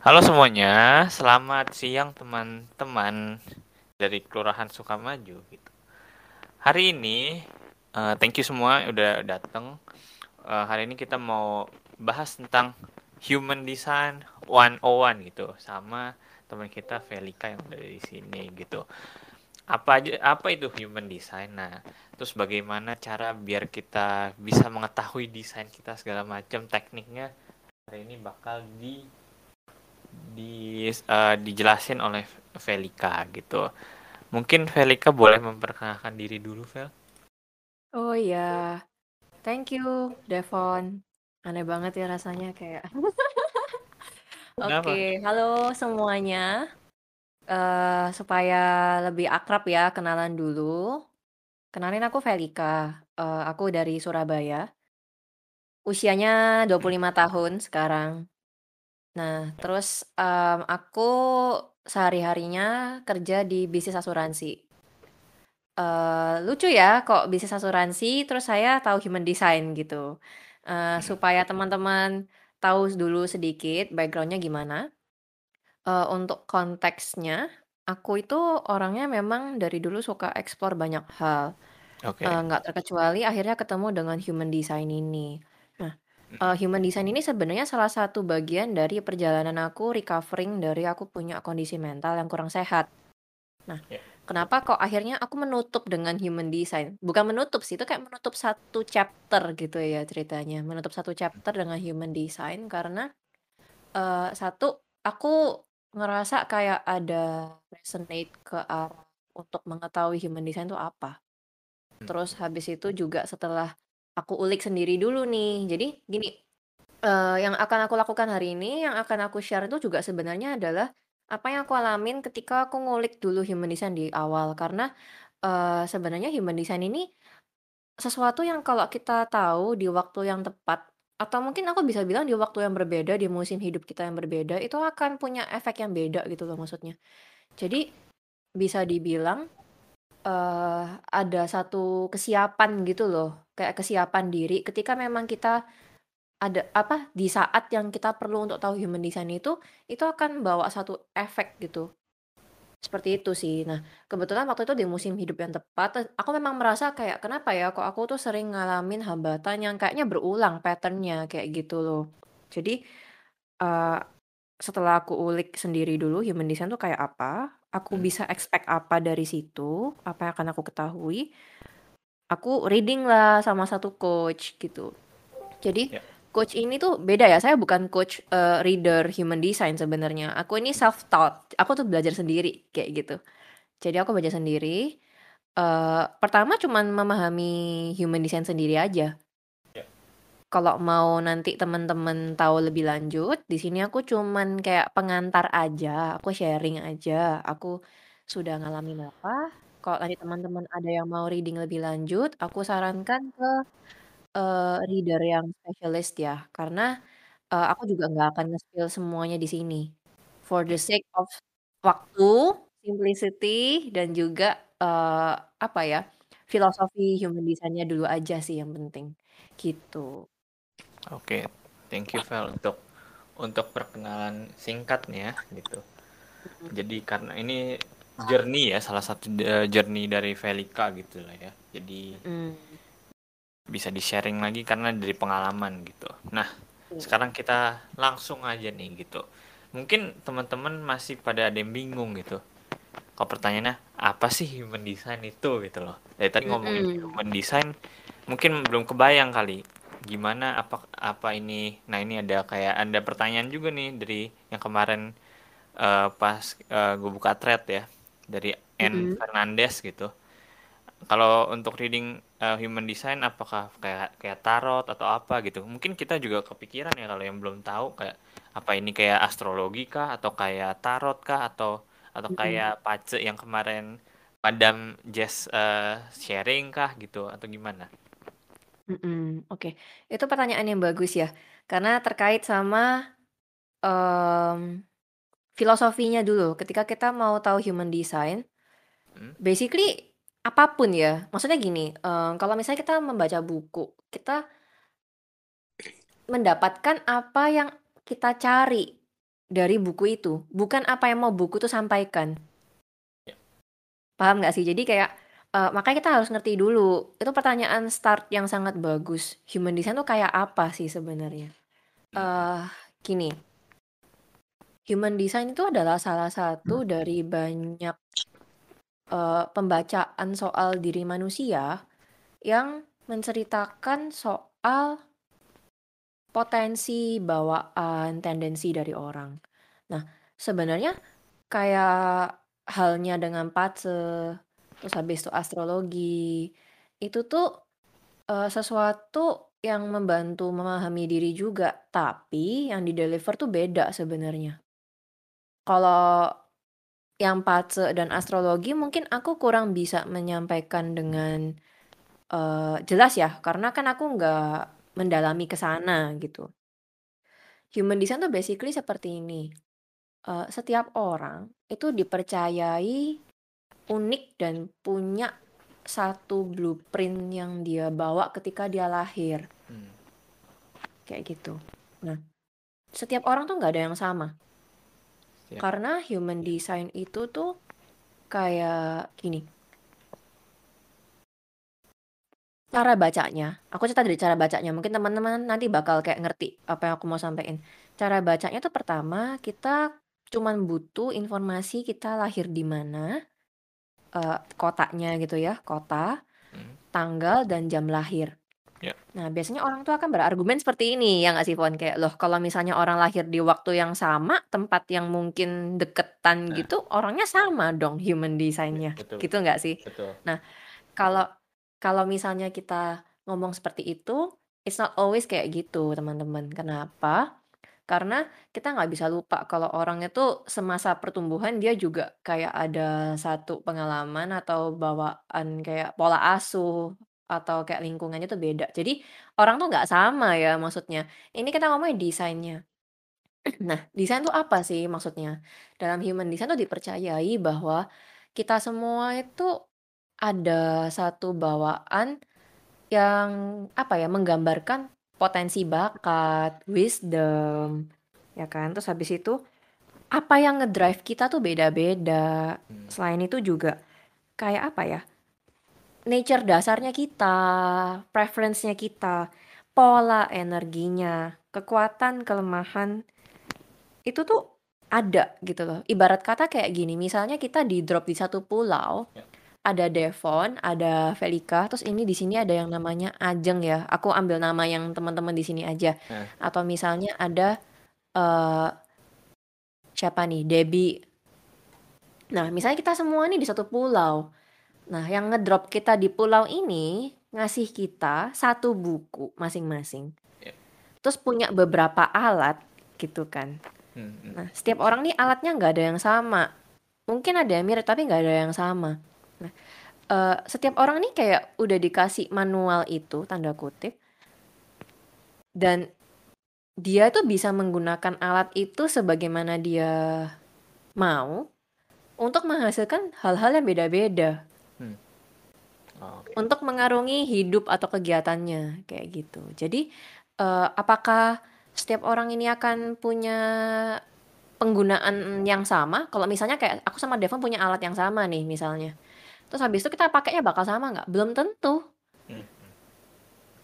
Halo semuanya, selamat siang teman-teman dari Kelurahan Sukamaju gitu. Hari ini uh, thank you semua udah datang. Uh, hari ini kita mau bahas tentang human design 101 gitu sama teman kita Velika yang ada di sini gitu. Apa aja apa itu human design? Nah, terus bagaimana cara biar kita bisa mengetahui desain kita segala macam tekniknya hari ini bakal di di uh, dijelasin oleh Velika gitu. Mungkin Velika boleh memperkenalkan diri dulu, Vel? Oh iya, thank you, Devon. Aneh banget ya rasanya kayak. Oke, okay, halo semuanya. Uh, supaya lebih akrab ya, kenalan dulu. Kenalin aku Velika. Uh, aku dari Surabaya. Usianya 25 tahun sekarang. Nah, terus, um, aku sehari-harinya kerja di bisnis asuransi. Uh, lucu ya kok bisnis asuransi terus saya tahu human design gitu. Uh, supaya teman-teman tahu dulu sedikit backgroundnya gimana. Uh, untuk konteksnya, aku itu orangnya memang dari dulu suka explore banyak hal. Oke. Uh, nggak terkecuali akhirnya ketemu dengan human design ini uh, human design ini sebenarnya salah satu bagian dari perjalanan aku recovering dari aku punya kondisi mental yang kurang sehat. Nah, yeah. kenapa kok akhirnya aku menutup dengan human design? Bukan menutup sih, itu kayak menutup satu chapter gitu ya ceritanya. Menutup satu chapter dengan human design karena uh, satu aku ngerasa kayak ada resonate ke arah untuk mengetahui human design itu apa. Hmm. Terus habis itu juga setelah aku ulik sendiri dulu nih. Jadi gini, uh, yang akan aku lakukan hari ini, yang akan aku share itu juga sebenarnya adalah apa yang aku alamin ketika aku ngulik dulu human design di awal. Karena, uh, sebenarnya human design ini sesuatu yang kalau kita tahu di waktu yang tepat, atau mungkin aku bisa bilang di waktu yang berbeda, di musim hidup kita yang berbeda, itu akan punya efek yang beda gitu loh maksudnya. Jadi, bisa dibilang uh, ada satu kesiapan gitu loh, kayak kesiapan diri ketika memang kita ada apa, di saat yang kita perlu untuk tahu human design itu, itu akan bawa satu efek gitu. Seperti itu sih. Nah, kebetulan waktu itu di musim hidup yang tepat, aku memang merasa kayak, "Kenapa ya kok aku tuh sering ngalamin hambatan yang kayaknya berulang patternnya kayak gitu loh. Jadi, uh, setelah aku ulik sendiri dulu human design tuh kayak apa, aku hmm. bisa expect apa dari situ, apa yang akan aku ketahui. Aku reading lah sama satu coach gitu. Jadi yeah. coach ini tuh beda ya. Saya bukan coach uh, reader human design sebenarnya. Aku ini self taught. Aku tuh belajar sendiri kayak gitu. Jadi aku belajar sendiri. Uh, pertama cuman memahami human design sendiri aja kalau mau nanti teman-teman tahu lebih lanjut, di sini aku cuman kayak pengantar aja, aku sharing aja, aku sudah ngalamin apa. Kalau nanti teman-teman ada yang mau reading lebih lanjut, aku sarankan ke uh, reader yang spesialis ya, karena uh, aku juga nggak akan nge-spill semuanya di sini. For the sake of waktu, simplicity, dan juga uh, apa ya, filosofi human design-nya dulu aja sih yang penting, gitu. Oke, thank you Vel untuk untuk perkenalan singkatnya gitu. Jadi karena ini journey ya salah satu uh, journey dari Velika gitu lah ya. Jadi mm. bisa di sharing lagi karena dari pengalaman gitu. Nah mm. sekarang kita langsung aja nih gitu. Mungkin teman-teman masih pada ada yang bingung gitu. Kalau pertanyaannya apa sih human design itu gitu loh. Dari tadi ngomongin mm human design mungkin belum kebayang kali gimana apa apa ini nah ini ada kayak ada pertanyaan juga nih dari yang kemarin uh, pas uh, gue buka thread ya dari N mm-hmm. Fernandez gitu kalau untuk reading uh, human design apakah kayak kayak tarot atau apa gitu mungkin kita juga kepikiran ya kalau yang belum tahu kayak apa ini kayak astrologi kah atau kayak tarot kah atau atau kayak pace yang kemarin Madam Jess uh, sharing kah gitu atau gimana? Mhm, oke. Itu pertanyaan yang bagus ya, karena terkait sama, um, filosofinya dulu. Ketika kita mau tahu human design, hmm. basically apa pun ya, maksudnya gini, um, kalau misalnya kita membaca buku, kita mendapatkan apa yang kita cari dari buku itu, bukan apa yang mau buku itu sampaikan. Ya. Paham nggak sih? Jadi kayak uh, makanya kita harus ngerti dulu. Itu pertanyaan start yang sangat bagus. Human design tuh kayak apa sih sebenarnya? Uh, gini, human design itu adalah salah satu dari banyak uh, pembacaan soal diri manusia yang menceritakan soal potensi, bawaan, tendensi dari orang. Nah, sebenarnya kayak halnya dengan Patse, terus habis itu astrologi, itu tuh uh, sesuatu yang membantu memahami diri juga, tapi yang di-deliver tuh beda sebenarnya. Kalau yang Patse dan astrologi mungkin aku kurang bisa menyampaikan dengan uh, jelas ya, karena kan aku nggak mendalami ke sana gitu. Human design tuh basically seperti ini. Uh, setiap orang itu dipercayai unik dan punya satu blueprint yang dia bawa ketika dia lahir. Hmm. Kayak gitu. Nah, setiap orang tuh nggak ada yang sama. Siap. Karena human design itu tuh kayak gini Cara bacanya, aku cerita dari cara bacanya, mungkin teman-teman nanti bakal kayak ngerti apa yang aku mau sampaikan. Cara bacanya tuh pertama, kita cuman butuh informasi kita lahir di mana, uh, kotanya gitu ya, kota, hmm. tanggal, dan jam lahir. Yeah. Nah, biasanya orang tuh akan berargumen seperti ini, ya nggak sih, Fon? Kayak, loh kalau misalnya orang lahir di waktu yang sama, tempat yang mungkin deketan Nah. gitu, orangnya sama dong human design-nya, Betul. gitu nggak sih? Betul. Nah, kalau kalau misalnya kita ngomong seperti itu, it's not always kayak gitu, teman-teman. Kenapa? Karena kita nggak bisa lupa kalau orang itu semasa pertumbuhan dia juga kayak ada satu pengalaman atau bawaan kayak pola asuh atau kayak lingkungannya tuh beda. Jadi orang tuh nggak sama ya maksudnya. Ini kita ngomongin desainnya. Nah, desain tuh apa sih maksudnya? Dalam human design tuh dipercayai bahwa kita semua itu ada satu bawaan yang, apa ya, menggambarkan potensi bakat, wisdom, ya kan. Terus habis itu, apa yang ngedrive kita tuh beda-beda. Hmm. Selain itu juga kayak apa ya, nature dasarnya kita, preference-nya kita, pola energinya, kekuatan, kelemahan, itu tuh ada gitu loh. Ibarat kata kayak gini, misalnya kita di drop di satu pulau Ya ada Devon, ada Velika, terus ini di sini ada yang namanya Ajeng ya. Aku ambil nama yang teman-teman di sini aja. Eh. Atau misalnya ada uh, siapa nih? Debbie. Nah, misalnya kita semua nih di satu pulau. Nah, yang ngedrop kita di pulau ini ngasih kita satu buku masing-masing. Yeah. Terus punya beberapa alat gitu kan. Hmm, hmm. Nah, setiap orang nih alatnya nggak ada yang sama. Mungkin ada yang mirip tapi nggak ada yang sama. Nah, uh, setiap orang nih kayak udah dikasih manual itu, tanda kutip, dan dia tuh bisa menggunakan alat itu sebagaimana dia mau untuk menghasilkan hal-hal yang beda-beda. Hmm. Oh, okay. Untuk mengarungi hidup atau kegiatannya kayak gitu. Jadi uh, apakah setiap orang ini akan punya penggunaan yang sama? Kalau misalnya kayak aku sama Devon punya alat yang sama nih misalnya. Terus habis itu kita pakainya bakal sama nggak? Belum tentu. Hmm.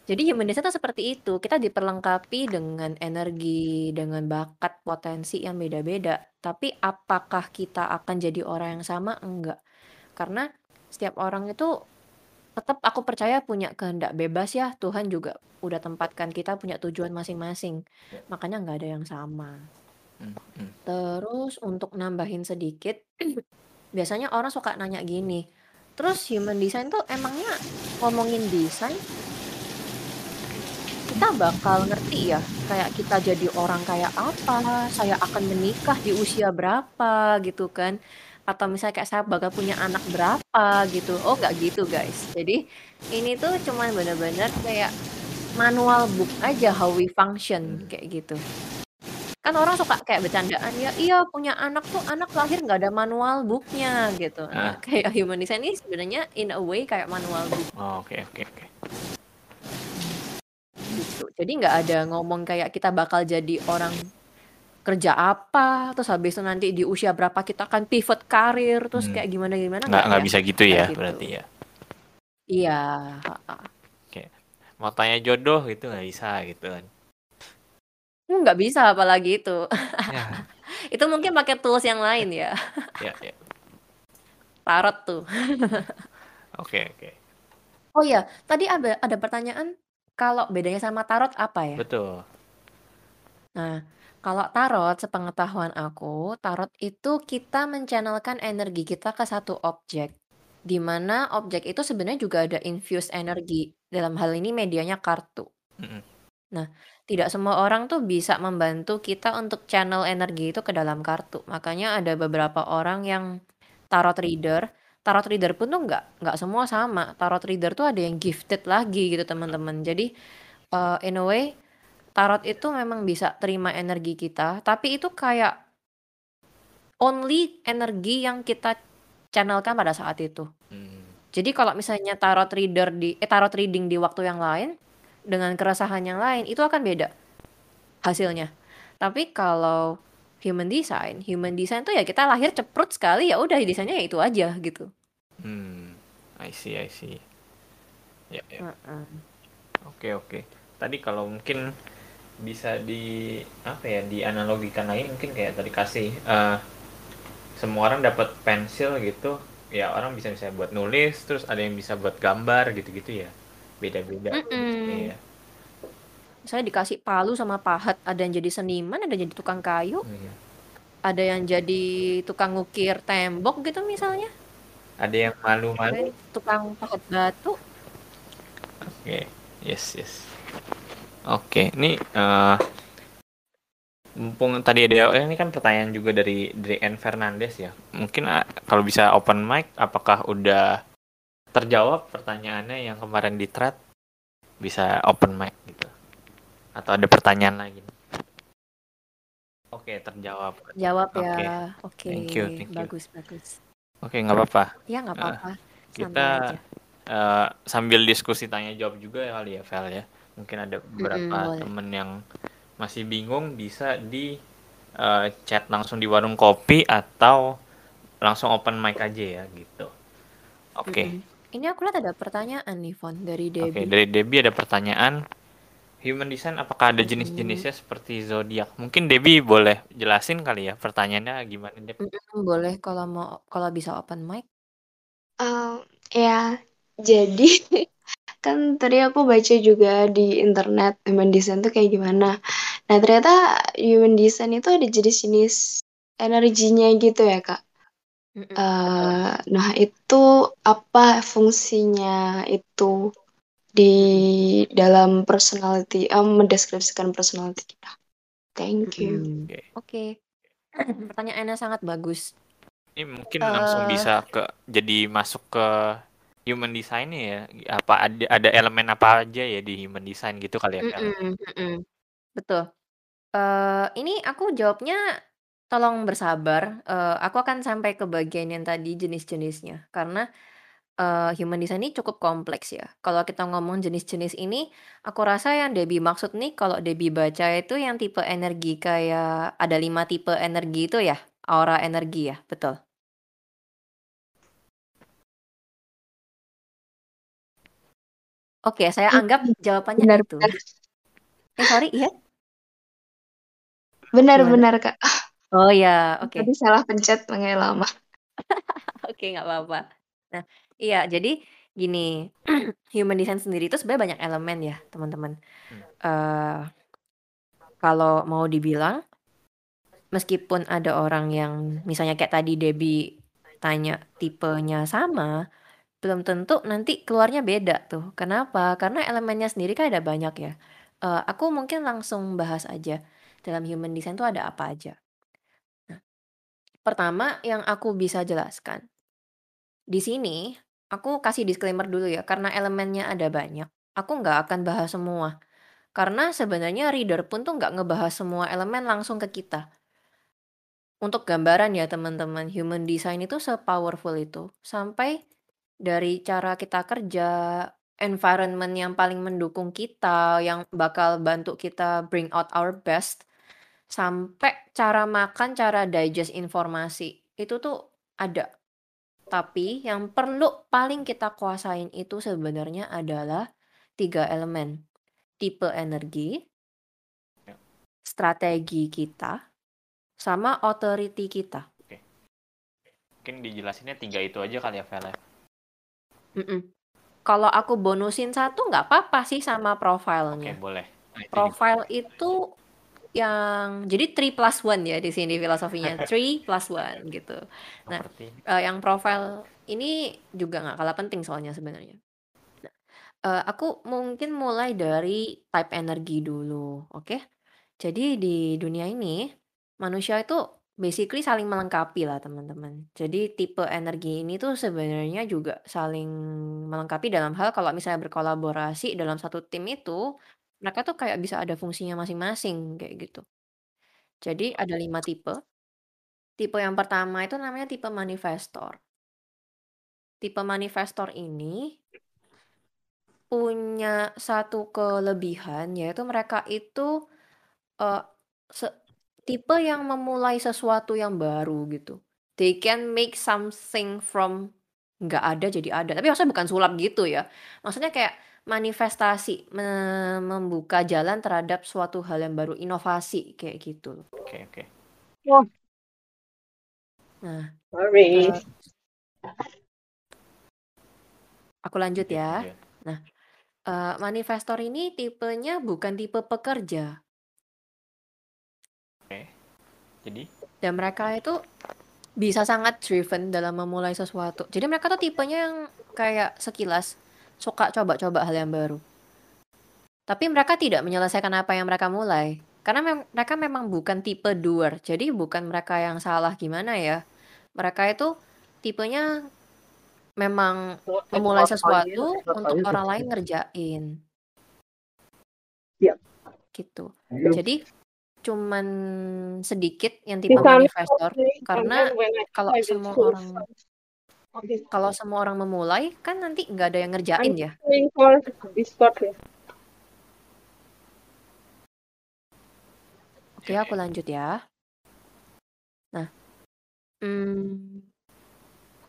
Jadi human design itu seperti itu. Kita diperlengkapi dengan energi, dengan bakat, potensi yang beda-beda. Tapi apakah kita akan jadi orang yang sama? Enggak. Karena setiap orang itu tetap aku percaya punya kehendak bebas ya. Tuhan juga udah tempatkan kita punya tujuan masing-masing. Ya. Makanya nggak ada yang sama. Hmm, hmm. Terus untuk nambahin sedikit, biasanya orang suka nanya gini, Terus human design tuh emangnya ngomongin desain kita bakal ngerti ya kayak kita jadi orang kayak apa, saya akan menikah di usia berapa gitu kan. Atau misalnya kayak saya bakal punya anak berapa gitu. Oh nggak gitu guys. Jadi ini tuh cuman bener-bener kayak manual book aja how we function kayak gitu. Kan orang suka kayak bercandaan, "Ya iya punya anak tuh anak lahir nggak ada manual booknya gitu. Nah, kayak human design ini sebenarnya in a way kayak manual book. Oh, oke oke oke. Gitu. Jadi nggak ada ngomong kayak kita bakal jadi orang kerja apa, terus habis itu nanti di usia berapa kita akan pivot karir, terus Hmm. kayak gimana-gimana Nggak nggak ya? bisa gitu Nggak ya gitu. berarti ya. Iya, heeh. Mau tanya jodoh gitu nggak bisa gitu kan. Hmm, nggak bisa apalagi itu. Ya, Itu mungkin pakai tools yang lain ya. ya, ya. Tarot tuh. Oke, oke. Oh iya, tadi ada ada pertanyaan kalau bedanya sama tarot apa ya? Betul. Nah, kalau tarot, sepengetahuan aku, tarot itu kita menchannelkan energi kita ke satu objek. Di mana objek itu sebenarnya juga ada infused energi. Dalam hal ini medianya kartu. Mm-mm. Nah, tidak semua orang tuh bisa membantu kita untuk channel energi itu ke dalam kartu. Makanya ada beberapa orang yang tarot reader. Tarot reader pun tuh nggak nggak semua sama. Tarot reader tuh ada yang gifted lagi gitu teman-teman. Jadi uh, in a way tarot itu memang bisa terima energi kita, tapi itu kayak only energi yang kita channelkan pada saat itu. Hmm. Jadi kalau misalnya tarot reader di eh tarot reading di waktu yang lain dengan keresahan yang lain itu akan beda hasilnya. Tapi kalau human design, human design tuh ya kita lahir ceprut sekali ya udah desainnya ya itu aja gitu. Hmm. I see, I see. Ya, ya. Heeh. Oke, oke. Tadi kalau mungkin bisa di apa ya dianalogikan lagi mungkin kayak tadi kasih eh, semua orang dapat pensil gitu ya orang bisa bisa buat nulis terus ada yang bisa buat gambar gitu-gitu ya beda-beda. Iya. Misalnya dikasih palu sama pahat, ada yang jadi seniman, ada yang jadi tukang kayu, Iya. ada yang jadi tukang ngukir tembok gitu misalnya, ada yang ada malu-malu yang tukang pahat batu. oke yes yes oke ini eh, mumpung tadi ada eh, ini kan pertanyaan juga dari dari N Fernandes ya mungkin ah, kalau bisa open mic apakah udah terjawab pertanyaannya yang kemarin di thread bisa open mic gitu atau ada pertanyaan lagi oke terjawab Jawab Oke. ya. Oke, Thank you, thank you. bagus bagus. oke nggak apa-apa Ya nggak apa-apa, santai kita aja. eh, sambil diskusi tanya jawab juga ya kali ya Vel ya mungkin ada beberapa boleh. temen yang masih bingung bisa di eh, chat langsung di warung kopi atau langsung open mic aja ya gitu oke Mm-mm. Ini aku lihat ada pertanyaan nih, Von, dari oke Debbie. dari Debbie ada pertanyaan human design apakah ada jenis-jenisnya seperti zodiak mungkin Debbie boleh jelasin kali ya pertanyaannya gimana Deb boleh kalau mau kalau bisa open mic. Ehm, ya, jadi kan tadi aku baca juga di internet human design tuh kayak gimana. Nah, ternyata human design itu ada jenis-jenis energinya gitu ya, Kak. Eh, nah, itu apa fungsinya itu di dalam personality, eh, mendeskripsikan personality kita. Thank you. Oke. Oke, pertanyaannya sangat bagus. ini mungkin langsung Eh. bisa ke jadi masuk ke human design ya apa ada ada elemen apa aja ya di human design gitu kali ya Vel? Mm-mm, mm-mm. Betul. Eh, ini aku jawabnya tolong bersabar. Eh, aku akan sampai ke bagian yang tadi jenis-jenisnya karena eh, human design ini cukup kompleks ya. Kalau kita ngomong jenis-jenis ini, aku rasa yang Debbie maksud nih kalau Debbie baca itu yang tipe energi kayak ada lima tipe energi itu ya, aura energi ya, betul. Oke, saya anggap jawabannya Benar, itu. benar. Eh sorry, iya? Benar, Gimana? benar, Kak. Oh ya, oke. Tadi salah pencet makanya lama. Oke, nggak apa-apa. Nah, iya, jadi gini, human design sendiri itu sebenarnya banyak elemen ya, teman-teman. Eh, kalau mau dibilang, meskipun ada orang yang misalnya kayak tadi Debbie tanya tipenya sama, belum tentu nanti keluarnya beda tuh. Kenapa? Karena elemennya sendiri kan ada banyak ya. Eh, aku mungkin langsung bahas aja dalam human design tuh ada apa aja. Pertama yang aku bisa jelaskan di sini aku kasih disclaimer dulu ya, karena elemennya ada banyak. Aku nggak akan bahas semua. Karena sebenarnya reader pun tuh nggak ngebahas semua elemen langsung ke kita. Untuk gambaran ya teman-teman, human design itu se-powerful itu. Sampai dari cara kita kerja, environment yang paling mendukung kita, yang bakal bantu kita bring out our best, sampai cara makan, cara digest informasi itu tuh ada. Tapi yang perlu paling kita kuasain itu sebenarnya adalah tiga elemen. Tipe energi, Ya. strategi kita, sama authority kita. Mungkin dijelasinnya tiga itu aja kali ya, Vel. ya? Kalau aku bonusin satu nggak apa-apa sih sama Oke, profilnya. boleh. Nah, juga. Profile itu yang jadi 3 plus 1 ya di sini filosofinya 3 plus 1 gitu. Nah, eh, yang profile ini juga nggak kalah penting soalnya sebenarnya. Nah, eh, aku mungkin mulai dari type energi dulu, oke? Jadi di dunia ini manusia itu basically saling melengkapi lah teman-teman. Jadi tipe energi ini tuh sebenarnya juga saling melengkapi dalam hal kalau misalnya berkolaborasi dalam satu tim itu mereka tuh kayak bisa ada fungsinya masing-masing kayak gitu. Jadi ada lima tipe. Tipe yang pertama itu namanya tipe manifestor. Tipe manifestor ini punya satu kelebihan yaitu mereka itu eh, se- tipe yang memulai sesuatu yang baru gitu. They can make something from nggak ada jadi ada. Tapi maksudnya bukan sulap gitu ya. Maksudnya kayak manifestasi, me- membuka jalan terhadap suatu hal yang baru, inovasi kayak gitu loh. Oke, oke. Nah, Sorry. eh, aku lanjut ya. Lanjut. Eh, manifestor ini tipenya bukan tipe pekerja. Jadi, Dan mereka itu bisa sangat driven dalam memulai sesuatu. Jadi mereka tuh tipenya yang kayak sekilas suka coba-coba hal yang baru. Tapi mereka tidak menyelesaikan apa yang mereka mulai. Karena mem- mereka memang bukan tipe doer. Jadi bukan mereka yang salah gimana ya. Mereka itu tipenya memang memulai sesuatu untuk orang lain ngerjain. Siap. Gitu. Jadi cuman sedikit yang tipe manifestor karena kalau semua orang kalau semua orang memulai kan nanti nggak ada yang ngerjain ya. Discord ya. Oke, aku lanjut ya. Nah, hmm,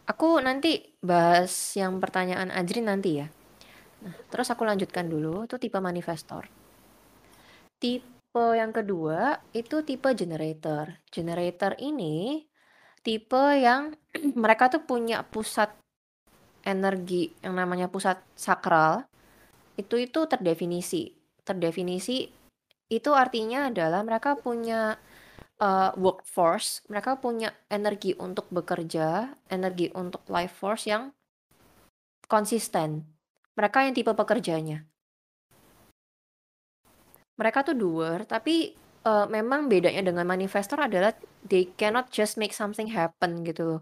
aku nanti bahas yang pertanyaan Ajrin nanti ya. Nah, terus aku lanjutkan dulu, itu tipe manifestor. Tipe yang kedua itu tipe generator. Generator ini tipe yang mereka tuh punya pusat energi yang namanya pusat sakral. Itu itu terdefinisi. Terdefinisi itu artinya adalah mereka punya uh, workforce, mereka punya energi untuk bekerja, energi untuk life force yang konsisten. Mereka yang tipe pekerjanya. Mereka tuh doer, tapi uh, memang bedanya dengan manifestor adalah they cannot just make something happen gitu loh.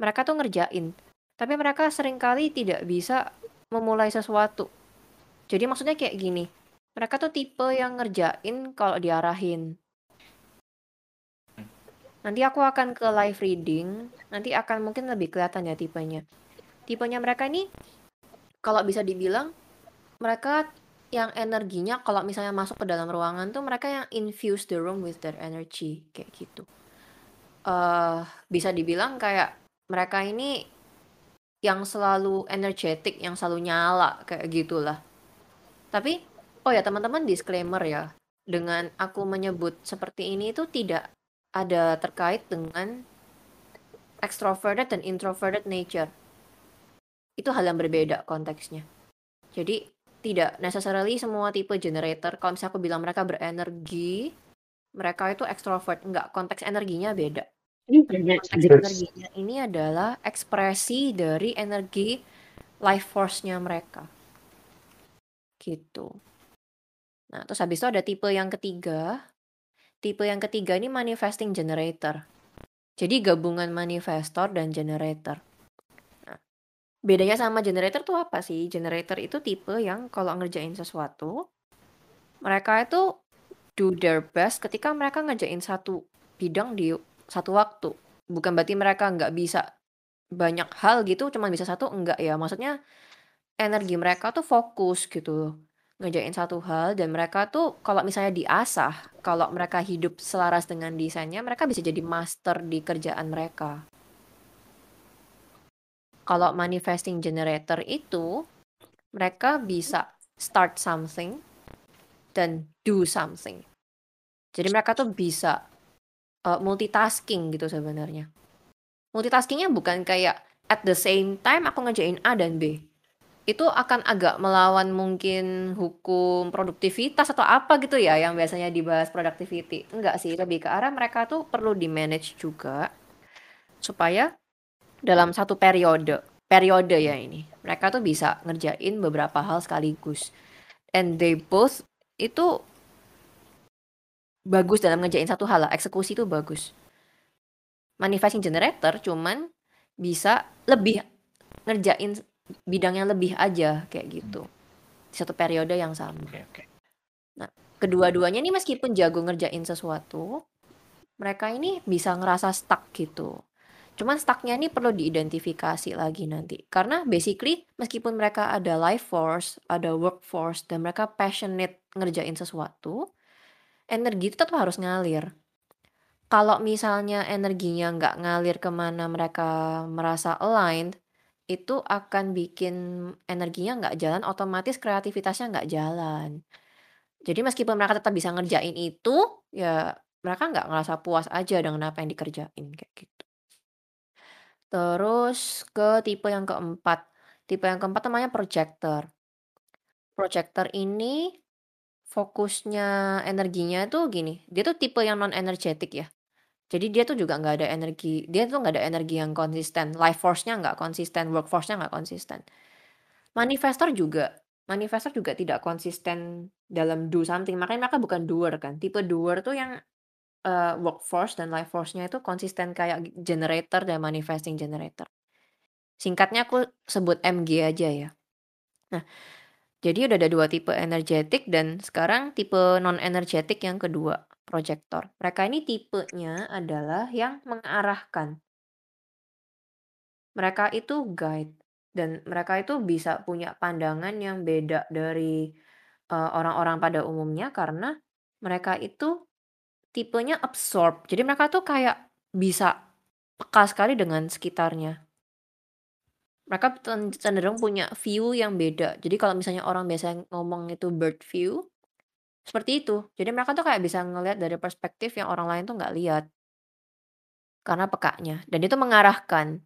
Mereka tuh ngerjain, tapi mereka sering kali tidak bisa memulai sesuatu. Jadi maksudnya kayak gini, mereka tuh tipe yang ngerjain kalau diarahin. Nanti aku akan ke live reading, nanti akan mungkin lebih kelihatan ya tipenya. Tipenya mereka ini kalau bisa dibilang mereka yang energinya kalau misalnya masuk ke dalam ruangan tuh mereka yang infuse the room with their energy kayak gitu. Eh bisa dibilang kayak mereka ini yang selalu energetic, yang selalu nyala kayak gitulah. Tapi oh ya teman-teman disclaimer ya, dengan aku menyebut seperti ini itu tidak ada terkait dengan extroverted dan introverted nature. Itu hal yang berbeda konteksnya. Jadi tidak necessarily semua tipe generator kalau misalnya aku bilang mereka berenergi, mereka itu extrovert, enggak, konteks energinya beda. Konteks energinya ini adalah ekspresi dari energi life force-nya mereka. Gitu. Nah, terus habis itu ada tipe yang ketiga. Tipe yang ketiga ini manifesting generator. Jadi gabungan manifestor dan generator. Bedanya sama generator tuh apa sih? Generator itu tipe yang kalau ngerjain sesuatu, mereka itu do their best ketika mereka ngerjain satu bidang di satu waktu. Bukan berarti mereka nggak bisa banyak hal gitu, cuma bisa satu enggak ya. Maksudnya energi mereka tuh fokus gitu loh. ngerjain satu hal dan mereka tuh kalau misalnya diasah, kalau mereka hidup selaras dengan desainnya, mereka bisa jadi master di kerjaan mereka. Kalau manifesting generator itu, mereka bisa start something dan do something. Jadi mereka tuh bisa uh, multitasking gitu sebenarnya. Multitaskingnya bukan kayak at the same time aku ngerjain A dan B itu akan agak melawan mungkin hukum produktivitas atau apa gitu ya yang biasanya dibahas productivity. Enggak sih, lebih ke arah mereka tuh perlu di-manage juga supaya dalam satu periode, periode ya ini, mereka tuh bisa ngerjain beberapa hal sekaligus. And they both itu bagus dalam ngerjain satu hal lah, eksekusi itu bagus. Manifesting generator cuman bisa lebih ngerjain bidangnya lebih aja kayak gitu. Di satu periode yang sama. Oke, oke. Nah, kedua-duanya nih meskipun jago ngerjain sesuatu, mereka ini bisa ngerasa stuck gitu. Cuman stucknya ini perlu diidentifikasi lagi nanti. Karena basically meskipun mereka ada life force, ada workforce, dan mereka passionate ngerjain sesuatu, energi itu tetap harus ngalir. Kalau misalnya energinya nggak ngalir ke mana mereka merasa aligned, itu akan bikin energinya nggak jalan, otomatis kreativitasnya nggak jalan. Jadi meskipun mereka tetap bisa ngerjain itu, ya mereka nggak ngerasa puas aja dengan apa yang dikerjain, kayak gitu. Terus ke tipe yang keempat. Tipe yang keempat namanya projector. Projector ini fokusnya energinya tuh gini, dia tuh tipe yang non energetic ya. Jadi dia tuh juga nggak ada energi, dia tuh nggak ada energi yang konsisten, life force-nya nggak konsisten, work force-nya nggak konsisten. Manifestor juga, manifestor juga tidak konsisten dalam do something, makanya mereka bukan doer kan. Tipe doer tuh yang uh, work force dan life force-nya itu konsisten kayak generator dan manifesting generator. Singkatnya aku sebut MG aja ya. Nah, jadi udah ada dua tipe energetik dan sekarang tipe non energetik yang kedua proyektor. Mereka ini tipenya adalah yang mengarahkan. Mereka itu guide dan mereka itu bisa punya pandangan yang beda dari orang orang-orang pada umumnya karena mereka itu tipenya absorb. Jadi mereka tuh kayak bisa peka sekali dengan sekitarnya. Mereka cenderung punya view yang beda. Jadi kalau misalnya orang biasa ngomong itu bird view, seperti itu. Jadi mereka tuh kayak bisa ngelihat dari perspektif yang orang lain tuh nggak lihat. Karena pekanya. Dan itu mengarahkan.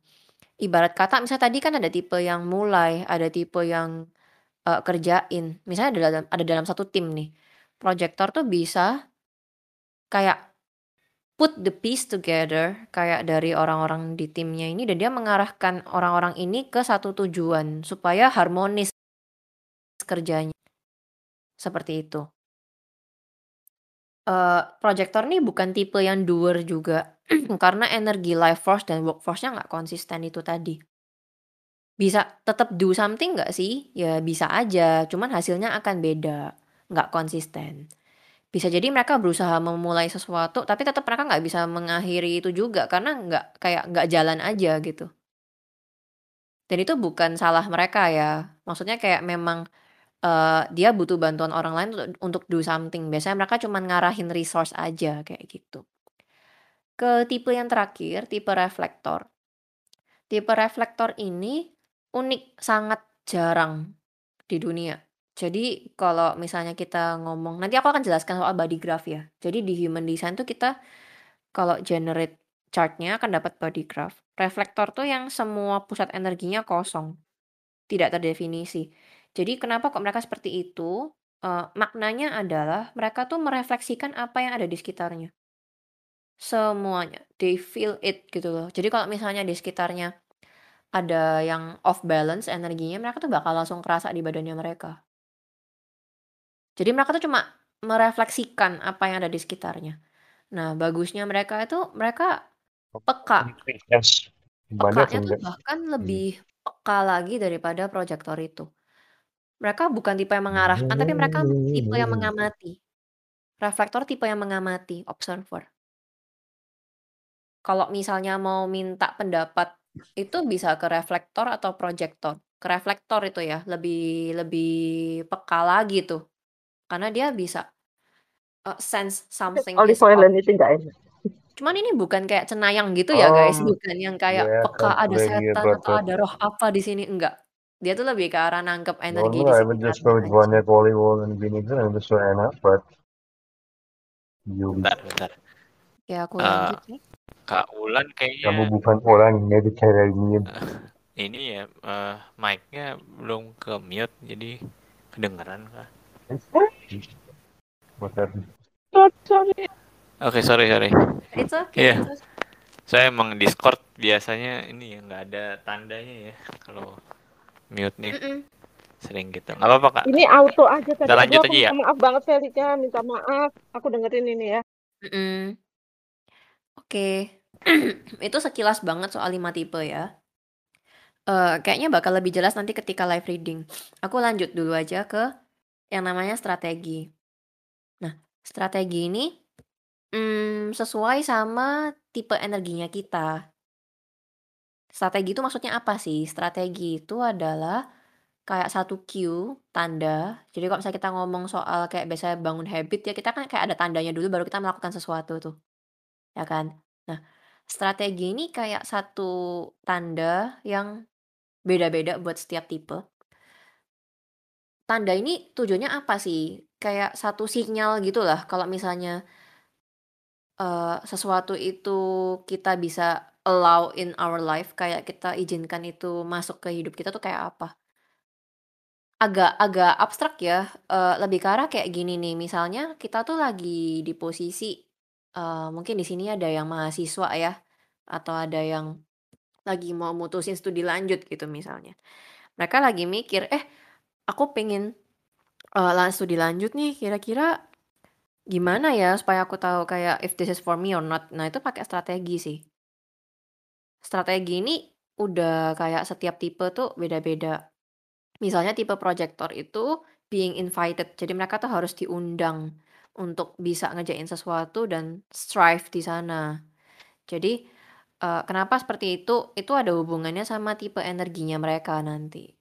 Ibarat kata misalnya tadi kan ada tipe yang mulai, ada tipe yang uh, kerjain. Misalnya ada dalam, ada dalam satu tim nih. Projector tuh bisa kayak put the piece together kayak dari orang-orang di timnya ini dan dia mengarahkan orang-orang ini ke satu tujuan supaya harmonis kerjanya. Seperti itu uh, proyektor nih bukan tipe yang doer juga, karena energi life force dan work force-nya nggak konsisten itu tadi. Bisa tetap do something nggak sih? Ya bisa aja, cuman hasilnya akan beda, nggak konsisten. Bisa jadi mereka berusaha memulai sesuatu, tapi tetap mereka nggak bisa mengakhiri itu juga, karena nggak kayak nggak jalan aja gitu. Dan itu bukan salah mereka ya, maksudnya kayak memang uh, dia butuh bantuan orang lain untuk untuk do something. Biasanya mereka cuma ngarahin resource aja kayak gitu. Ke tipe yang terakhir, tipe reflektor. Tipe reflektor ini unik, sangat jarang di dunia. Jadi kalau misalnya kita ngomong, nanti aku akan jelaskan soal body graph ya. Jadi di human design tuh kita kalau generate chartnya akan dapat body graph. Reflektor tuh yang semua pusat energinya kosong, tidak terdefinisi. Jadi kenapa kok mereka seperti itu? Uh, maknanya adalah mereka tuh merefleksikan apa yang ada di sekitarnya. Semuanya, they feel it gitu loh. Jadi kalau misalnya di sekitarnya ada yang off balance energinya, mereka tuh bakal langsung kerasa di badannya mereka. Jadi mereka tuh cuma merefleksikan apa yang ada di sekitarnya. Nah, bagusnya mereka itu mereka peka. Pekanya tuh bahkan lebih peka lagi daripada proyektor itu. Mereka bukan tipe yang mengarahkan, tapi mereka tipe yang mengamati. Reflektor tipe yang mengamati, observer. Kalau misalnya mau minta pendapat, itu bisa ke reflektor atau proyektor. ke reflektor itu ya, lebih lebih peka lagi tuh. Karena dia bisa uh, sense something Olive oil itu nggak enak. Cuman ini bukan kayak cenayang gitu ya guys, Um, bukan yang kayak yeah, peka ada absolutely, setan atau ada roh apa di sini enggak. Dia tuh lebih ke arah nangkep energi know. di I would just go with banyak olive oil and vinegar and just so enak, but you Bentar, bentar. Ya aku Eh, lanjut ya. Kak Ulan kamu kayaknya bukan orang Mediterranean. ini ya eh, mic-nya belum ke mute jadi kedengeran kah? Sorry. Oke, sorry, sorry. It's okay, Iya, it's okay. saya emang Discord biasanya ini ya nggak ada tandanya ya kalau mute nih Mm-mm. sering gitu. Nggak apa-apa Kak. Ini auto aja tadi. Kita lanjut aja ya. maaf banget Felika, minta maaf. Aku dengerin ini ya. Mm-mm. Oke. Itu sekilas banget soal lima tipe ya. Eh, kayaknya bakal lebih jelas nanti ketika live reading. Aku lanjut dulu aja ke yang namanya strategi. Nah, strategi ini mm, sesuai sama tipe energinya kita. Strategi itu maksudnya apa sih? Strategi itu adalah kayak satu cue, tanda. Jadi kalau misalnya kita ngomong soal kayak biasanya bangun habit ya, kita kan kayak ada tandanya dulu baru kita melakukan sesuatu tuh. Ya kan? Nah, strategi ini kayak satu tanda yang beda-beda buat setiap tipe. Tanda ini tujuannya apa sih? Kayak satu sinyal gitu lah. Kalau misalnya eh, sesuatu itu kita bisa allow in our life, kayak kita izinkan itu masuk ke hidup kita tuh kayak apa? Agak agak abstrak ya. Eh, lebih ke arah kayak gini nih. Misalnya kita tuh lagi di posisi eh, mungkin di sini ada yang mahasiswa ya, atau ada yang lagi mau mutusin studi lanjut gitu misalnya. Mereka lagi mikir, eh aku pengen eh, lan- studi lanjut nih, kira-kira gimana ya supaya aku tahu kayak if this is for me or not. Nah itu pakai strategi sih. Strategi ini udah kayak setiap tipe tuh beda-beda. Misalnya tipe projector itu being invited. Jadi mereka tuh harus diundang untuk bisa ngejain sesuatu dan strive di sana. Jadi eh, kenapa seperti itu? Itu ada hubungannya sama tipe energinya mereka nanti.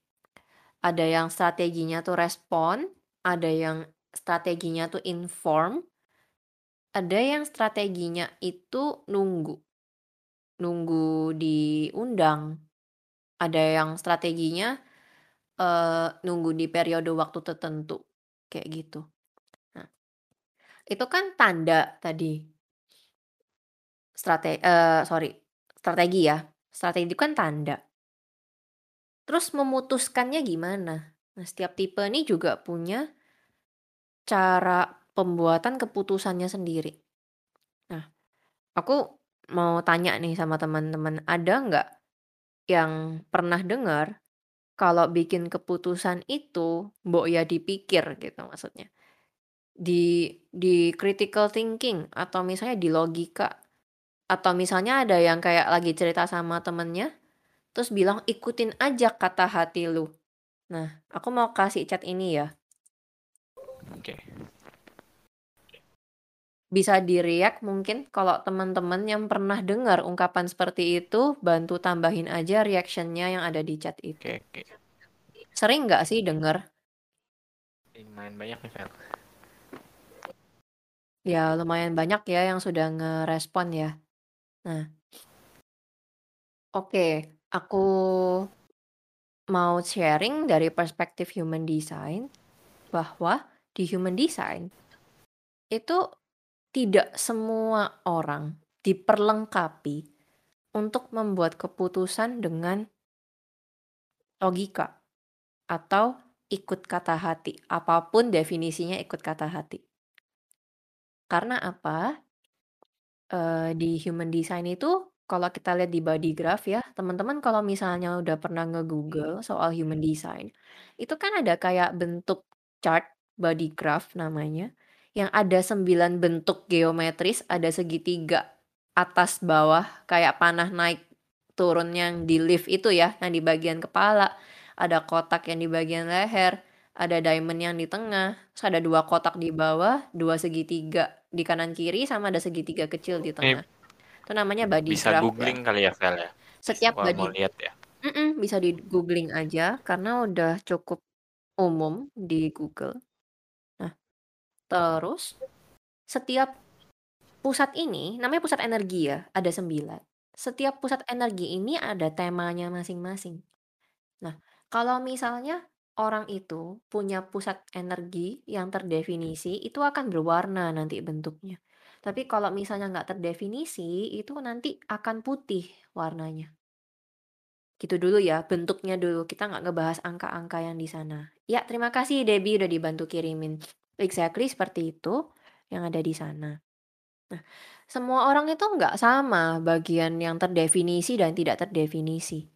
Ada yang strateginya tuh respon, ada yang strateginya tuh inform, ada yang strateginya itu nunggu, nunggu diundang. Ada yang strateginya eh, nunggu di periode waktu tertentu, kayak gitu. Nah, itu kan tanda tadi. Strategi, eh, sorry, strategi ya. Strategi itu kan tanda. Terus memutuskannya gimana? Nah, setiap tipe ini juga punya cara pembuatan keputusannya sendiri. Nah, aku mau tanya nih sama teman-teman, ada nggak yang pernah dengar kalau bikin keputusan itu mbok ya dipikir gitu maksudnya. Di di critical thinking atau misalnya di logika atau misalnya ada yang kayak lagi cerita sama temennya terus bilang ikutin aja kata hati lu. Nah, aku mau kasih chat ini ya. Oke. Bisa di-react mungkin kalau teman-teman yang pernah dengar ungkapan seperti itu, bantu tambahin aja reactionnya yang ada di chat itu. Oke, oke. Sering nggak sih denger? Lumayan banyak nih, Fel. Ya, lumayan banyak ya yang sudah ngerespon ya. Nah, oke, aku mau sharing dari perspektif human design bahwa di human design itu tidak semua orang diperlengkapi untuk membuat keputusan dengan logika atau ikut kata hati, apa pun definisinya ikut kata hati. Karena apa? Eh, di human design itu kalau kita lihat di body graph ya, teman-teman kalau misalnya udah pernah nge-google soal human design, itu kan ada kayak bentuk chart body graph namanya, yang ada sembilan bentuk geometris, ada segitiga atas bawah kayak panah naik turun yang di lift itu ya, yang di bagian kepala, ada kotak yang di bagian leher, ada diamond yang di tengah, terus ada dua kotak di bawah, dua segitiga di kanan kiri, sama ada segitiga kecil di Ini tengah. Itu namanya body bisa graph ya. googling kali ya, Fel ya. Setiap Kalau body mau lihat ya. Mhm, bisa di-googling aja karena udah cukup umum di Google. Nah, terus setiap pusat ini namanya pusat energi ya, ada 9. Setiap pusat energi ini ada temanya masing-masing. Nah, kalau misalnya orang itu punya pusat energi yang terdefinisi, itu akan berwarna nanti bentuknya. Tapi kalau misalnya nggak terdefinisi, itu nanti akan putih warnanya. Gitu dulu ya, bentuknya dulu. Kita nggak ngebahas angka-angka yang di sana. Ya, terima kasih Debbie udah dibantu kirimin. Exactly seperti itu yang ada di sana. Nah, semua orang itu nggak sama bagian yang terdefinisi dan tidak terdefinisi.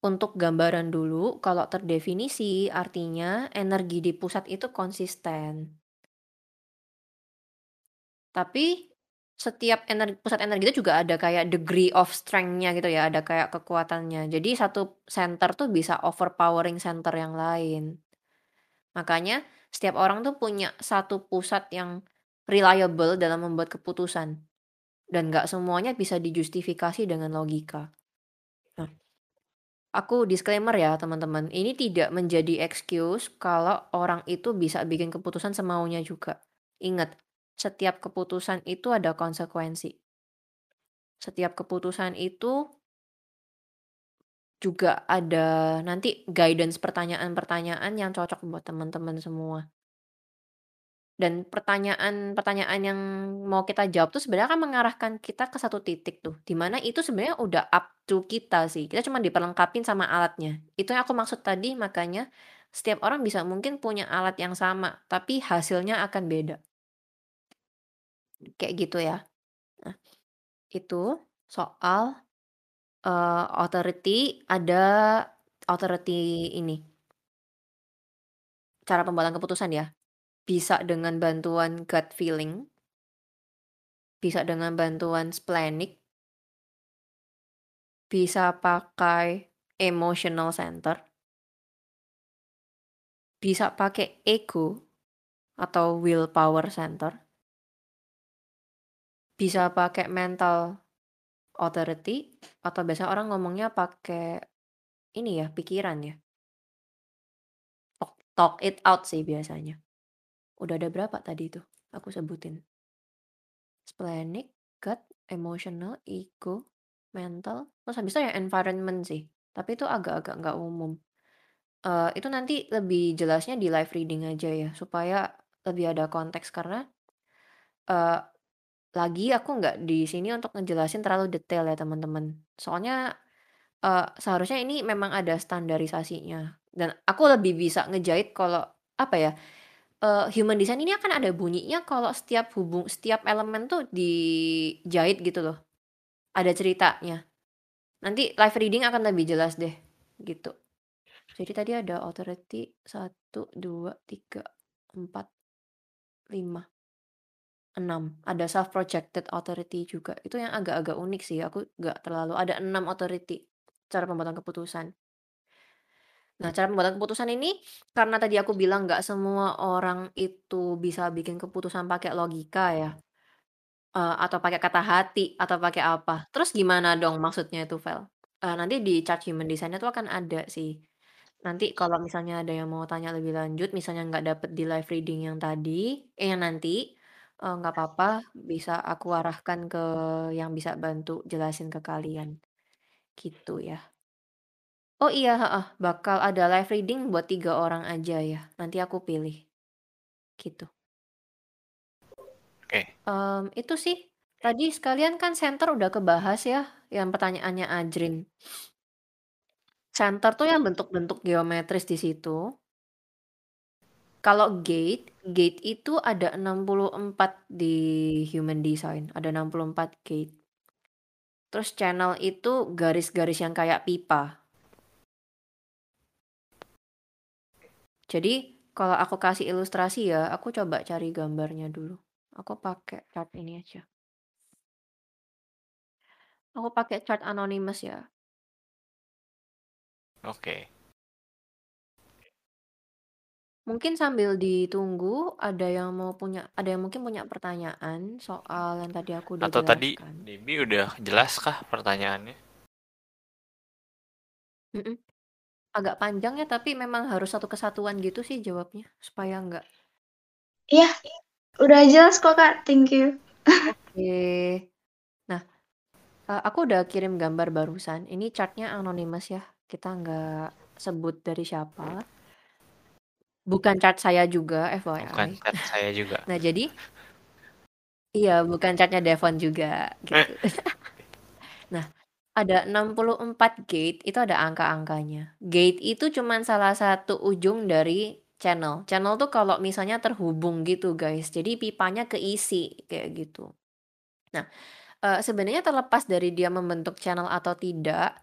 Untuk gambaran dulu, kalau terdefinisi artinya energi di pusat itu konsisten. Tapi setiap energi, pusat energi itu juga ada kayak degree of strength-nya gitu ya, ada kayak kekuatannya. Jadi satu center tuh bisa overpowering center yang lain. Makanya setiap orang tuh punya satu pusat yang reliable dalam membuat keputusan. Dan nggak semuanya bisa dijustifikasi dengan logika. Nah, aku disclaimer ya teman-teman, ini tidak menjadi excuse kalau orang itu bisa bikin keputusan semaunya juga. Ingat, setiap keputusan itu ada konsekuensi. Setiap keputusan itu juga ada nanti guidance pertanyaan-pertanyaan yang cocok buat teman-teman semua. Dan pertanyaan-pertanyaan yang mau kita jawab tuh sebenarnya kan mengarahkan kita ke satu titik tuh, di mana itu sebenarnya udah up to kita sih, kita cuma diperlengkapin sama alatnya. Itu yang aku maksud tadi, makanya setiap orang bisa mungkin punya alat yang sama, tapi hasilnya akan beda. Kayak gitu ya. Nah, itu soal uh, authority, ada authority ini. Cara pembuatan keputusan ya. Bisa dengan bantuan gut feeling, bisa dengan bantuan splenic, bisa pakai emotional center, bisa pakai ego atau willpower center, bisa pakai mental authority atau biasa orang ngomongnya pakai ini ya pikiran ya. Talk, talk it out sih biasanya. Udah ada berapa tadi itu? Aku sebutin. Splenic, gut, emotional, ego, mental, terus habis itu ya environment sih. Tapi itu agak-agak nggak umum. Uh, itu nanti lebih jelasnya di live reading aja ya, supaya lebih ada konteks karena uh, lagi aku nggak di sini untuk ngejelasin terlalu detail ya teman-teman. Soalnya uh, seharusnya ini memang ada standarisasinya dan aku lebih bisa ngejahit kalau apa ya uh, human design ini akan ada bunyinya kalau setiap hubung setiap elemen tuh dijahit gitu loh. Ada ceritanya. Nanti live reading akan lebih jelas deh gitu. Jadi tadi ada authority satu dua tiga empat lima enam Ada self projected authority juga. Itu yang agak-agak unik sih. Aku nggak terlalu ada enam authority cara pembuatan keputusan. Nah, cara pembuatan keputusan ini, karena tadi aku bilang nggak semua orang itu bisa bikin keputusan pakai logika ya, uh, atau pakai kata hati, atau pakai apa. Terus gimana dong maksudnya itu, Vel? Uh, nanti di chart human design itu akan ada sih. Nanti kalau misalnya ada yang mau tanya lebih lanjut, misalnya nggak dapet di live reading yang tadi, eh yang nanti, uh, nggak apa-apa, bisa aku arahkan ke yang bisa bantu jelasin ke kalian. Gitu ya. Oh iya, heeh, bakal ada live reading buat tiga orang aja ya. Nanti aku pilih. Gitu. Oke. Um, itu sih. Tadi sekalian kan center udah kebahas ya, yang pertanyaannya Ajrin. Center tuh yang bentuk-bentuk geometris di situ. Kalau gate, gate itu ada 64 di human design, ada 64 gate. Terus channel itu garis-garis yang kayak pipa. Jadi kalau aku kasih ilustrasi ya, aku coba cari gambarnya dulu. Aku pakai chart ini aja. Aku pakai chart anonymous ya. Oke. Mungkin sambil ditunggu ada yang mau punya ada yang mungkin punya pertanyaan soal yang tadi aku udah Atau tadi jelaskan. Debbie udah jelas kah pertanyaannya? Mhm. Agak panjang ya, tapi memang harus satu kesatuan gitu sih jawabnya, supaya enggak Iya, udah jelas kok Kak, thank you. Oke. Nah, uh, aku udah kirim gambar barusan. Ini chartnya anonymous ya, kita nggak sebut dari siapa. Bukan chart saya juga, Bukan FYI. chat saya juga. Nah, jadi iya, bukan chartnya Devon juga, gitu. Nah, ada 64 gate, itu ada angka-angkanya. Gate itu cuman salah satu ujung dari channel. Channel tuh kalau misalnya terhubung gitu, guys. Jadi pipanya keisi, kayak gitu. Nah, uh, sebenarnya terlepas dari dia membentuk channel atau tidak,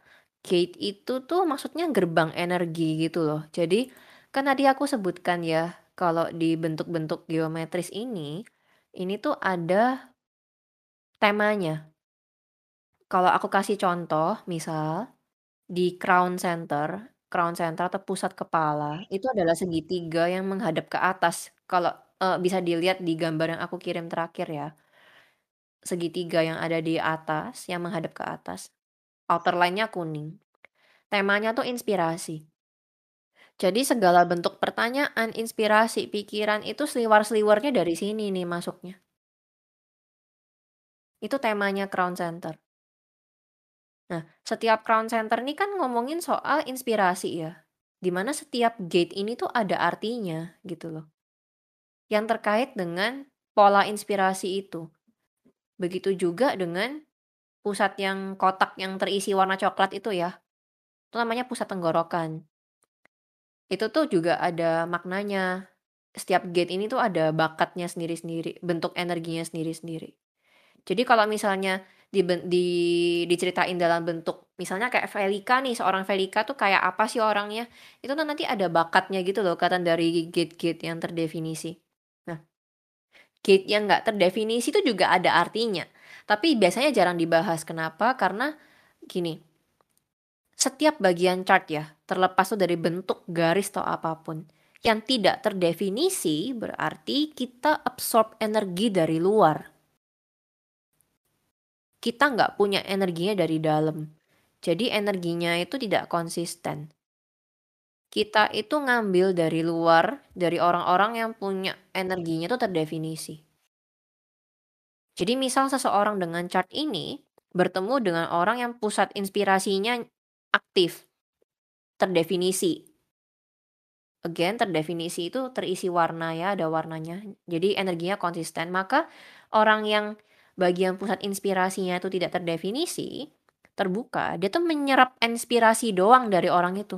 gate itu tuh maksudnya gerbang energi gitu loh. Jadi, kan tadi aku sebutkan ya, kalau di bentuk-bentuk geometris ini, ini tuh ada temanya. Kalau aku kasih contoh, misal di crown center, crown center atau pusat kepala, itu adalah segitiga yang menghadap ke atas. Kalau uh, bisa dilihat di gambar yang aku kirim terakhir ya. Segitiga yang ada di atas, yang menghadap ke atas. Outer line-nya kuning. Temanya tuh inspirasi. Jadi segala bentuk pertanyaan, inspirasi, pikiran itu seliwar-seliwarnya dari sini nih masuknya. Itu temanya Crown Center. Nah, setiap Crown Center ini kan ngomongin soal inspirasi ya. Di mana setiap gate ini tuh ada artinya gitu loh. Yang terkait dengan pola inspirasi itu. Begitu juga dengan pusat yang kotak yang terisi warna coklat itu ya. Itu namanya pusat tenggorokan. Itu tuh juga ada maknanya. Setiap gate ini tuh ada bakatnya sendiri-sendiri, bentuk energinya sendiri-sendiri. Jadi kalau misalnya di, di diceritain dalam bentuk misalnya kayak Velika nih, seorang Velika tuh kayak apa sih orangnya? Itu tuh nanti ada bakatnya gitu loh, kata dari gate-gate yang terdefinisi. Nah, gate yang nggak terdefinisi itu juga ada artinya. Tapi biasanya jarang dibahas. Kenapa? Karena gini, setiap bagian chart ya, terlepas tuh dari bentuk garis atau apa pun, yang tidak terdefinisi berarti kita absorb energi dari luar. Kita nggak punya energinya dari dalam. Jadi energinya itu tidak konsisten. Kita itu ngambil dari luar, dari orang-orang yang punya energinya itu terdefinisi. Jadi misal seseorang dengan chart ini bertemu dengan orang yang pusat inspirasinya aktif, terdefinisi. Again, terdefinisi itu terisi warna ya, ada warnanya. Jadi energinya konsisten. Maka orang yang bagian pusat inspirasinya itu tidak terdefinisi, terbuka, dia tuh menyerap inspirasi doang dari orang itu.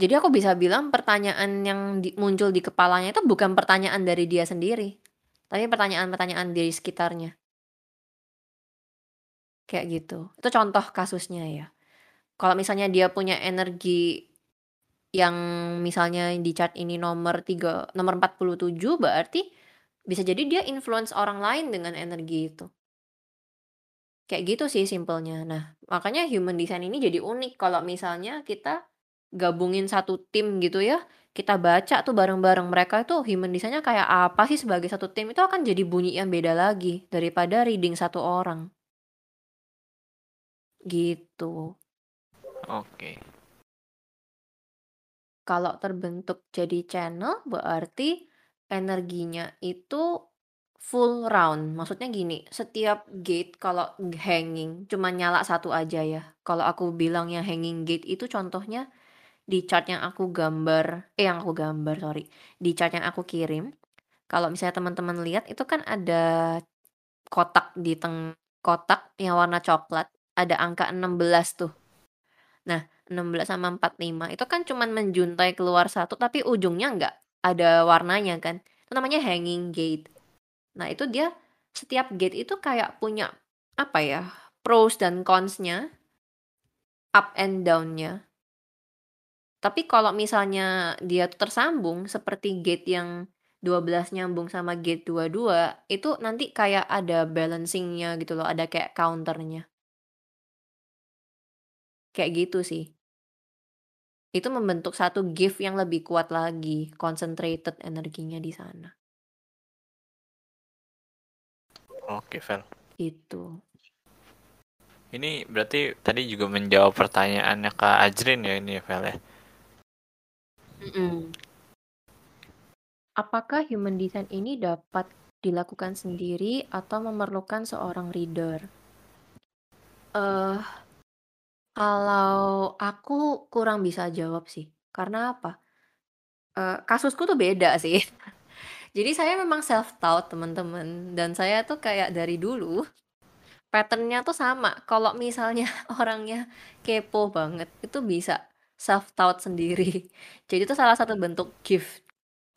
Jadi aku bisa bilang pertanyaan yang muncul di kepalanya itu bukan pertanyaan dari dia sendiri, tapi pertanyaan-pertanyaan dari sekitarnya. Kayak gitu. Itu contoh kasusnya ya. Kalau misalnya dia punya energi yang misalnya di chart ini nomor 3 nomor 47 berarti bisa jadi dia influence orang lain dengan energi itu. Kayak gitu sih simpelnya. Nah, makanya human design ini jadi unik kalau misalnya kita gabungin satu tim gitu ya. Kita baca tuh bareng-bareng mereka itu human design-nya kayak apa sih sebagai satu tim itu akan jadi bunyi yang beda lagi daripada reading satu orang. Gitu. Oke. Kalau terbentuk jadi channel berarti energinya itu full round. Maksudnya gini, setiap gate kalau hanging cuma nyala satu aja ya. Kalau aku bilang yang hanging gate itu contohnya di chart yang aku gambar, eh yang aku gambar, sorry. Di chart yang aku kirim. Kalau misalnya teman-teman lihat itu kan ada kotak di teng kotak yang warna coklat ada angka 16 tuh. Nah, 16 sama 45 itu kan cuman menjuntai keluar satu tapi ujungnya nggak ada warnanya kan. Itu namanya hanging gate. Nah, itu dia setiap gate itu kayak punya apa ya? pros dan cons-nya, up and down-nya. Tapi kalau misalnya dia tersambung seperti gate yang 12 nyambung sama gate 22, itu nanti kayak ada balancing-nya gitu loh, ada kayak counter-nya. Kayak gitu sih. Itu membentuk satu gift yang lebih kuat lagi, concentrated energinya di sana. Oke, Vel. Itu. Ini berarti tadi juga menjawab pertanyaannya Kak Ajrin ya ini Vel ya? Mm-mm. Apakah human design ini dapat dilakukan sendiri atau memerlukan seorang reader? Eh, kalau aku kurang bisa jawab sih. Karena apa? Eh, kasusku tuh beda sih. Jadi saya memang self-taught teman-teman. Dan saya tuh kayak dari dulu patternnya tuh sama. Kalau misalnya orangnya kepo banget, itu bisa self-taught sendiri. Jadi itu salah satu bentuk gift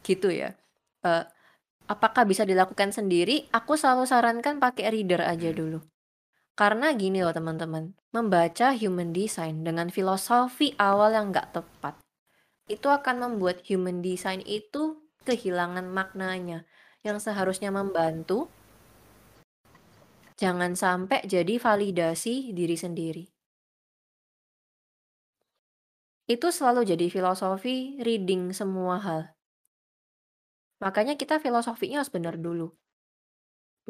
gitu ya. Uh, apakah bisa dilakukan sendiri? Aku selalu sarankan pakai reader aja dulu. Karena gini loh teman-teman, membaca human design dengan filosofi awal yang nggak tepat, itu akan membuat human design itu kehilangan maknanya yang seharusnya membantu Jangan sampai jadi validasi diri sendiri. Itu selalu jadi filosofi reading semua hal. Makanya kita filosofinya harus benar dulu.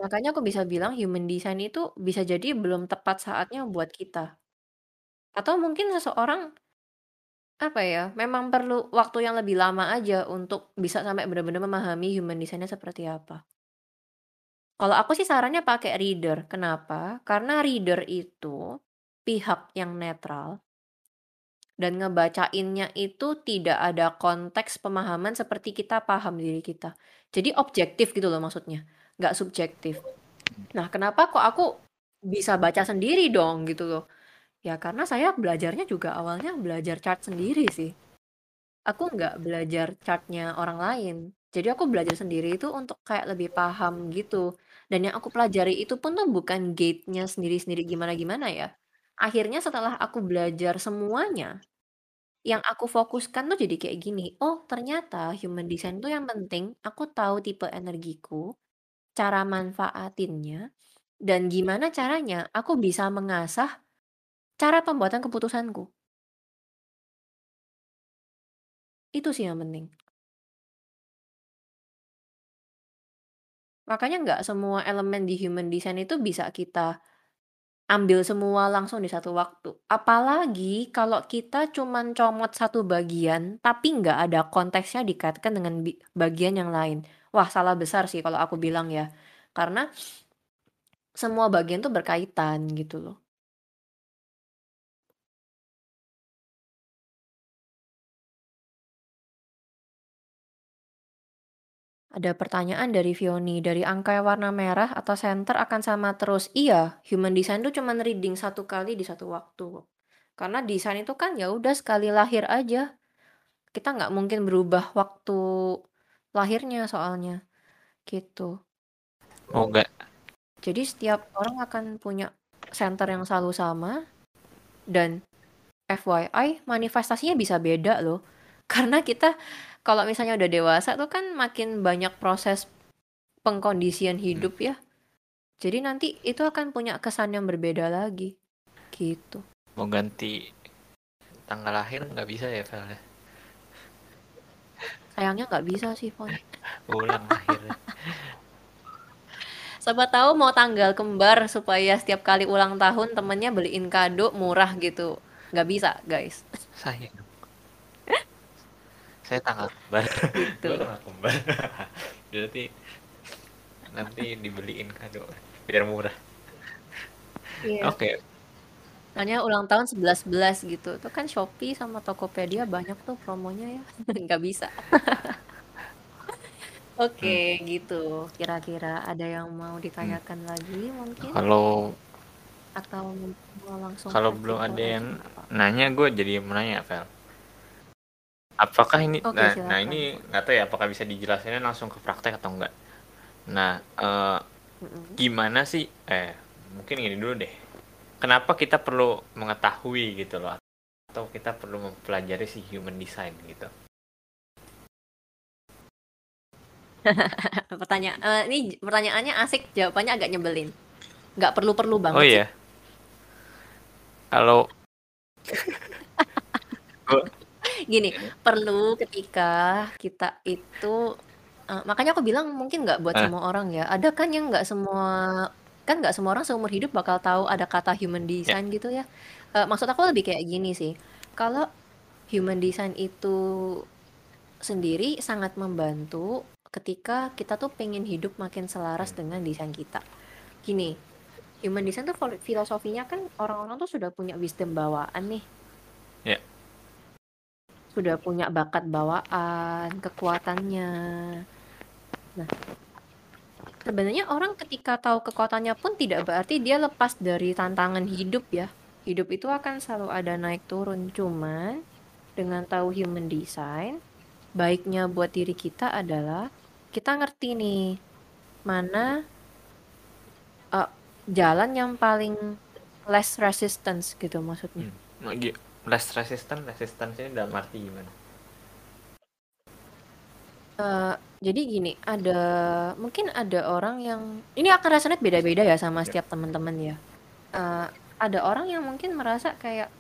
Makanya aku bisa bilang human design itu bisa jadi belum tepat saatnya buat kita. Atau mungkin seseorang apa ya, memang perlu waktu yang lebih lama aja untuk bisa sampai benar-benar memahami human design-nya seperti apa. Kalau aku sih sarannya pakai reader. Kenapa? Karena reader itu pihak yang netral dan ngebacainnya itu tidak ada konteks pemahaman seperti kita paham diri kita. Jadi objektif gitu loh maksudnya, nggak subjektif. Nah, kenapa kok aku bisa baca sendiri dong gitu loh? Ya karena saya belajarnya juga awalnya belajar chart sendiri sih. Aku nggak belajar chartnya orang lain. Jadi aku belajar sendiri itu untuk kayak lebih paham gitu. Dan yang aku pelajari itu pun tuh bukan gate-nya sendiri-sendiri gimana-gimana ya. Akhirnya setelah aku belajar semuanya, yang aku fokuskan tuh jadi kayak gini. Oh, ternyata human design tuh yang penting aku tahu tipe energiku, cara manfaatinnya, dan gimana caranya aku bisa mengasah cara pembuatan keputusanku. Itu sih yang penting. Makanya nggak semua elemen di human design itu bisa kita ambil semua langsung di satu waktu. Apalagi kalau kita cuman comot satu bagian, tapi nggak ada konteksnya dikaitkan dengan bagian yang lain. Wah, salah besar sih kalau aku bilang ya. Karena semua bagian tuh berkaitan gitu loh. Ada pertanyaan dari Vioni, dari angka warna merah atau center akan sama terus? Iya, human design itu cuma reading satu kali di satu waktu. Karena desain itu kan ya udah sekali lahir aja. Kita nggak mungkin berubah waktu lahirnya soalnya. Gitu. Oh enggak. Jadi setiap orang akan punya center yang selalu sama dan FYI manifestasinya bisa beda loh. Karena kita kalau misalnya udah dewasa tuh kan makin banyak proses pengkondisian hmm. hidup ya. Jadi nanti itu akan punya kesan yang berbeda lagi. Gitu. Mau ganti tanggal lahir nggak bisa ya, Vel? Ya? Sayangnya nggak bisa sih, Fon. Ulang lahir. Siapa tahu mau tanggal kembar supaya setiap kali ulang tahun temennya beliin kado murah gitu. Nggak bisa, guys. Sayang saya tanggal kembar gitu. tanggal kembar berarti nanti dibeliin kado biar murah iya. oke okay. Hanya ulang tahun 11-11 gitu. Itu kan Shopee sama Tokopedia banyak tuh promonya ya. Nggak bisa. Oke, okay, hmm. gitu. Kira-kira ada yang mau ditanyakan hmm. lagi mungkin? Kalau atau mau langsung Kalau belum ada yang nanya, gue jadi menanya, Vel. Apakah ini Oke, nah, nah ini nggak tahu ya apakah bisa dijelasinnya langsung ke praktek atau enggak. Nah, eh, gimana sih eh mungkin ini dulu deh. Kenapa kita perlu mengetahui gitu loh atau kita perlu mempelajari si human design gitu. Pertanyaan uh, ini pertanyaannya asik, jawabannya agak nyebelin. Nggak perlu-perlu banget. Oh iya. Kalau Gini, perlu ketika kita itu uh, makanya aku bilang mungkin nggak buat uh. semua orang ya. Ada kan yang nggak semua kan nggak semua orang seumur hidup bakal tahu ada kata human design gitu ya. Eh, maksud aku lebih kayak gini sih. Kalau human design itu sendiri sangat membantu ketika kita tuh pengen hidup makin selaras dengan desain kita. Gini, human design tuh filo- filosofinya kan orang-orang tuh sudah punya wisdom bawaan nih. Ya. Sudah punya bakat bawaan, kekuatannya. Nah, sebenarnya orang ketika tahu kekuatannya pun tidak berarti dia lepas dari tantangan hidup ya. Hidup itu akan selalu ada naik turun. Cuman dengan tahu human design, baiknya buat diri kita adalah kita ngerti nih mana uh, jalan yang paling less resistance gitu maksudnya. Hmm. Lagi less resistant, resistance ini dalam arti gimana? Uh, jadi gini, ada mungkin ada orang yang ini akan rasanya beda-beda ya sama Ya. setiap teman-teman ya. Uh, ada orang yang mungkin merasa kayak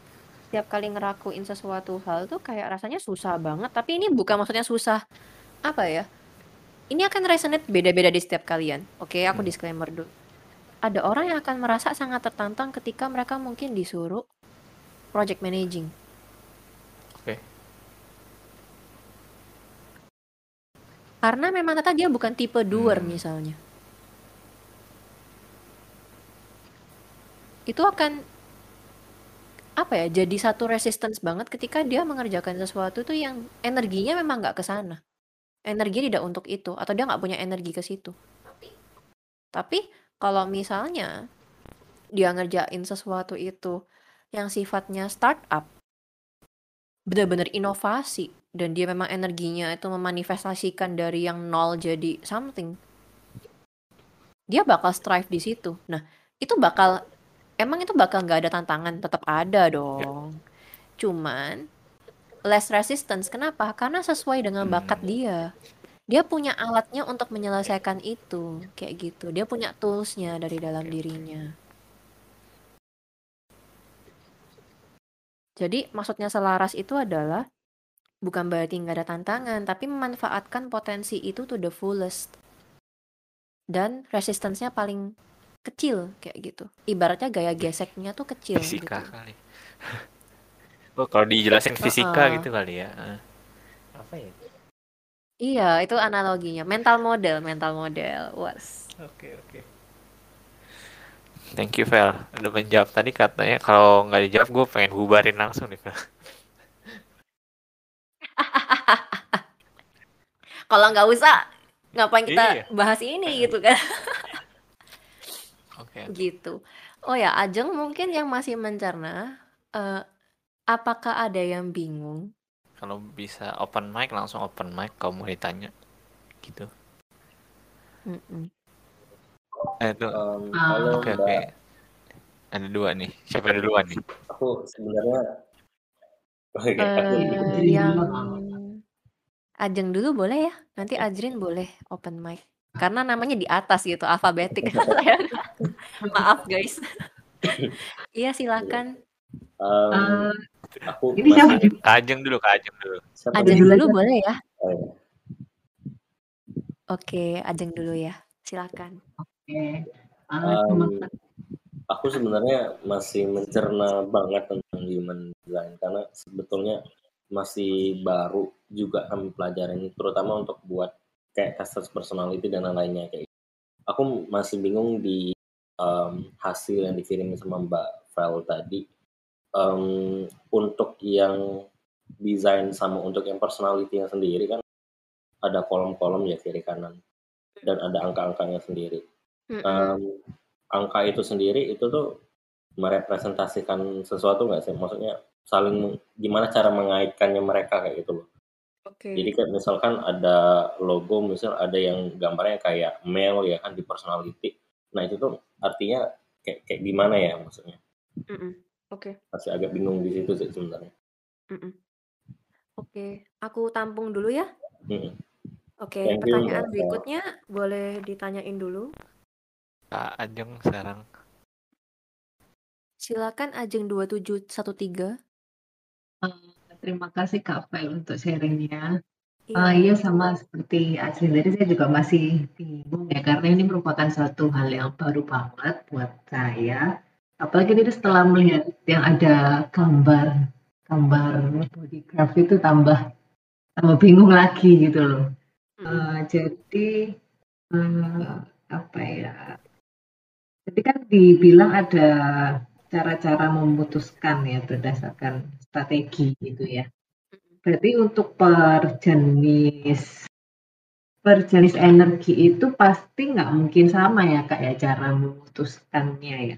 setiap kali ngerakuin sesuatu hal tuh kayak rasanya susah banget. Tapi ini bukan maksudnya susah apa ya? Ini akan resonate beda-beda di setiap kalian. Oke, aku Hmm. disclaimer dulu. Ada orang yang akan merasa sangat tertantang ketika mereka mungkin disuruh project managing. Oke. Karena memang ternyata dia bukan tipe doer Hmm. misalnya. Itu akan apa ya jadi satu resistance banget ketika dia mengerjakan sesuatu tuh yang energinya memang nggak ke sana energinya tidak untuk itu atau dia nggak punya energi ke situ tapi kalau misalnya dia ngerjain sesuatu itu yang sifatnya startup. Benar-benar inovasi dan dia memang energinya itu memanifestasikan dari yang nol jadi something. Dia bakal strive di situ. Nah itu bakal emang itu bakal nggak ada tantangan tetap ada dong. Cuman less resistance. Kenapa? Karena sesuai dengan bakat Hmm. dia. Dia punya alatnya untuk menyelesaikan itu. Kayak gitu. Dia punya toolsnya dari dalam dirinya jadi maksudnya selaras itu adalah bukan berarti nggak ada tantangan tapi memanfaatkan potensi itu to the fullest dan resistance-nya paling kecil kayak gitu ibaratnya gaya geseknya tuh kecil Fisika gitu kali. Oh, kalau dijelasin fisika Heeh. gitu kali ya. Apa ya? Iya, itu analoginya. Mental model, mental model. Was. Oke, oke. Thank you, Vel. Udah menjawab tadi katanya kalau nggak dijawab gue pengen bubarin langsung nih, Vel. Kalau nggak usah, ngapain kita Iya. bahas ini gitu kan? Oke. Gitu. Oh ya, Ajeng mungkin yang masih mencerna, eh, apakah ada yang bingung? Kalau bisa open mic langsung open mic kalau mau ditanya. Gitu. Mm-mm. Eh, tuh. Um, Ah. halo Oke, Mbak, oke. Ada dua nih. Siapa duluan nih? aku sebenarnya Oke, aku Eh, yang Ajeng dulu boleh ya? Nanti Ajrin boleh open mic. Karena namanya di atas gitu, alfabetik. Maaf guys. Iya silakan. um, Eh, aku ini siapa masih? Kajeng dulu, Kajeng dulu. siapa Ajeng dulu dulu boleh ya? Oh, iya. Oke, Ajeng dulu ya. Silakan. Oke. Um, aku sebenarnya masih mencerna banget tentang human design karena sebetulnya masih baru juga kami pelajarin terutama untuk buat kayak test personality dan lain-lainnya kayak gitu. aku masih bingung di um, hasil yang dikirim sama Mbak Vel tadi um, untuk yang desain sama untuk yang personality yang sendiri kan ada kolom-kolom ya kiri kanan dan ada angka-angkanya sendiri Mm-mm. um, angka itu sendiri itu tuh merepresentasikan sesuatu nggak sih? Maksudnya saling gimana cara mengaitkannya mereka kayak gitu loh. Oke. Jadi kayak misalkan ada logo, misal ada yang gambarnya kayak male ya kan di personality. Nah itu tuh artinya kayak kayak gimana ya maksudnya? Mm-mm. Oke. Masih agak bingung di situ sih sebenarnya. Mm-mm. Oke, aku tampung dulu ya. Mm-mm. Oke, Thank you pertanyaan Mbak. berikutnya boleh ditanyain dulu. Kak Ajeng sekarang. Silakan Ajeng 2713. Eh, terima kasih Kak Fel untuk sharingnya. Uh, iya sama seperti Aceh tadi saya juga masih bingung ya karena ini merupakan suatu hal yang baru banget buat saya. Apalagi ini setelah melihat yang ada gambar gambar bodygraph itu tambah tambah bingung lagi gitu loh. Uh, jadi uh, apa ya? Jadi kan dibilang ada cara-cara memutuskan ya berdasarkan strategi gitu ya. Berarti untuk per jenis per jenis energi itu pasti nggak mungkin sama ya kak ya cara memutuskannya ya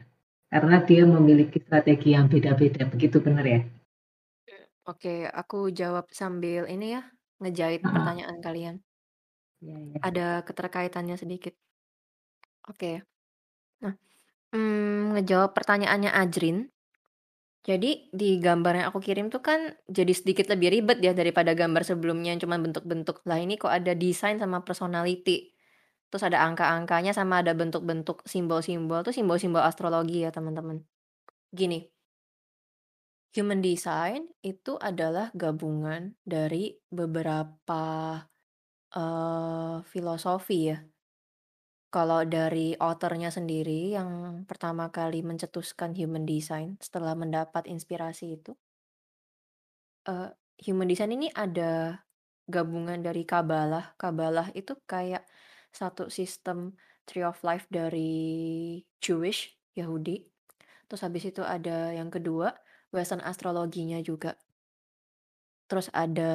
karena dia memiliki strategi yang beda-beda begitu benar ya Oke, aku jawab sambil ini ya ngejahit Ah. pertanyaan kalian. ya, ya. Ada keterkaitannya sedikit. Oke. Nah, mm, ngejawab pertanyaannya Ajrin. Jadi di gambar yang aku kirim tuh kan jadi sedikit lebih ribet ya daripada gambar sebelumnya yang cuma bentuk-bentuk. Lah ini kok ada desain sama personality. Terus ada angka-angkanya sama ada bentuk-bentuk simbol-simbol tuh simbol-simbol astrologi ya teman-teman. Gini. Human design itu adalah gabungan dari beberapa uh, filosofi ya. Kalau dari author-nya sendiri yang pertama kali mencetuskan human design setelah mendapat inspirasi itu uh, human design ini ada gabungan dari Kabbalah. Kabbalah itu kayak satu sistem tree of life dari Jewish, Yahudi. Terus habis itu ada yang kedua, Western astrologinya juga. Terus ada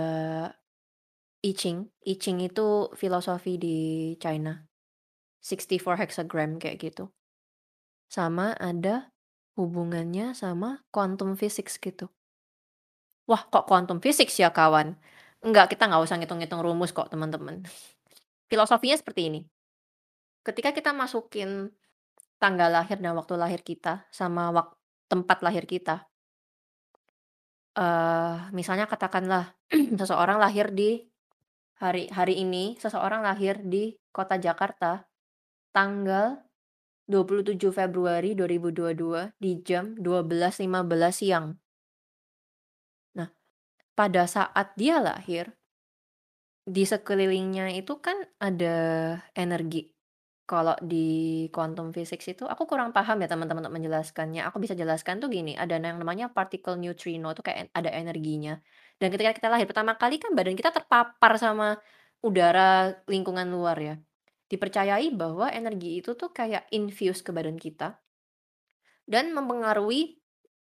I Ching. I Ching itu filosofi di China. 64 hexagram kayak gitu. Sama ada hubungannya sama quantum physics gitu. Wah, kok quantum physics ya kawan? Enggak, kita nggak usah ngitung-ngitung rumus kok teman-teman. Filosofinya seperti ini. Ketika kita masukin tanggal lahir dan waktu lahir kita sama wak tempat lahir kita. Uh, misalnya katakanlah seseorang lahir di hari hari ini, seseorang lahir di kota Jakarta tanggal 27 Februari 2022 di jam 12.15 siang. Nah, pada saat dia lahir, di sekelilingnya itu kan ada energi. Kalau di quantum physics itu, aku kurang paham ya teman-teman untuk menjelaskannya. Aku bisa jelaskan tuh gini, ada yang namanya particle neutrino itu kayak ada energinya. Dan ketika kita lahir pertama kali kan badan kita terpapar sama udara lingkungan luar ya dipercayai bahwa energi itu tuh kayak infuse ke badan kita dan mempengaruhi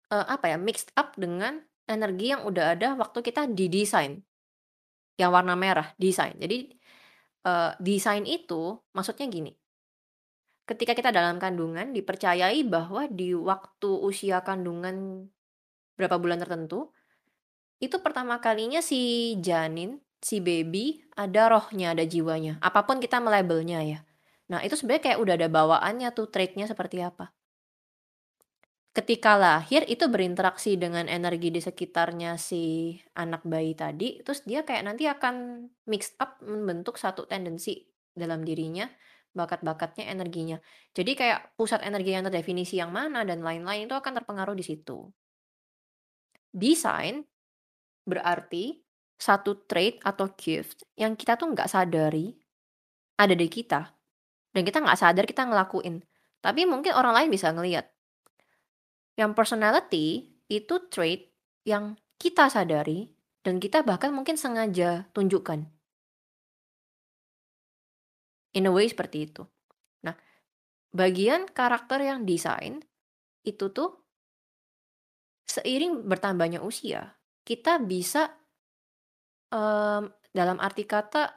uh, apa ya mixed up dengan energi yang udah ada waktu kita didesain yang warna merah desain. Jadi uh, desain itu maksudnya gini. Ketika kita dalam kandungan dipercayai bahwa di waktu usia kandungan berapa bulan tertentu itu pertama kalinya si janin si baby ada rohnya, ada jiwanya. Apa pun kita melabelnya ya. Nah, itu sebenarnya kayak udah ada bawaannya tuh trait-nya seperti apa. Ketika lahir itu berinteraksi dengan energi di sekitarnya si anak bayi tadi, terus dia kayak nanti akan mix up membentuk satu tendensi dalam dirinya, bakat-bakatnya, energinya. Jadi kayak pusat energi yang terdefinisi yang mana dan lain-lain itu akan terpengaruh di situ. Desain berarti satu trait atau gift yang kita tuh nggak sadari ada di kita. Dan kita nggak sadar kita ngelakuin. Tapi mungkin orang lain bisa ngelihat yang personality itu trait yang kita sadari dan kita bahkan mungkin sengaja tunjukkan. In a way seperti itu. Nah bagian karakter yang desain itu tuh seiring bertambahnya usia kita bisa um, dalam arti kata,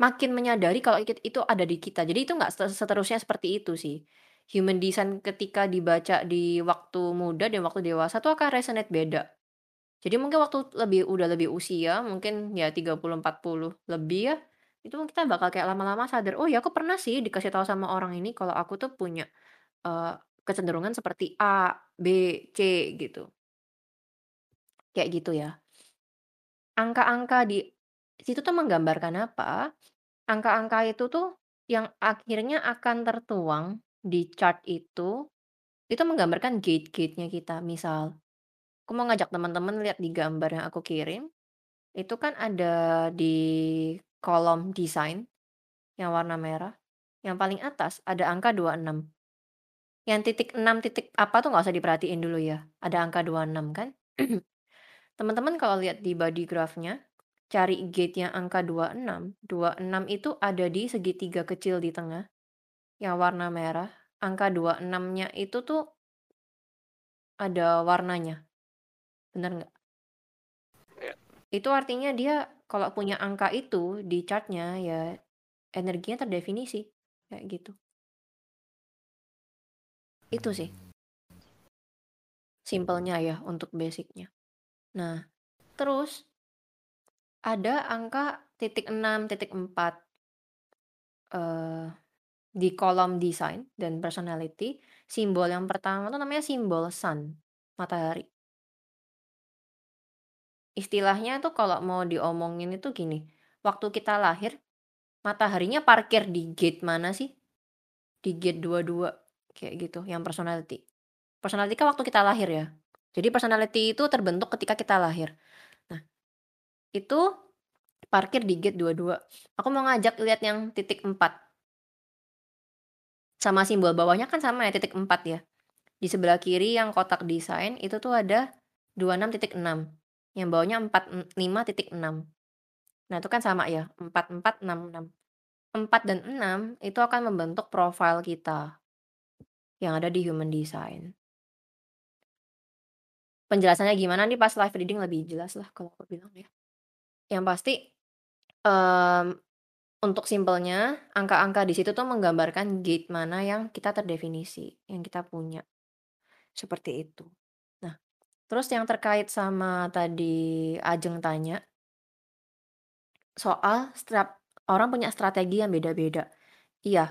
makin menyadari kalau itu ada di kita. Jadi itu nggak seterusnya seperti itu sih. Human design ketika dibaca di waktu muda dan waktu dewasa tuh akan resonate beda. Jadi mungkin waktu lebih udah lebih usia, mungkin ya 30, 40 lebih ya, itu kita bakal kayak lama-lama sadar, "Oh ya aku pernah sih dikasih tahu sama orang ini kalau aku tuh punya, uh, kecenderungan seperti A, B, C," gitu. Kayak gitu ya. Angka-angka di situ tuh menggambarkan apa? Angka-angka itu tuh yang akhirnya akan tertuang di chart itu, itu menggambarkan gate-gate-nya kita. Misal, aku mau ngajak teman-teman lihat di gambar yang aku kirim, itu kan ada di kolom desain yang warna merah, yang paling atas ada angka 26. Yang titik 6 titik apa tuh nggak usah diperhatiin dulu ya, ada angka 26 kan. Teman-teman kalau lihat di body graph-nya, cari gate yang angka 26, 26 itu ada di segitiga kecil di tengah, yang warna merah. Angka 26-nya itu tuh ada warnanya. Bener nggak? Iya. Itu artinya dia kalau punya angka itu di chart-nya ya energinya terdefinisi, kayak gitu. Itu sih. Simpelnya ya untuk basic-nya. Nah, terus ada angka titik 6, titik 4 eh, di kolom design dan personality, simbol yang pertama tuh namanya simbol sun, matahari. Istilahnya tuh kalau mau diomongin itu gini, waktu kita lahir, mataharinya parkir di gate mana sih? Di gate 22, kayak gitu, yang personality. Personality kan waktu kita lahir ya. Jadi personality itu terbentuk ketika kita lahir. Nah, itu parkir di gate 22. Aku mau ngajak lihat yang titik 4. Sama simbol bawahnya kan sama ya, titik 4 ya. Di sebelah kiri yang kotak desain itu tuh ada 26.6. Yang bawahnya 45.6. Nah, itu kan sama ya, 4466. 4 dan 6 itu akan membentuk profil kita yang ada di human design. Penjelasannya gimana nih pas live reading lebih jelas lah kalau aku bilang ya. Yang pasti um, untuk simpelnya angka-angka di situ tuh menggambarkan gate mana yang kita terdefinisi, yang kita punya. Seperti itu. Nah, terus yang terkait sama tadi Ajeng tanya soal setiap orang punya strategi yang beda-beda. Iya.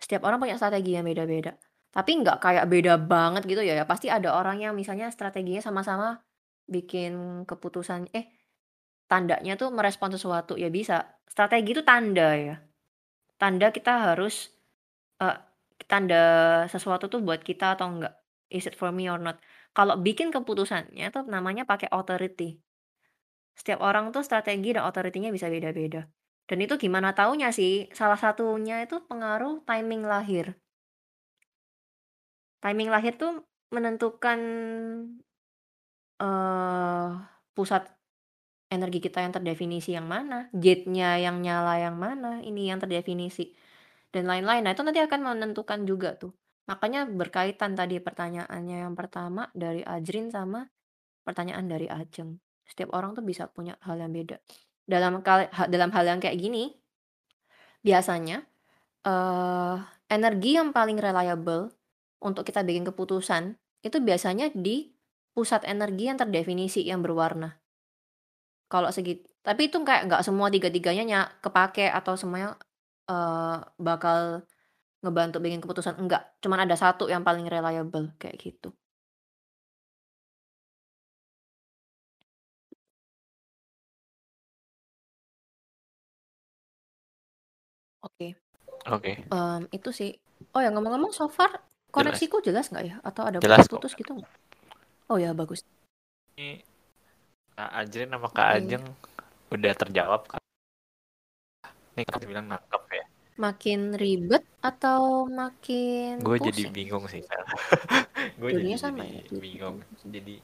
Setiap orang punya strategi yang beda-beda. Tapi nggak kayak beda banget gitu ya, ya pasti ada orang yang misalnya strateginya sama-sama bikin keputusan eh, tandanya tuh merespon sesuatu, ya bisa. Strategi itu tanda ya. Tanda kita harus, uh, tanda sesuatu tuh buat kita atau enggak, is it for me or not. Kalau bikin keputusannya tuh namanya pakai authority. Setiap orang tuh strategi dan authority-nya bisa beda-beda. Dan itu gimana taunya sih? Salah satunya itu pengaruh timing lahir. Timing lahir tuh menentukan, uh, pusat energi kita yang terdefinisi yang mana, gate-nya yang nyala yang mana, ini yang terdefinisi, dan lain-lain. Nah, itu nanti akan menentukan juga tuh. Makanya berkaitan tadi pertanyaannya yang pertama dari Ajrin sama pertanyaan dari Ajeng. Setiap orang tuh bisa punya hal yang beda. Dalam dalam hal yang kayak gini, biasanya, uh, energi yang paling reliable untuk kita bikin keputusan, itu biasanya di pusat energi yang terdefinisi yang berwarna. Kalau segit tapi itu kayak nggak semua tiga-tiganya nya kepake atau semuanya, uh, bakal ngebantu bikin keputusan, enggak. Cuman ada satu yang paling reliable, kayak gitu. Oke. Oke. Um, itu sih. Oh ya ngomong-ngomong so far Koneksiku jelas nggak ya? Atau ada Jelas putus gitu nggak? Oh ya bagus. Ini Kak Ajrin sama Kak Oke. Ajeng udah terjawab kan? Ini kan bilang nangkep ya. Makin ribet atau makin Gue jadi bingung sih. Gue jadi, sama jadi ya? bingung. Jadi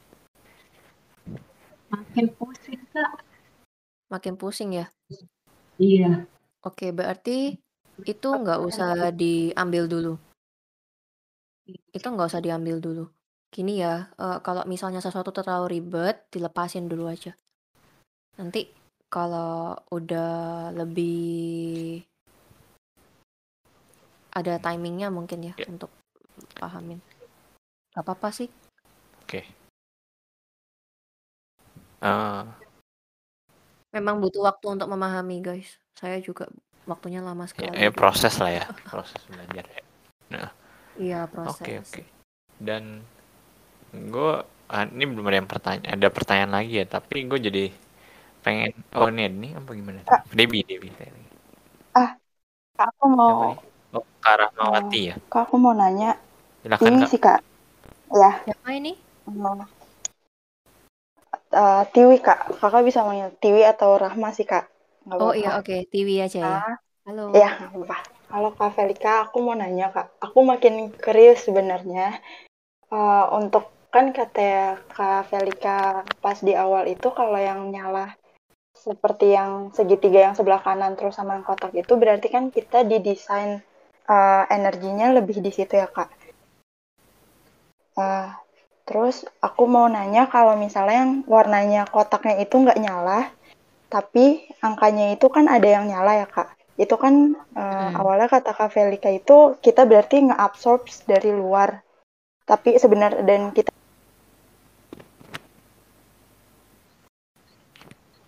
Makin pusing kak. Makin pusing ya? Iya. Oke, berarti itu nggak usah diambil dulu. Itu nggak usah diambil dulu. Gini ya, uh, kalau misalnya sesuatu terlalu ribet, dilepasin dulu aja. Nanti kalau udah lebih ada timingnya mungkin ya yeah. untuk pahamin. Gak apa-apa sih. Oke. Okay. Uh. Memang butuh waktu untuk memahami guys. Saya juga waktunya lama sekali. Ya, ya proses lah ya, proses belajar ya. Nah. Iya proses. Oke oke. Dan gue ah, ini belum ada yang pertanyaan ada pertanyaan lagi ya tapi gue jadi pengen oh ini ini apa gimana Kak. Debbie Debbie ah kak aku mau oh Kak Mawati ya kak aku mau nanya Silakan, ini kak. sih kak ya siapa ini uh, Tiwi kak. Kakak bisa manggil Tiwi atau Rahma sih kak. Nggak Oh apa-apa. iya, oke. Tiwi aja ya. Ah, Halo. ya nggak Halo Kak Felika, aku mau nanya Kak. Aku makin curious sebenarnya. Uh, untuk kan kata Kak Felika pas di awal itu kalau yang nyala seperti yang segitiga yang sebelah kanan terus sama yang kotak itu berarti kan kita didesain uh, energinya lebih di situ ya Kak. Uh, terus aku mau nanya kalau misalnya yang warnanya kotaknya itu nggak nyala, tapi angkanya itu kan ada yang nyala ya Kak. Itu kan uh, Hmm. awalnya kata Kak Felika itu kita berarti nge-absorb dari luar. Tapi sebenarnya dan kita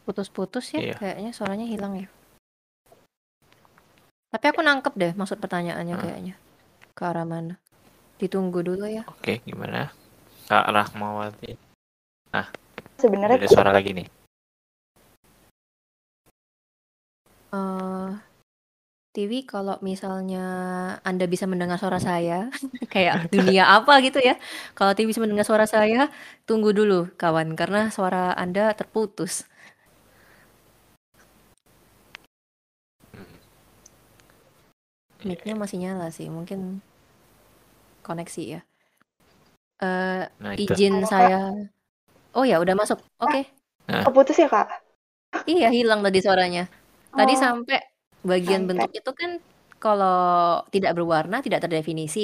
Putus-putus ya, Iya. kayaknya suaranya hilang ya. Tapi aku nangkep deh maksud pertanyaannya Hmm. kayaknya. Ke arah mana? Ditunggu dulu ya. Oke, gimana? Kak Rahmawati. sebenarnya Ada suara lagi nih. eh Tiwi, kalau misalnya Anda bisa mendengar suara saya, kayak dunia apa gitu ya. Kalau Tiwi bisa mendengar suara saya, tunggu dulu kawan, karena suara Anda terputus. Mic-nya masih nyala sih, mungkin koneksi ya. Eh Nah, itu. izin Halo, Kak. saya. Oh ya, udah masuk. Oke. keputus ya Kak. Iya, hilang tadi suaranya. Tadi Oh, sampai bagian sampai. bentuk itu kan kalau tidak berwarna tidak terdefinisi.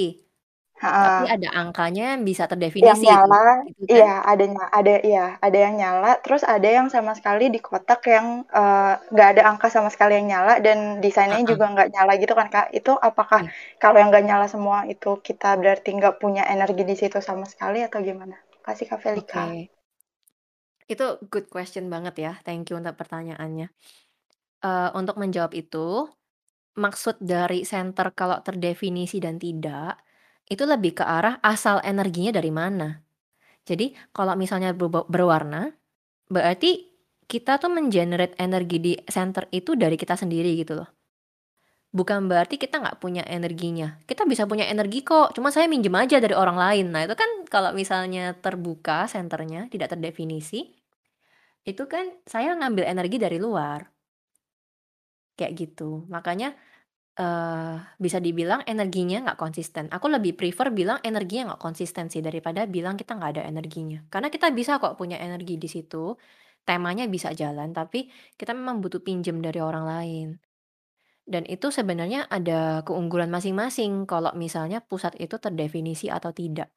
Ha-ha. Tapi ada angkanya yang bisa yang terdefinisi itu. nyala Gitu kan? iya ada ada iya ada yang nyala terus ada yang sama sekali di kotak yang eh, nggak ada angka sama sekali yang nyala dan desainnya Ha-ha. juga nggak nyala gitu kan kak itu apakah Iya. kalau yang nggak nyala semua itu kita berarti nggak punya energi di situ sama sekali atau gimana kasih kak Oke. Felika Itu good question banget ya. Thank you untuk pertanyaannya. Eh, untuk menjawab itu, maksud dari center kalau terdefinisi dan tidak, itu lebih ke arah asal energinya dari mana. Jadi, kalau misalnya berwarna, berarti kita tuh mengenerate energi di center itu dari kita sendiri gitu loh. Bukan berarti kita nggak punya energinya. Kita bisa punya energi kok, cuma saya minjem aja dari orang lain. Nah, itu kan kalau misalnya terbuka senternya, tidak terdefinisi, itu kan saya ngambil energi dari luar. Kayak gitu. Makanya eh bisa dibilang energinya nggak konsisten. Aku lebih prefer bilang energinya nggak konsisten sih daripada bilang kita nggak ada energinya. Karena kita bisa kok punya energi di situ, temanya bisa jalan, tapi kita memang butuh pinjem dari orang lain. Dan itu sebenarnya ada keunggulan masing-masing kalau misalnya pusat itu terdefinisi atau tidak.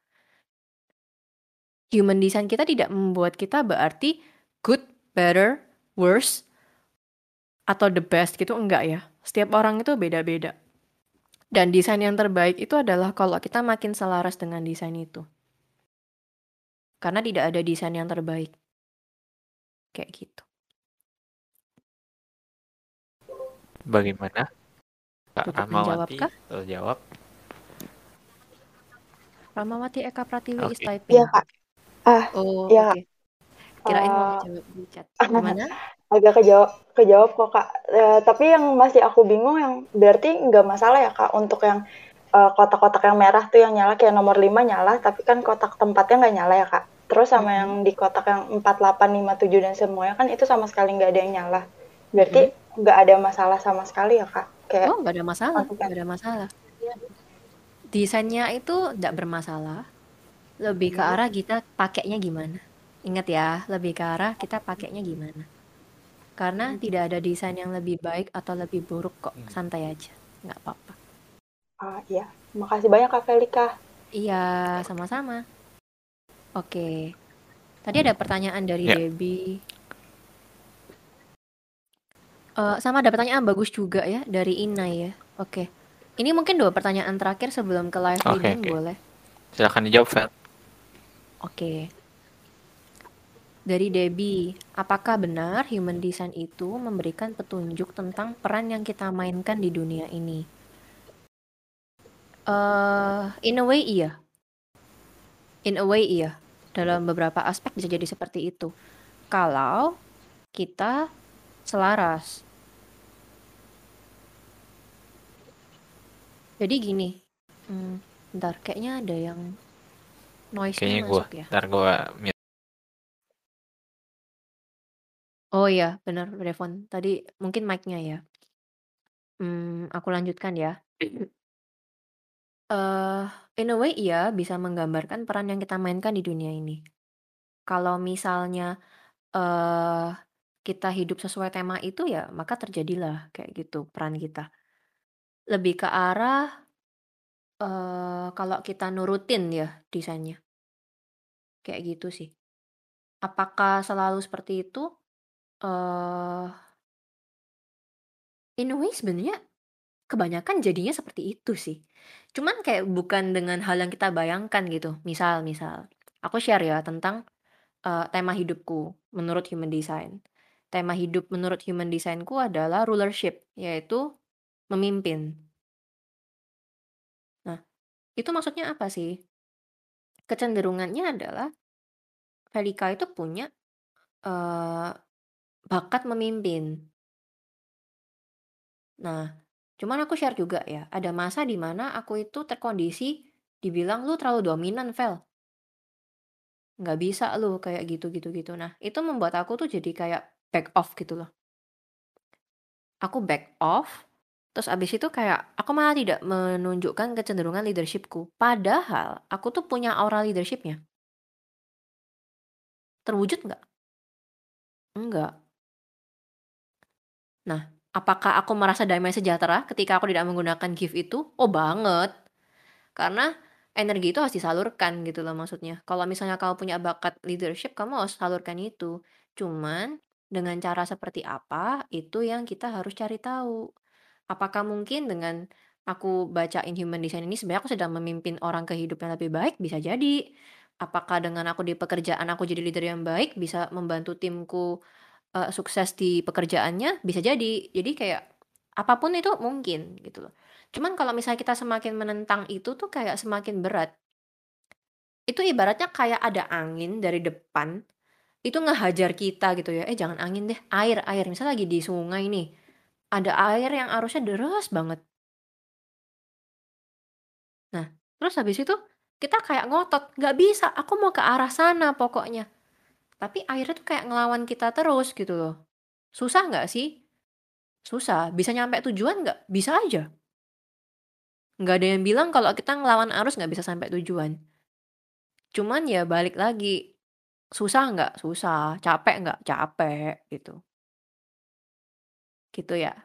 Human design kita tidak membuat kita berarti good, better, worse, atau the best gitu enggak ya. Setiap orang itu beda-beda. Dan desain yang terbaik itu adalah kalau kita makin selaras dengan desain itu. Karena tidak ada desain yang terbaik. Kayak gitu. Bagaimana? Kak Rahmawati kah? terjawab. Ramawati Eka Pratiwi is Oke. typing. iya kak ah Oh, iya oke. Kirain mau Eh, ngejawab di chat. Gimana? agak kejawab kejawab kok kak Eh, tapi yang masih aku bingung yang berarti nggak masalah ya kak untuk yang eh, kotak-kotak yang merah tuh yang nyala kayak nomor 5 nyala tapi kan kotak tempatnya nggak nyala ya kak terus sama Mhm. yang di kotak yang 4, 8, 5, 7 dan semuanya kan itu sama sekali nggak ada yang nyala berarti nggak ada masalah sama sekali ya kak kayak Oh, nggak ada masalah, nggak ada masalah. Desainnya itu nggak bermasalah. Lebih ke arah kita pakainya gimana. Ingat ya, lebih ke arah kita pakainya gimana. Karena tidak ada desain yang lebih baik atau lebih buruk kok. Santai aja, nggak apa-apa. ah, iya makasih banyak kak Felika Iya, sama-sama. Oke. Tadi ada pertanyaan dari Ya. Debbie. Eh, sama ada pertanyaan bagus juga ya dari Inai ya. Oke. Ini mungkin dua pertanyaan terakhir sebelum ke live Oke, reading oke. boleh. Silakan dijawab, Fel. Oke. Dari Debbie, apakah benar human design itu memberikan petunjuk tentang peran yang kita mainkan di dunia ini? eh in a way iya. In a way iya. Dalam beberapa aspek bisa jadi seperti itu. Kalau kita selaras. Jadi gini, hmm, bentar, kayaknya ada yang noise-nya gua, masuk ya. ntar mute. Oh iya, benar Devon. Tadi mungkin mic-nya ya. Hmm, aku lanjutkan ya. uh, in a way iya, bisa menggambarkan peran yang kita mainkan di dunia ini. Kalau misalnya, uh, kita hidup sesuai tema itu ya, maka terjadilah kayak gitu peran kita. Lebih ke arah, uh, kalau kita nurutin ya desainnya. Kayak gitu sih. Apakah selalu seperti itu? Uh, in a way sebenarnya kebanyakan jadinya seperti itu sih. Cuman kayak bukan dengan hal yang kita bayangkan gitu. Misal misal, aku share ya tentang, uh, tema hidupku menurut Human Design. Tema hidup menurut Human Design-ku adalah rulership, yaitu memimpin. Nah, itu maksudnya apa sih? Kecenderungannya adalah Felika itu punya, uh, bakat memimpin. Nah, cuman aku share juga ya, ada masa di mana aku itu terkondisi dibilang, "Lu terlalu dominan, Vel." Nggak bisa lu kayak gitu gitu gitu. Nah, itu membuat aku tuh jadi kayak back off gitu loh. Aku back off, terus abis itu kayak aku malah tidak menunjukkan kecenderungan leadershipku. Padahal aku tuh punya aura leadershipnya. Terwujud nggak? Enggak. Nah, apakah aku merasa damai sejahtera ketika aku tidak menggunakan gift itu? Oh banget. Karena energi itu harus disalurkan gitu loh maksudnya. Kalau misalnya kamu punya bakat leadership, kamu harus salurkan itu. Cuman dengan cara seperti apa, itu yang kita harus cari tahu. Apakah mungkin dengan aku bacain human design ini sebenarnya aku sedang memimpin orang ke hidup yang lebih baik? Bisa jadi. Apakah dengan aku di pekerjaan aku jadi leader yang baik, bisa membantu timku uh, sukses di pekerjaannya bisa jadi. Jadi kayak apa pun itu mungkin gitu loh. Cuman kalau misalnya kita semakin menentang itu tuh kayak semakin berat. Itu ibaratnya kayak ada angin dari depan itu ngehajar kita gitu ya. Eh jangan angin deh, air air. Misalnya lagi di sungai nih. Ada air yang arusnya deras banget. Nah, terus habis itu kita kayak ngotot, nggak bisa, aku mau ke arah sana pokoknya. Tapi akhirnya tuh kayak ngelawan kita terus gitu loh. Susah nggak sih? Susah. Bisa nyampe tujuan nggak? Bisa aja. Nggak ada yang bilang kalau kita ngelawan arus nggak bisa sampai tujuan. Cuman ya balik lagi. Susah nggak? Susah. Capek nggak? Capek gitu. Gitu ya.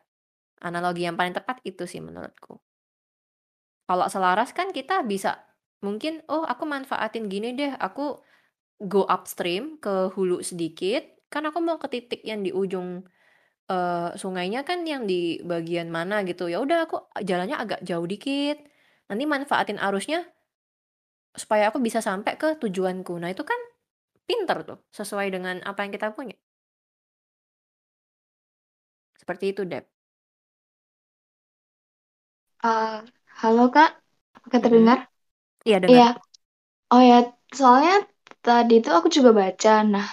Analogi yang paling tepat itu sih menurutku. Kalau selaras kan kita bisa mungkin, oh aku manfaatin gini deh, aku go upstream ke hulu sedikit, kan aku mau ke titik yang di ujung, uh, sungainya kan yang di bagian mana gitu, ya udah aku jalannya agak jauh dikit, nanti manfaatin arusnya supaya aku bisa sampai ke tujuanku. Nah itu kan pinter tuh, sesuai dengan apa yang kita punya. Seperti itu, Deb. Uh, halo Kak, apakah terdengar? Iya, dengar. Iya. Oh ya, soalnya Tadi itu aku juga baca. Nah,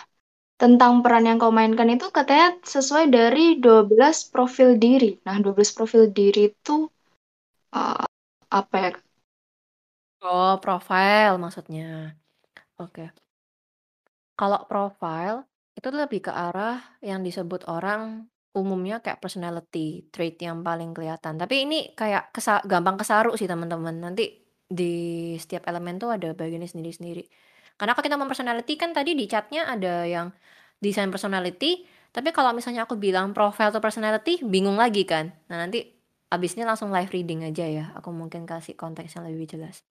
tentang peran yang kau mainkan itu katanya sesuai dari 12 profil diri. Nah, 12 profil diri itu uh, apa ya? Oh, profile maksudnya. Oke. Okay. Kalau profile itu lebih ke arah yang disebut orang umumnya kayak personality trait yang paling kelihatan. Tapi ini kayak kesa gampang kesaru sih teman-teman. Nanti di setiap elemen tuh ada bagiannya sendiri-sendiri. Karena kalau kita mau personality kan tadi di chatnya ada yang desain personality, tapi kalau misalnya aku bilang profile to personality, bingung lagi kan. Nah nanti abis ini langsung live reading aja ya, aku mungkin kasih konteks yang lebih jelas.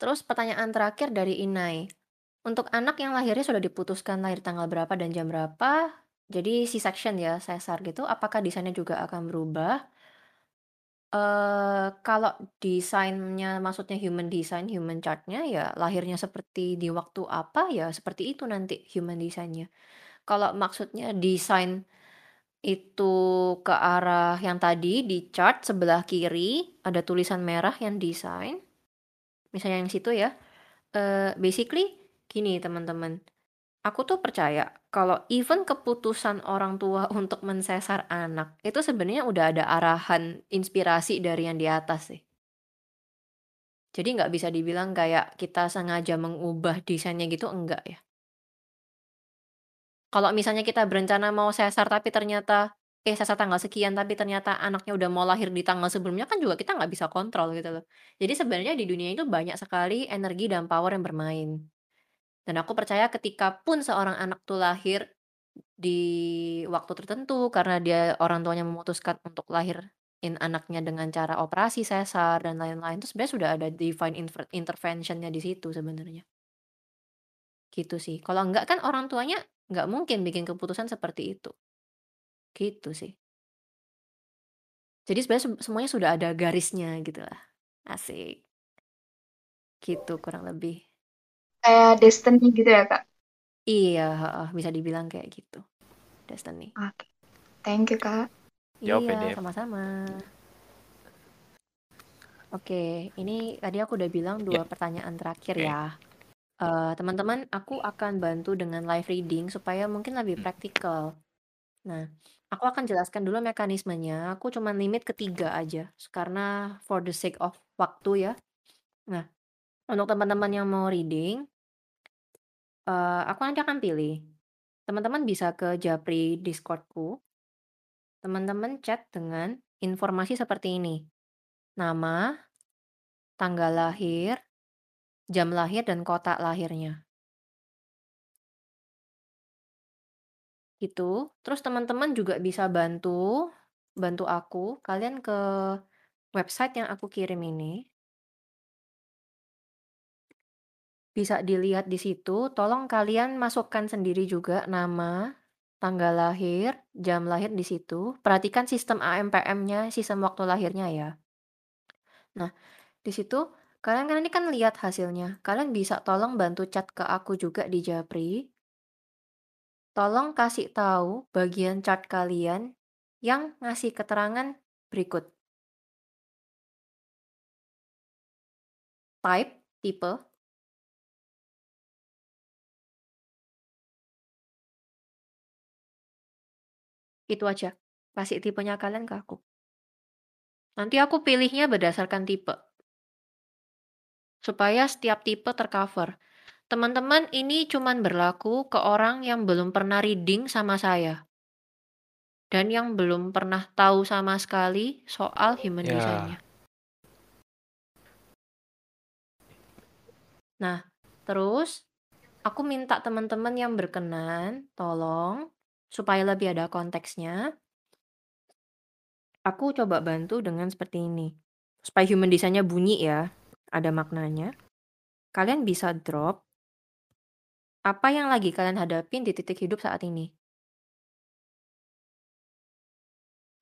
Terus pertanyaan terakhir dari Inai. Untuk anak yang lahirnya sudah diputuskan lahir tanggal berapa dan jam berapa, jadi C-section ya, sesar gitu, apakah desainnya juga akan berubah? Kalau desainnya maksudnya human design, human chartnya ya lahirnya seperti di waktu apa, ya seperti itu nanti human design-nya. Kalau maksudnya desain itu ke arah yang tadi di chart sebelah kiri ada tulisan merah yang desain, misalnya yang situ ya, uh, basically gini teman-teman Aku tuh percaya kalau even keputusan orang tua untuk mensesar anak itu sebenarnya udah ada arahan inspirasi dari yang di atas sih. Jadi nggak bisa dibilang kayak kita sengaja mengubah desainnya gitu enggak ya. Kalau misalnya kita berencana mau sesar tapi ternyata eh sesar tanggal sekian tapi ternyata anaknya udah mau lahir di tanggal sebelumnya kan juga kita nggak bisa kontrol gitu loh. Jadi sebenarnya di dunia itu banyak sekali energi dan power yang bermain. Dan aku percaya ketika pun seorang anak tuh lahir di waktu tertentu karena dia orang tuanya memutuskan untuk lahirin anaknya dengan cara operasi sesar dan lain-lain, itu sebenarnya sudah ada divine interventionnya di situ sebenarnya. Gitu sih. Kalau enggak kan orang tuanya nggak mungkin bikin keputusan seperti itu. Gitu sih. Jadi sebenarnya semuanya sudah ada garisnya gitu lah. Asik. Gitu kurang lebih. Kayak destiny gitu ya, Kak? Iya, bisa dibilang kayak gitu. Destiny. Oke. Thank you, Kak. Jawab ya, Iya, sama-sama. Oke, ini tadi aku udah bilang dua Ya. pertanyaan terakhir ya. Eh, teman-teman, aku akan bantu dengan live reading supaya mungkin lebih Hmm. praktikal. Nah, aku akan jelaskan dulu mekanismenya. Aku cuma limit ketiga aja, karena for the sake of waktu ya. Nah, untuk teman-teman yang mau reading, eh, aku nanti akan pilih. Teman-teman bisa ke Japri Discordku. Teman-teman chat dengan informasi seperti ini. Nama, tanggal lahir, jam lahir, dan kota lahirnya. Gitu. Terus teman-teman juga bisa bantu bantu aku, kalian ke website yang aku kirim ini. Bisa dilihat di situ, tolong kalian masukkan sendiri juga nama, tanggal lahir, jam lahir di situ. Perhatikan sistem AMPM-nya, sistem waktu lahirnya ya. Nah, di situ kalian kan ini kan lihat hasilnya. Kalian bisa tolong bantu chat ke aku juga di Japri. Tolong kasih tahu bagian chart kalian yang ngasih keterangan berikut. Type, tipe, itu aja. Kasih tipenya kalian ke aku. Nanti aku pilihnya berdasarkan tipe. Supaya setiap tipe tercover. Teman-teman, ini cuman berlaku ke orang yang belum pernah reading sama saya. Dan yang belum pernah tahu sama sekali soal human Ya. design-nya. Nah, terus aku minta teman-teman yang berkenan, tolong supaya lebih ada konteksnya. Aku coba bantu dengan seperti ini. Supaya human design-nya bunyi ya, ada maknanya. Kalian bisa drop apa yang lagi kalian hadapin di titik hidup saat ini.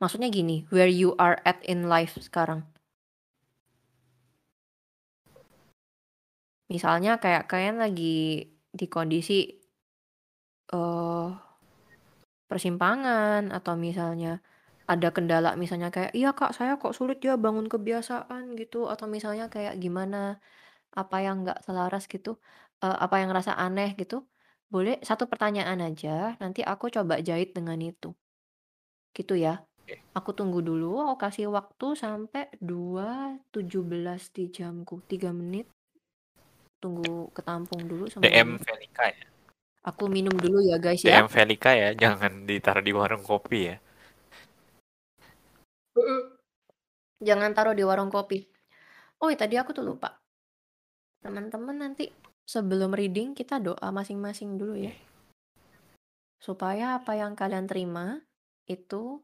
Maksudnya gini, where you are at in life sekarang. Misalnya kayak kalian lagi di kondisi eh persimpangan atau misalnya ada kendala misalnya kayak iya kak saya kok sulit ya bangun kebiasaan gitu. Atau misalnya kayak gimana? Apa yang nggak selaras gitu. Eh, apa yang rasa aneh gitu. Boleh satu pertanyaan aja nanti aku coba jahit dengan itu. Gitu ya. Oke. aku tunggu dulu aku kasih waktu sampai 2.17 di jamku. 3 menit. Tunggu ketampung dulu DM Velika ya. Aku minum dulu ya guys ya DM Velika ya, jangan ditaruh di warung kopi ya. Jangan taruh di warung kopi. Oh, iya, tadi aku tuh lupa. Teman-teman nanti sebelum reading kita doa masing-masing dulu ya. Supaya apa yang kalian terima itu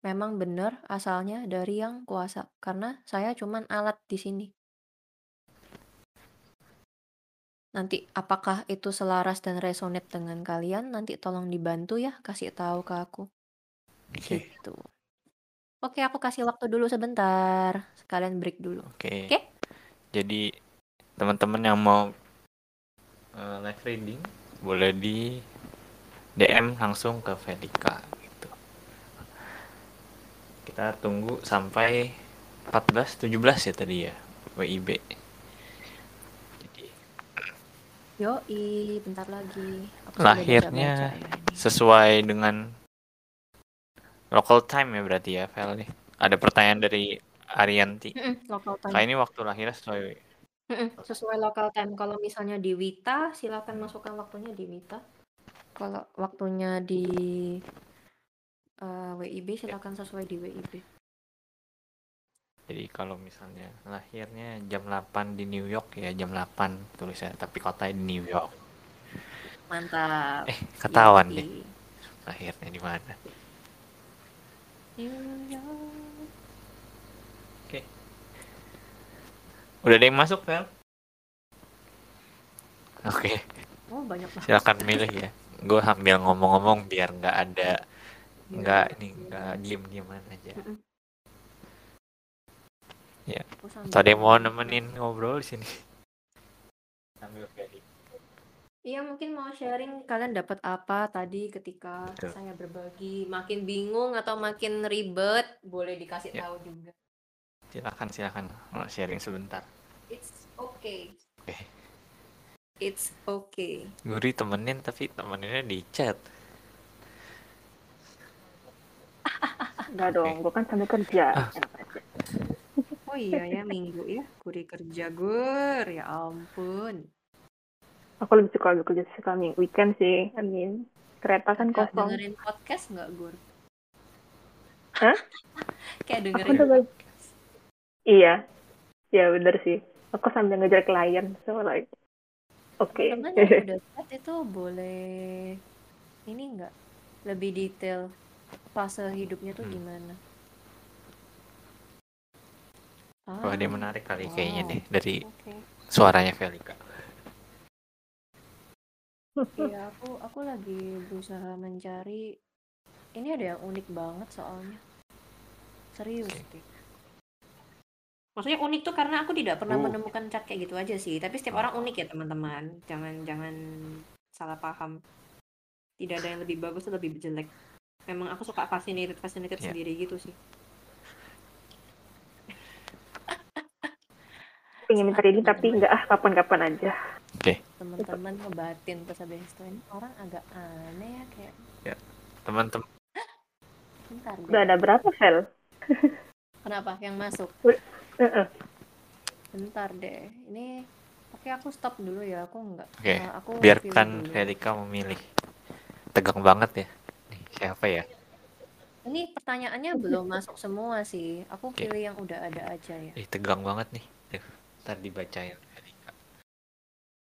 memang benar asalnya dari yang kuasa. Karena saya cuman alat di sini. Nanti apakah itu selaras dan resonate dengan kalian? Nanti tolong dibantu ya, kasih tahu ke aku. Oke. Gitu. Oke, aku kasih waktu dulu sebentar. Sekalian break dulu. Oke. Oke? Jadi teman-teman yang mau eh, live reading boleh di DM langsung ke Velika gitu. Kita tunggu sampai 14 17 ya tadi ya WIB. Yoi, bentar lagi. Aku lahirnya ya sesuai dengan local time ya berarti ya Vel nih. Ada pertanyaan dari Arianti. Mm-mm, local time. ini waktu lahirnya sesuai sesuai local time. Kalau misalnya di Wita, silakan masukkan waktunya di Wita. kalau waktunya di uh, WIB silakan sesuai di WIB. Jadi kalau misalnya lahirnya jam 8 di New York ya jam 8 tulisnya tapi kota di New York. Mantap. Eh, ketahuan deh. Lahirnya di mana? New York. Oke. Udah ada yang masuk, Vel? Oke. Oh, banyak banget. Silakan milih ya. Gue sambil ngomong-ngomong biar nggak ada nggak ini nggak diem-dieman aja. Mm-mm. Ya. Tadi mau nemenin ngobrol di sini. Sambil kayak Iya mungkin mau sharing kalian dapat apa tadi ketika Betul. saya berbagi makin bingung atau makin ribet boleh dikasih Ya. tahu juga silakan silakan Mau sharing sebentar. it's okay Oke. it's okay Guri temenin tapi temeninnya di chat. Enggak dong, gue kan sambil kerja. Ah. Oh iya ya minggu ya kuri kerja gur ya ampun Aku lebih suka lebih kerja suka ming- weekend sih. I mean, kereta kan Kayak kosong. dengerin podcast nggak gur Hah? kayak Aku dengerin juga Iya. Ya bener sih. Aku sambil ngejar klien. So like, oke. teman yang udah itu boleh ini nggak lebih detail fase hidupnya tuh Hmm. Wah, dia menarik kali kayaknya wow. deh dari Oke. suaranya Velika. Iya, aku aku lagi berusaha mencari ini ada yang unik banget soalnya. Serius. Dik. Maksudnya unik tuh karena aku tidak pernah Uh. menemukan cat kayak gitu aja sih. Tapi setiap orang unik ya, teman-teman. Jangan jangan salah paham. Tidak ada yang lebih bagus atau lebih jelek. Memang aku suka fascinated fascinated Ya. sendiri gitu sih. Pengen minta ini tapi nggak ah kapan-kapan aja. Oke, Teman-teman ngebatin habis itu ini orang agak aneh ya kayak teman-teman bentar deh. Udah ada berapa sel? Kenapa yang masuk? Heeh. Bentar deh. Ini oke aku stop dulu ya. Aku enggak. Oke, eh, aku biarkan. Velika memilih. Tegang banget ya. Nih, siapa ya? Ini pertanyaannya belum masuk semua sih. Aku Oke. pilih yang udah ada aja ya. Ih, tegang banget nih. Tuh, ntar dibacain.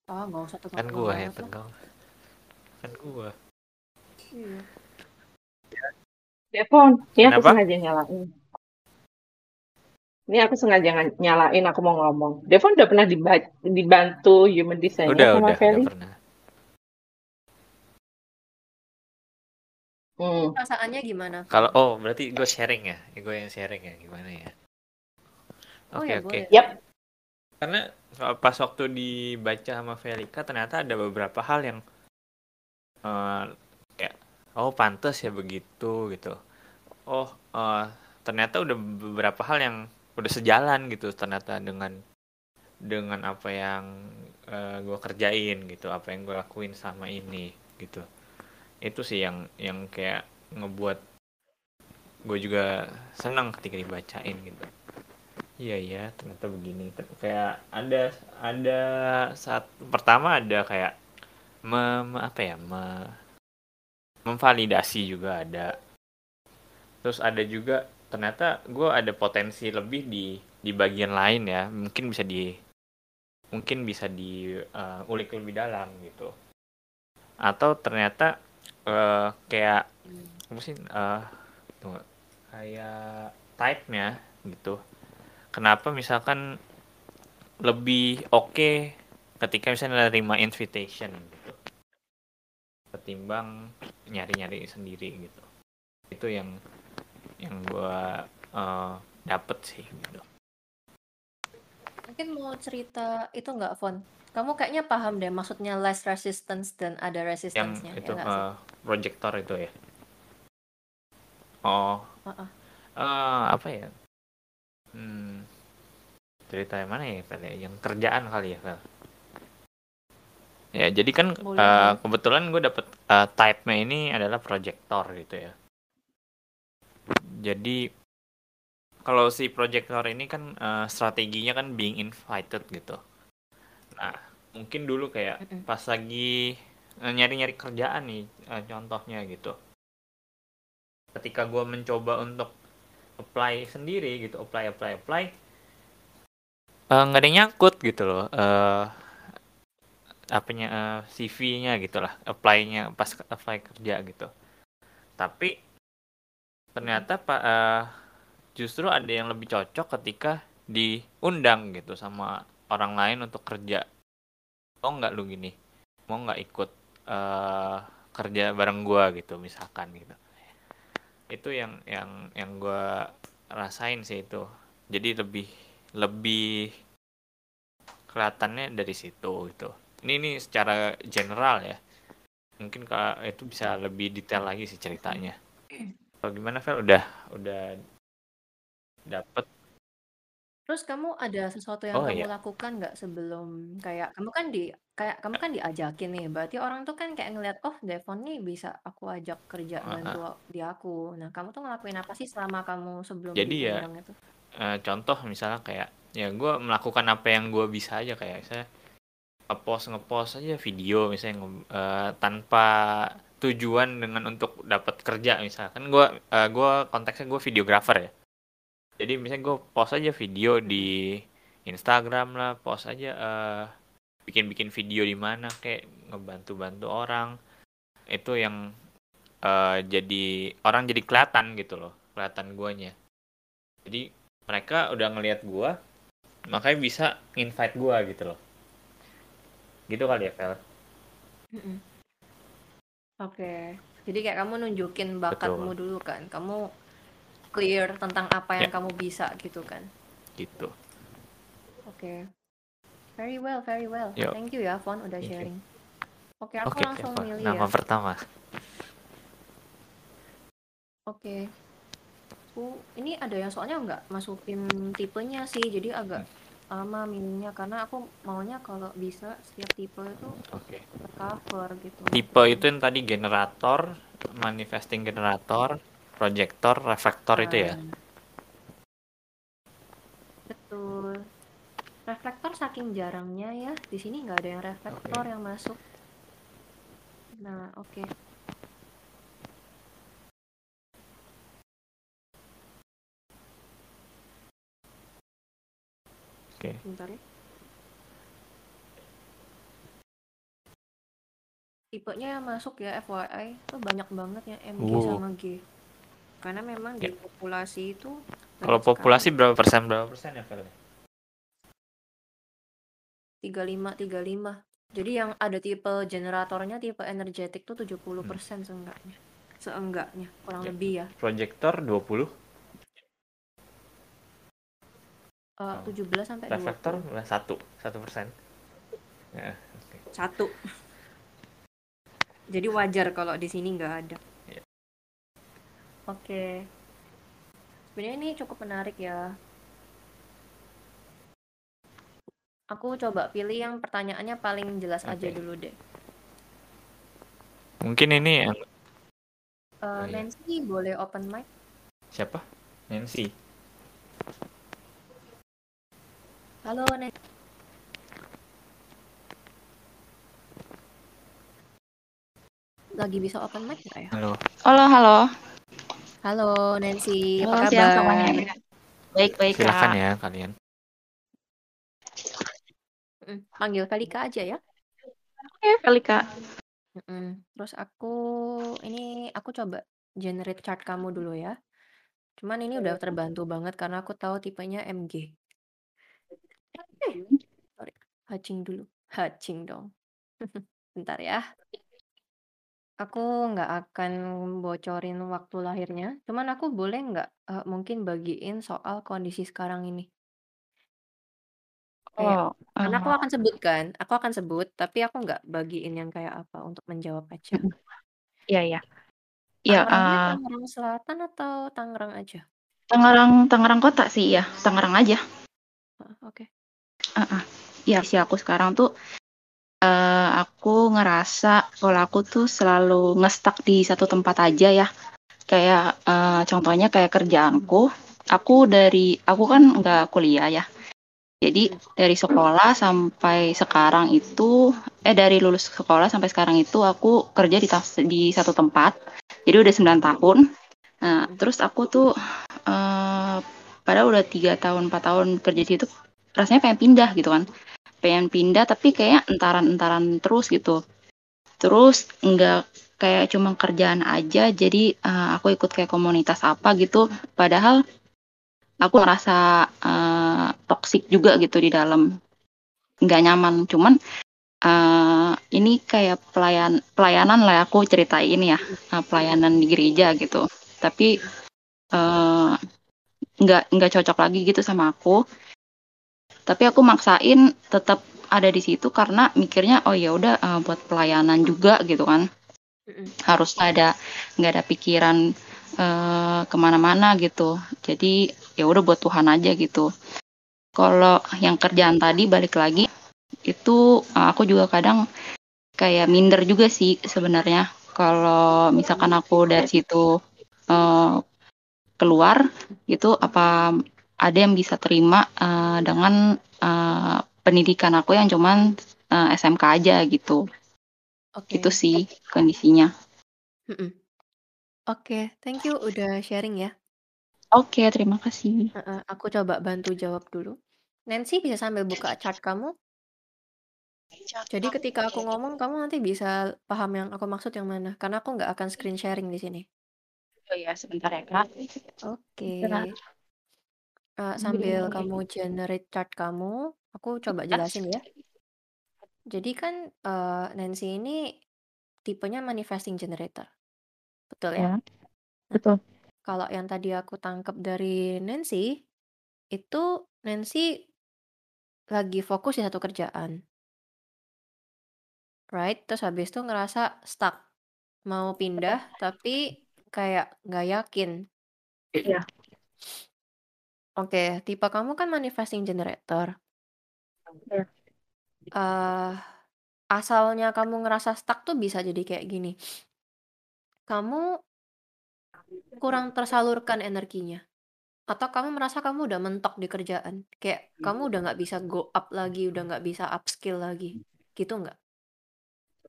Ah, nggak usah tegang Kan gua yang tegang. Kan gua. Iya. Devon, ini aku Kenapa? sengaja nyalain. Ini aku sengaja nga- nyalain, aku mau ngomong. Devon udah pernah diba- dibantu human design Udah, sama udah, Feli? udah pernah. Hmm. Perasaannya gimana? Kalau oh berarti gue sharing ya, gue yang sharing ya gimana ya? Oh Oke ya oke. boleh. Yap. Karena pas waktu dibaca sama Velika ternyata ada beberapa hal yang eh kayak oh pantas ya begitu gitu. Oh eh, ternyata udah beberapa hal yang udah sejalan gitu ternyata dengan dengan apa yang gue kerjain gitu, apa yang gue lakuin sama ini gitu. Itu sih yang yang kayak ngebuat gue juga senang ketika dibacain gitu. Iya iya ternyata begini. Kayak ada ada saat pertama ada kayak mem, apa ya me- memvalidasi juga ada. Terus ada juga ternyata gue ada potensi lebih di di bagian lain ya. Mungkin bisa di mungkin bisa diulik lebih dalam gitu. Atau ternyata eh, kayak apa sih eh, tunggu, kayak type-nya gitu kenapa misalkan lebih oke ketika misalnya nerima invitation gitu ketimbang nyari-nyari sendiri gitu itu yang yang gua eh, dapet sih gitu Mungkin mau cerita itu nggak, Fon? Kamu kayaknya paham deh maksudnya less resistance dan ada yang resistance-nya, ya itu sih? eh, projector itu ya oh Heeh. eh, apa ya hmm, cerita yang mana ya Fel ya? yang kerjaan kali ya Fel? Ya jadi kan Boleh, boleh. kebetulan gue dapet eh, type-nya ini adalah projector gitu ya. Jadi kalau si projector ini kan eh, strateginya kan being invited gitu. Nah mungkin dulu kayak pas lagi eh, nyari-nyari kerjaan nih eh, contohnya gitu. Ketika gue mencoba untuk apply sendiri gitu apply apply apply. Eh, nggak ada yang nyangkut gitu loh uh, apanya uh, CV-nya gitulah apply-nya pas apply kerja gitu. Tapi ternyata pak uh, justru ada yang lebih cocok ketika diundang gitu sama orang lain untuk kerja. Mau nggak lu gini? Mau nggak ikut uh, kerja bareng gua gitu misalkan gitu itu yang yang yang gua rasain sih itu. Jadi lebih lebih kelihatannya dari situ gitu. Ini ini secara general ya. Mungkin kalau itu bisa lebih detail lagi sih ceritanya. Kalau gimana Vel udah udah dapet Terus kamu ada sesuatu yang Oh, kamu iya. lakukan nggak sebelum kayak kamu kan di kayak kamu kan diajakin nih, berarti orang tuh kan kayak ngeliat, oh Devon nih bisa aku ajak kerja Heeh. bantu di aku. Nah kamu tuh ngelakuin apa sih selama kamu sebelum Jadi ya, diundang itu? Eh, contoh misalnya kayak ya gue melakukan apa yang gue bisa aja kayak saya ngepost ngepost aja video misalnya nge- eh, tanpa tujuan dengan untuk dapat kerja misalkan gue eh, gue konteksnya gue videografer ya jadi misalnya gue post aja video di Instagram lah post aja eh, bikin-bikin video di mana kayak ngebantu-bantu orang. Itu yang eh, jadi orang jadi kelihatan gitu loh kelihatan guanya. Jadi mereka udah ngelihat gua makanya bisa invite gua gitu loh. Gitu kali ya Mm-mm. Oke, jadi kayak kamu nunjukin bakatmu dulu kan, kamu clear tentang apa yang Ya. kamu bisa gitu kan. gitu Oke, very well, very well. Yo. Thank you ya, Fon, udah Thank sharing. Oke, aku oke langsung Eva. milih nama ya. pertama Oke. Aku ini ada yang soalnya nggak masukin tipenya sih, jadi agak lama milihnya karena aku maunya kalau bisa setiap tipe itu oke tercover gitu. tipe itu yang tadi generator manifesting generator projector reflektor itu ya Betul. Reflektor saking jarangnya ya, di sini nggak ada yang reflektor yang masuk. Nah, oke. oke Bentar ya. Tipenya yang masuk ya FYI itu banyak banget ya MG Wow. sama G. Karena memang di Ya. populasi itu kalau populasi sekali. berapa persen berapa persen ya Vel 35 35. Jadi yang ada tipe generatornya tipe energetik tuh 70% seenggaknya. Seenggaknya, kurang Hmm. Ya. lebih ya. projector 20 Eh, Oh. 17 sampai reflektor 20. satu satu persen ya Satu. Jadi wajar kalau di sini nggak ada. Oke. Sebenarnya ini cukup menarik ya. Aku coba pilih yang pertanyaannya paling jelas aja Oke. dulu deh. mungkin ini yang Eh, Oh, iya. Nancy boleh open mic? siapa Nancy Halo Nancy. Lagi bisa open mic nggak ya? halo Halo, halo. Halo Nancy, Halo, apa siang kabar? semuanya. Baik, baik, silakan ya kalian Mm, Panggil Felika aja ya. Oke, Felika. Mm-mm. Terus aku ini aku coba generate chart kamu dulu ya. Cuman ini udah terbantu banget karena aku tahu tipenya MG. Eh, sorry, hatching dulu. Hatching dong. Bentar ya. Aku nggak akan bocorin waktu lahirnya. Cuman aku boleh nggak eh, mungkin bagiin soal kondisi sekarang ini. Kayak, Oh, karena aku eh, akan sebutkan, aku akan sebut, tapi aku nggak bagiin yang kayak apa untuk menjawab aja. iya, iya. Ya, Tangerangnya eh, Tangerang Selatan atau Tangerang aja? Tangerang, Tangerang kota sih, ya. Tangerang aja. Ah, Oke. Eh, eh. Ya, si aku sekarang tuh, eh, aku ngerasa kalau aku tuh selalu ngestak di satu tempat aja ya. Kayak, eh, contohnya kayak kerjaanku, aku dari, aku kan nggak kuliah ya. Jadi dari sekolah sampai sekarang itu, eh dari lulus sekolah sampai sekarang itu aku kerja di, di satu tempat. Jadi udah 9 tahun. Nah, terus aku tuh uh, padahal udah tiga tahun, empat tahun kerja di situ, rasanya pengen pindah gitu kan. Pengen pindah tapi kayak entaran-entaran terus gitu. Terus nggak kayak cuma kerjaan aja, jadi uh, aku ikut kayak komunitas apa gitu. Padahal aku merasa uh, toksik juga gitu di dalam nggak nyaman cuman uh, ini kayak pelayan pelayanan lah aku ceritain ya uh, pelayanan di gereja gitu tapi uh, nggak nggak cocok lagi gitu sama aku tapi aku maksain tetap ada di situ karena mikirnya oh ya udah uh, buat pelayanan juga gitu kan. Harus ada nggak ada pikiran uh, ke mana-mana gitu. Jadi ya udah buat Tuhan aja gitu. Kalau yang kerjaan tadi balik lagi itu eh, aku juga kadang kayak minder juga sih sebenarnya. Kalau misalkan aku dari situ uh, keluar itu apa ada yang bisa terima uh, dengan uh, pendidikan aku yang cuman uh, SMK aja gitu okay. itu sih kondisinya Oke, okay, thank you udah sharing ya. Oke, terima kasih. Uh, aku coba bantu jawab dulu. Nancy bisa sambil buka chat kamu? Jadi ketika aku ngomong, kamu nanti bisa paham yang aku maksud yang mana, karena aku nggak akan screen sharing di sini. Oh iya, sebentar ya, Kak. Oke. Uh, sambil kamu generate chart kamu, aku coba jelasin ya. Jadi kan, uh, Nancy ini tipenya manifesting generator. Betul ya? Ya, betul. Kalau yang tadi aku tangkap dari Nancy, itu Nancy lagi fokus di satu kerjaan. Right? Terus habis itu ngerasa stuck. Mau pindah, tapi kayak nggak yakin. Iya. Oke, tipe kamu kan manifesting generator. Iya. Uh, asalnya kamu ngerasa stuck tuh bisa jadi kayak gini. Kamu kurang tersalurkan energinya? Atau kamu merasa kamu udah mentok di kerjaan? Kayak kamu udah nggak bisa go up lagi, udah nggak bisa upskill lagi, gitu nggak?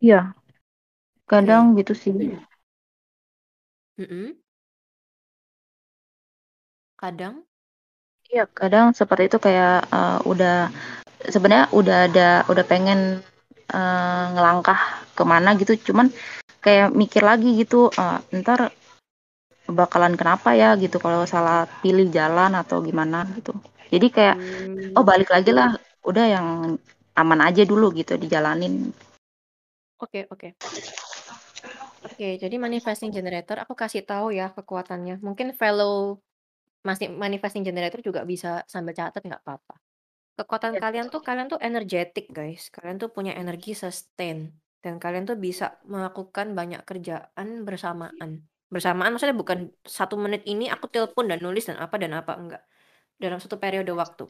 Iya, kadang gitu sih. mm Kadang? Iya, kadang seperti itu kayak uh, udah sebenarnya udah ada udah pengen uh, ngelangkah ke mana gitu, cuman kayak mikir lagi gitu, uh, ntar bakalan kenapa ya gitu kalau salah pilih jalan atau gimana gitu. Jadi kayak hmm. oh balik lagi lah, udah yang aman aja dulu gitu dijalanin. Oke, oke. Oke, jadi manifesting generator aku kasih tahu ya kekuatannya. Mungkin fellow masih manifesting generator juga bisa sambil catat nggak apa-apa. Kekuatan ya. kalian tuh kalian tuh energetik guys. Kalian tuh punya energi sustain dan kalian tuh bisa melakukan banyak kerjaan bersamaan. Bersamaan maksudnya bukan satu menit ini aku telepon dan nulis dan apa dan apa, enggak. Dalam satu periode waktu.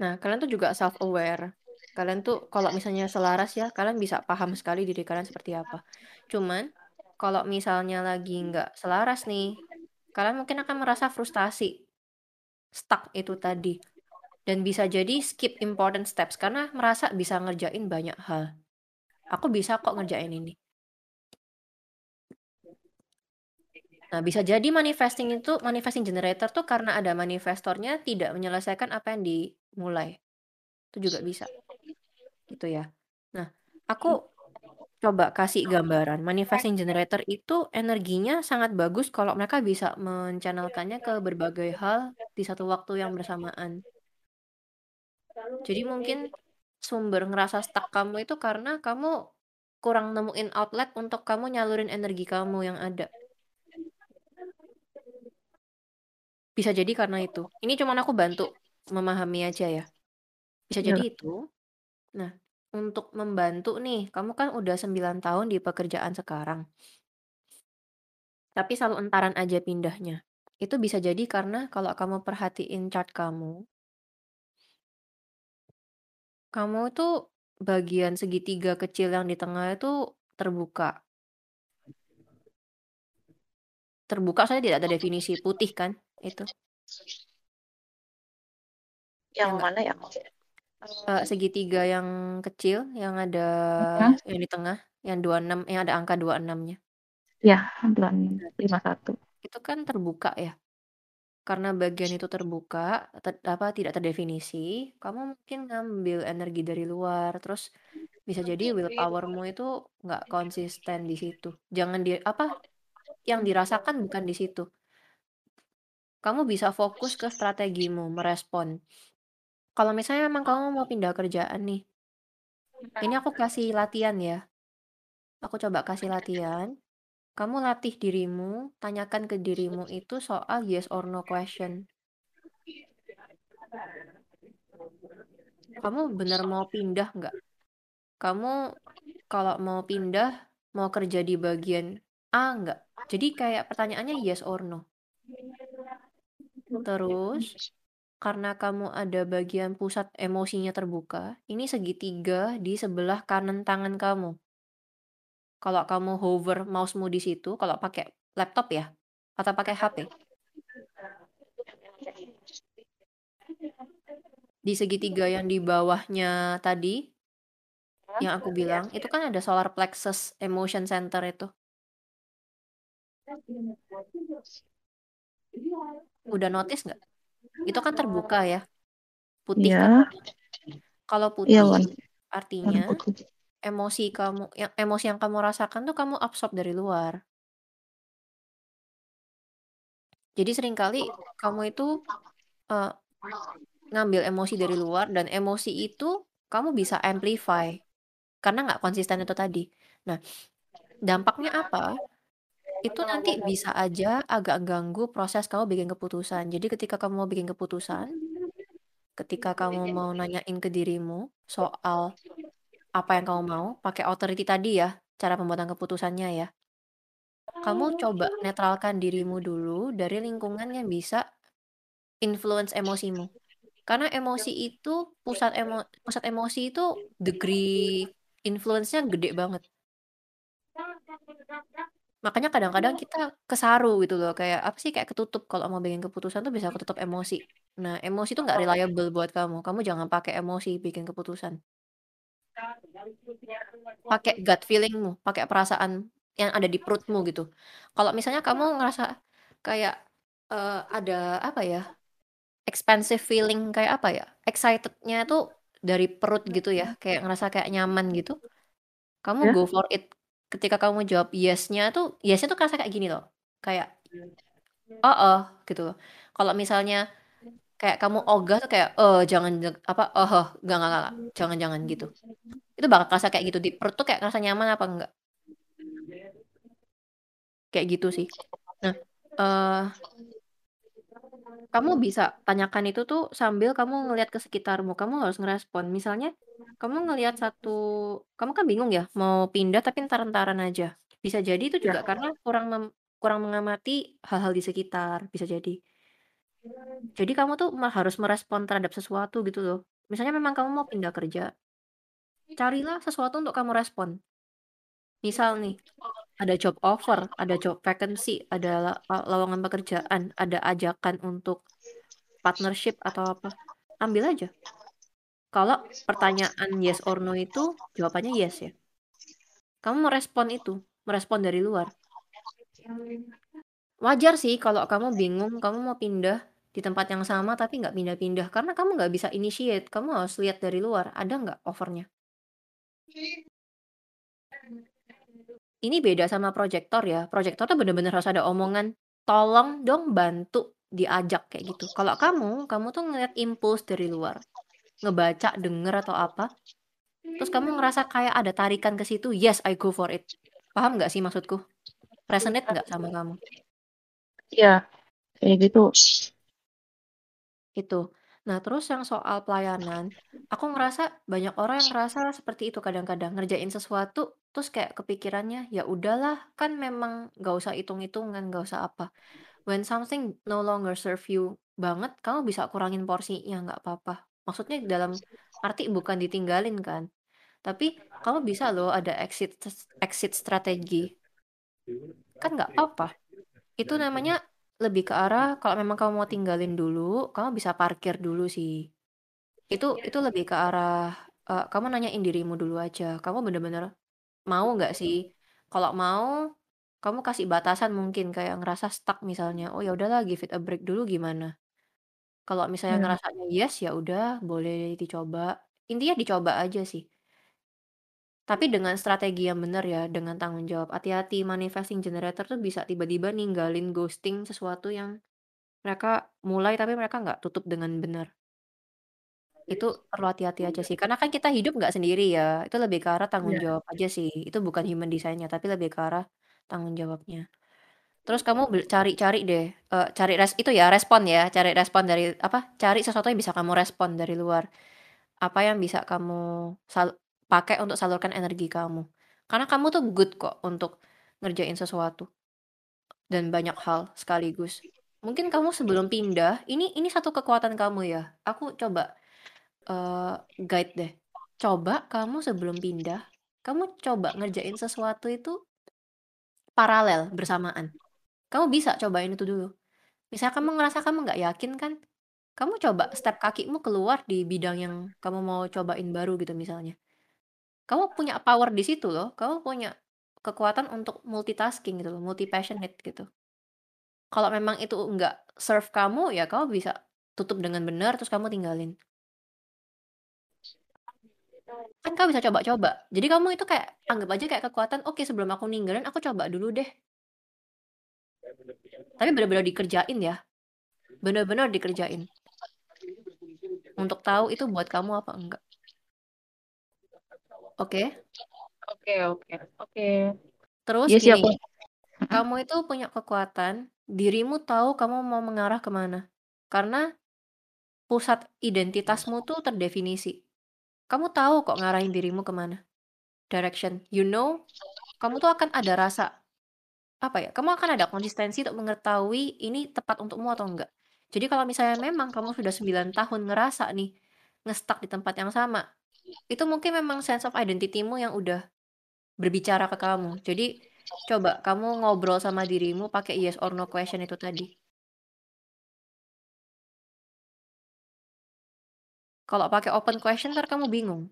Nah, kalian tuh juga self aware. Kalian tuh kalau misalnya selaras ya, kalian bisa paham sekali diri kalian seperti apa. Cuman kalau misalnya lagi nggak selaras nih, kalian mungkin akan merasa frustasi. Stuck itu tadi. Dan bisa jadi skip important steps karena merasa bisa ngerjain banyak hal. Aku bisa kok ngerjain ini. Nah, bisa jadi manifesting itu manifesting generator tuh karena ada manifestornya tidak menyelesaikan apa yang dimulai. Itu juga bisa. Gitu ya. Nah, aku coba kasih gambaran. Manifesting generator itu energinya sangat bagus kalau mereka bisa mencanalkannya ke berbagai hal di satu waktu yang bersamaan. Jadi mungkin sumber ngerasa stuck kamu itu karena kamu kurang nemuin outlet untuk kamu nyalurin energi kamu yang ada. Bisa jadi karena itu. Ini cuma aku bantu memahami aja ya. Bisa jadi ya. itu. Nah, untuk membantu nih, kamu kan udah 9 tahun di pekerjaan sekarang. Tapi selalu entaran aja pindahnya. Itu bisa jadi karena kalau kamu perhatiin chart kamu, kamu itu bagian segitiga kecil yang di tengah itu terbuka. Terbuka saya tidak ada definisi putih kan? itu. Yang Ya nggak? mana ya? Eh, segitiga yang kecil, yang ada Hah? yang di tengah, yang 26, yang ada angka 26-nya. Ya, 251. Itu kan terbuka ya. Karena bagian itu terbuka, ter- apa tidak terdefinisi, kamu mungkin ngambil energi dari luar, terus bisa jadi willpowermu itu nggak konsisten di situ. Jangan di apa yang dirasakan bukan di situ. Kamu bisa fokus ke strategimu, merespon. Kalau misalnya memang kamu mau pindah kerjaan nih, ini aku kasih latihan ya. Aku coba kasih latihan. Kamu latih dirimu, tanyakan ke dirimu itu soal yes or no question. Kamu benar mau pindah nggak? Kamu kalau mau pindah, mau kerja di bagian A nggak? Jadi kayak pertanyaannya yes or no. Terus, karena kamu ada bagian pusat emosinya terbuka, ini segitiga di sebelah kanan tangan kamu. Kalau kamu hover mousemu di situ, kalau pakai laptop ya, atau pakai HP. Di segitiga yang di bawahnya tadi, yang aku bilang, itu kan ada solar plexus emotion center itu. Udah notice nggak? Itu kan terbuka ya. Putih Ya. kan? Kalau Iya, putih, Wan. artinya Putih. emosi kamu, yang emosi yang kamu rasakan tuh kamu absorb dari luar. Jadi sering kali kamu itu eh, ngambil emosi dari luar dan emosi itu kamu bisa amplify karena nggak konsisten itu tadi. Nah, dampaknya apa? Itu nanti bisa aja agak ganggu proses kamu bikin keputusan. Jadi ketika kamu mau bikin keputusan, ketika kamu mau nanyain ke dirimu soal apa yang kamu mau, pakai authority tadi ya, cara pembuatan keputusannya ya. Kamu coba netralkan dirimu dulu dari lingkungan yang bisa influence emosimu. Karena emosi itu pusat emo pusat emosi itu degree influence-nya gede banget. Makanya kadang-kadang kita kesaru gitu loh, kayak apa sih kayak ketutup kalau mau bikin keputusan tuh bisa ketutup emosi. Nah, emosi itu nggak reliable buat kamu. Kamu jangan pakai emosi bikin keputusan. Pakai gut feelingmu, pakai perasaan yang ada di perutmu gitu. Kalau misalnya kamu ngerasa kayak eh, ada apa ya? expansive feeling kayak apa ya? Excitednya tuh dari perut gitu ya, kayak ngerasa kayak nyaman gitu. Kamu Ya. go for it. Ketika kamu jawab yes-nya tuh, yes-nya tuh kerasa kayak gini loh. Kayak oh, oh gitu. Kalau misalnya kayak kamu ogah tuh kayak eh jangan apa oh, oh enggak enggak enggak jangan jangan gitu. Itu bakal kerasa kayak gitu di perut tuh kayak ngerasa nyaman apa enggak? Kayak gitu sih. Nah, eh kamu bisa tanyakan itu tuh sambil kamu ngelihat ke sekitarmu. Kamu harus ngerespon. Misalnya, kamu ngelihat satu, kamu kan bingung ya, mau pindah tapi entar-entaran aja. Bisa jadi itu juga karena kurang mem- kurang mengamati hal-hal di sekitar. Bisa jadi. Jadi kamu tuh harus merespon terhadap sesuatu gitu loh. Misalnya memang kamu mau pindah kerja, carilah sesuatu untuk kamu respon. Misal nih, ada job offer, ada job vacancy, ada lowongan pekerjaan, ada ajakan untuk partnership atau apa. Ambil aja. Kalau pertanyaan yes or no itu jawabannya yes ya. Kamu merespon itu, merespon dari luar. Wajar sih kalau kamu bingung, kamu mau pindah di tempat yang sama tapi nggak pindah-pindah karena kamu nggak bisa initiate. Kamu harus lihat dari luar, ada nggak offernya. Ini beda sama proyektor ya. Proyektor tuh bener-bener harus ada omongan, tolong dong bantu diajak kayak gitu. Kalau kamu, kamu tuh ngeliat impuls dari luar, ngebaca, denger atau apa, terus kamu ngerasa kayak ada tarikan ke situ, yes I go for it. Paham nggak sih maksudku? Resonate nggak sama kamu? Iya, kayak gitu. Itu. Nah, terus yang soal pelayanan, aku ngerasa banyak orang yang ngerasa seperti itu kadang-kadang ngerjain sesuatu terus kayak kepikirannya ya udahlah kan memang nggak usah hitung-hitungan nggak usah apa. When something no longer serve you banget, kamu bisa kurangin porsinya nggak apa-apa. Maksudnya dalam arti bukan ditinggalin kan, tapi kamu bisa loh ada exit exit strategi. Kan nggak apa-apa. Itu namanya lebih ke arah kalau memang kamu mau tinggalin dulu, kamu bisa parkir dulu sih. Itu itu lebih ke arah, uh, kamu nanyain dirimu dulu aja, kamu bener-bener mau nggak sih? Kalau mau, kamu kasih batasan mungkin kayak ngerasa stuck misalnya, oh ya udahlah give it a break dulu gimana? Kalau misalnya Hmm. ngerasanya yes, ya udah boleh dicoba. Intinya dicoba aja sih. Tapi dengan strategi yang benar ya, dengan tanggung jawab. Hati-hati manifesting generator tuh bisa tiba-tiba ninggalin ghosting sesuatu yang mereka mulai tapi mereka nggak tutup dengan benar. Itu perlu hati-hati aja sih. Karena kan kita hidup nggak sendiri ya. Itu lebih ke arah tanggung Iya. jawab aja sih. Itu bukan human design-nya, tapi lebih ke arah tanggung jawabnya. Terus kamu bel- cari-cari deh, eh, cari res itu ya respon ya, cari respon dari apa? Cari sesuatu yang bisa kamu respon dari luar. Apa yang bisa kamu sal- pakai untuk salurkan energi kamu. Karena kamu tuh good kok untuk ngerjain sesuatu dan banyak hal sekaligus. Mungkin kamu sebelum pindah, ini ini satu kekuatan kamu ya. Aku coba eh, guide deh. Coba kamu sebelum pindah, kamu coba ngerjain sesuatu itu paralel bersamaan. Kamu bisa cobain itu dulu. Misalnya kamu ngerasa kamu nggak yakin kan, kamu coba step kakimu keluar di bidang yang kamu mau cobain baru gitu misalnya. Kamu punya power di situ loh. Kamu punya kekuatan untuk multitasking gitu loh, multi passionate gitu. Kalau memang itu nggak serve kamu, ya kamu bisa tutup dengan benar terus kamu tinggalin. Kan kamu bisa coba-coba. Jadi kamu itu kayak anggap aja kayak kekuatan, oke sebelum aku ninggalin aku coba dulu deh. Tapi benar-benar dikerjain ya. Benar-benar dikerjain. Untuk tahu itu buat kamu apa enggak. Oke? Oke, oke, oke. Terus Iya sih gini, kamu itu punya kekuatan, dirimu tahu kamu mau mengarah ke mana. Karena pusat identitasmu tuh terdefinisi. Kamu tahu kok ngarahin dirimu ke mana. Direction. You know, kamu tuh akan ada rasa. Apa ya, kamu akan ada konsistensi untuk mengetahui ini tepat untukmu atau enggak. Jadi kalau misalnya memang kamu sudah 9 tahun ngerasa nih, ngestak di tempat yang sama, itu mungkin memang sense of identity-mu yang udah berbicara ke kamu. Jadi coba kamu ngobrol sama dirimu pakai yes or no question itu tadi. Kalau pakai open question ntar kamu bingung.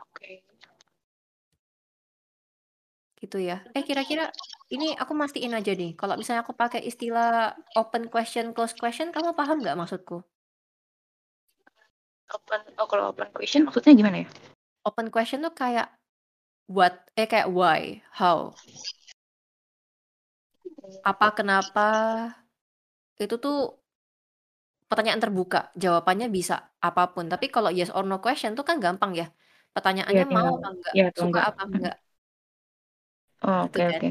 Oke. Gitu ya. Eh kira-kira ini aku mastiin aja nih. Kalau misalnya aku pakai istilah open question, close question, kamu paham nggak maksudku? Open, oh kalau open question maksudnya gimana ya? Open question tuh kayak what, eh kayak why, how. Apa, kenapa, itu tuh pertanyaan terbuka. Jawabannya bisa apa pun. Tapi kalau yes or no question tuh kan gampang ya. Pertanyaannya Iya, mau tinggal apa enggak, iya suka enggak. apa enggak. Oh, Gitu oke, kan. oke.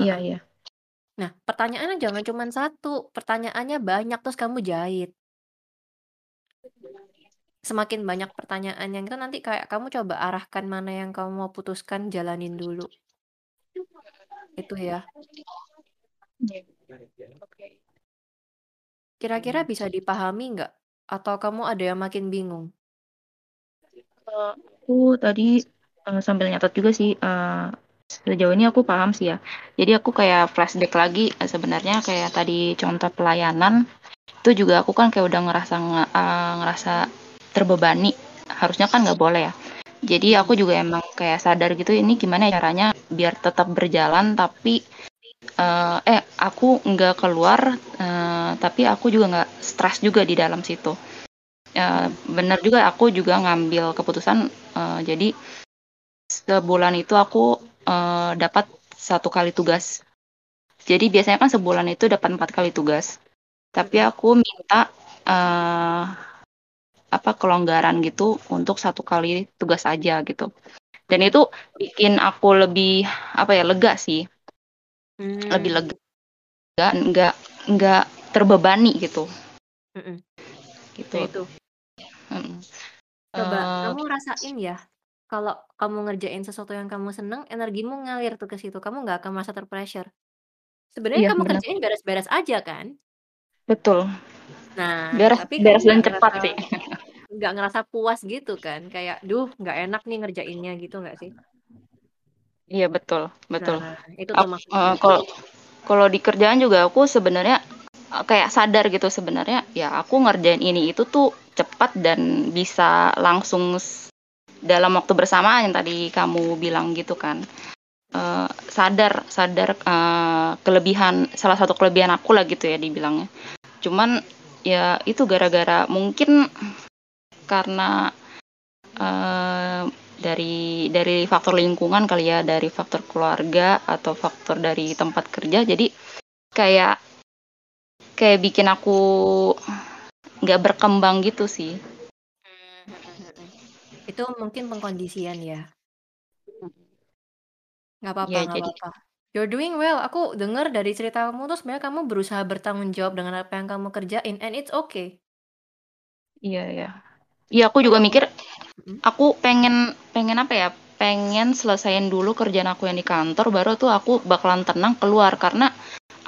Iya, iya. Nah, pertanyaannya jangan cuma satu. Pertanyaannya banyak terus kamu jahit. Semakin banyak pertanyaan yang itu nanti kayak kamu coba arahkan mana yang kamu mau putuskan, jalanin dulu. Itu ya. Iya. Oke. Kira-kira bisa dipahami nggak? Atau kamu ada yang makin bingung? Eh, aku tadi eh, sambil nyatat juga sih eh, sejauh ini aku paham sih ya. Jadi aku kayak flashback lagi eh, sebenarnya kayak tadi contoh pelayanan itu juga aku kan kayak udah ngerasa nge- eh, ngerasa terbebani. Harusnya kan nggak boleh ya. Jadi aku juga emang kayak sadar gitu ini gimana ya caranya biar tetap berjalan tapi eh, eh aku nggak keluar eh, tapi aku juga nggak stres juga di dalam situ. Eh, bener juga aku juga ngambil keputusan eh, jadi sebulan itu aku eh, dapat satu kali tugas. Jadi biasanya kan sebulan itu dapat empat kali tugas. Tapi aku minta eh, apa kelonggaran gitu untuk satu kali tugas aja gitu. Dan itu bikin aku lebih apa ya lega sih, lebih Hmm. lega, nggak nggak terbebani gitu, Mm-mm. gitu. Nah itu. Mm. Coba Eh, kamu rasain ya. Kalau kamu ngerjain sesuatu yang kamu seneng, energimu ngalir tuh ke situ. Kamu nggak akan merasa terpressure. Sebenarnya iya kamu benar, kerjain beres-beres aja kan? betul. Nah, Beres tapi beres dan nggak cepat sih. nggak ngerasa puas gitu kan? Kayak, duh, nggak enak nih ngerjainnya gitu nggak sih? Iya betul, betul. Nah, itu tuh maksudnya. eh, kalau kalau di kerjaan juga aku sebenarnya kayak sadar gitu sebenarnya ya aku ngerjain ini itu tuh cepat dan bisa langsung dalam waktu bersamaan yang tadi kamu bilang gitu kan uh, sadar sadar uh, kelebihan salah satu kelebihan aku lah gitu ya dibilangnya cuman ya itu gara-gara mungkin karena uh, dari dari faktor lingkungan kali ya dari faktor keluarga atau faktor dari tempat kerja. Jadi kayak kayak bikin aku nggak berkembang gitu sih. Itu mungkin pengkondisian ya. Nggak apa-apa ya nggak jadi apa-apa. You're doing well. Aku dengar dari cerita kamu tuh sebenarnya kamu berusaha bertanggung jawab dengan apa yang kamu kerjain and it's okay. Iya ya iya aku juga mikir aku pengen pengen apa ya? Pengen selesaiin dulu kerjaan aku yang di kantor baru tuh aku bakalan tenang keluar. Karena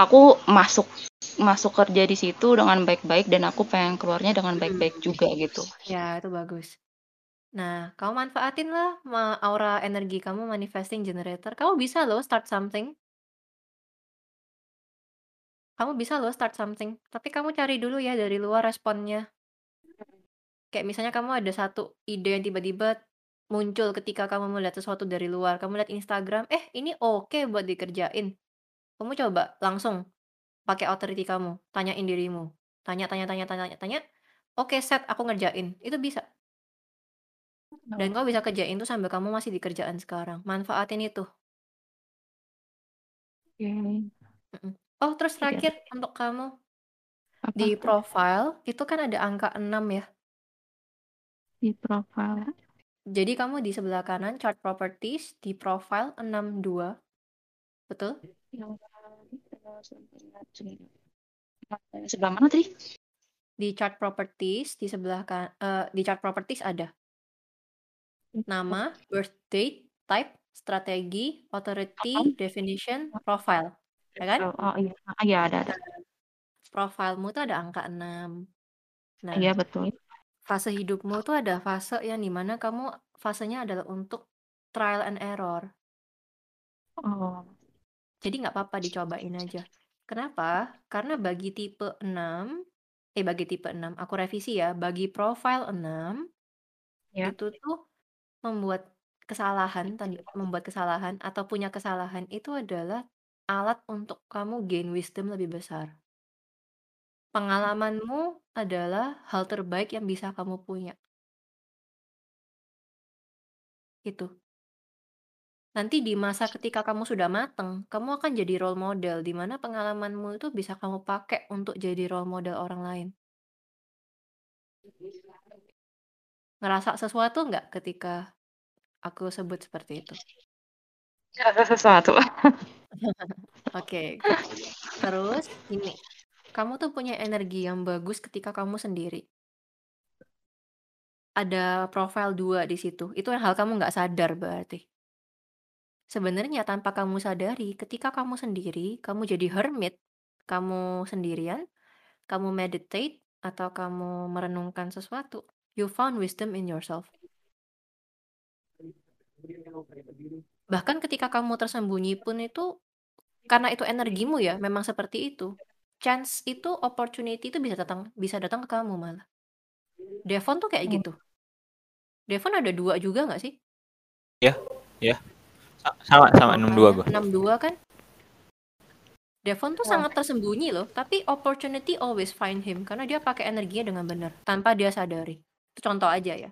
aku masuk masuk kerja di situ dengan baik-baik dan aku pengen keluarnya dengan baik-baik juga gitu. Ya itu bagus. Nah kamu manfaatin lah aura energi kamu manifesting generator. Kamu bisa loh start something. Kamu bisa loh start something. Tapi kamu cari dulu ya dari luar responnya Kayak misalnya kamu ada satu ide yang tiba-tiba muncul ketika kamu melihat sesuatu dari luar, kamu lihat Instagram, "Eh, ini oke buat dikerjain." Kamu coba langsung pakai authority kamu, tanyain dirimu. Tanya tanya tanya tanya tanya, "Oke, set, aku ngerjain." Itu bisa. Dan kamu bisa kerjain tuh sambil kamu masih di kerjaan sekarang. Manfaatin itu. Oke. Oh, terus Iya. terakhir untuk kamu, Apa? di profile itu kan ada angka 6 ya? Di profile. Jadi kamu di sebelah kanan chart properties di profile 62. Betul? Sebelah mana tadi? Di chart properties di sebelah kan eh, di chart properties ada nama, birth date, type, strategi, authority, definition, profile. Ya kan? Oh, iya. Ah, iya ada ada. Profilemu tuh ada angka 6. Nah, Iya betul. Fase hidupmu tuh ada fase yang di mana kamu fasenya adalah untuk trial and error. Oh. Jadi nggak apa-apa dicobain aja. Kenapa? Karena bagi tipe 6, eh bagi tipe 6, aku revisi ya, bagi profile 6, Ya. itu tuh membuat kesalahan, tadi membuat kesalahan atau punya kesalahan itu adalah alat untuk kamu gain wisdom lebih besar. Pengalamanmu adalah hal terbaik yang bisa kamu punya. Itu. Nanti di masa ketika kamu sudah mateng, kamu akan jadi role model di mana pengalamanmu itu bisa kamu pakai untuk jadi role model orang lain. Ngerasa sesuatu nggak ketika aku sebut seperti itu? Ngerasa sesuatu. Oke. Terus ini, kamu tuh punya energi yang bagus ketika kamu sendiri. Ada profile 2 di situ. Itu hal kamu nggak sadar berarti. Sebenarnya tanpa kamu sadari, ketika kamu sendiri, kamu jadi hermit, kamu sendirian, kamu meditate atau kamu merenungkan sesuatu, you found wisdom in yourself. Bahkan ketika kamu tersembunyi pun itu karena itu energimu ya, memang seperti itu. Chance itu, opportunity itu bisa datang bisa datang ke kamu malah. Devon tuh kayak gitu. Devon ada dua juga nggak sih? Ya, ya. Sa- Sama sama 62 gua. 62 kan? Devon tuh sangat tersembunyi loh, tapi opportunity always find him karena dia pakai energinya dengan benar tanpa dia sadari. Itu contoh aja ya.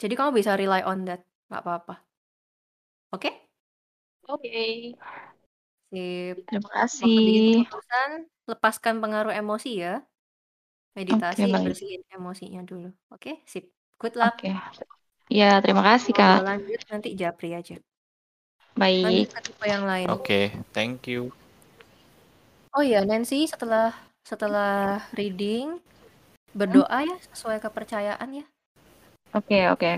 Jadi kamu bisa rely on that, nggak apa-apa. Oke? Oke. Sip. Terima Waktu bikin kasih. keputusan, lepaskan pengaruh emosi ya. Meditasi, baik. bersihin emosinya dulu. Oke, sip. Good luck. Oke. Ya, terima kasih, Kalau Kak. mau lanjut nanti japri aja. Lanjut Baik. ke tipe yang lain. Oke, thank you. Oh iya, Nancy setelah setelah reading berdoa ya sesuai kepercayaan ya Oke, oke.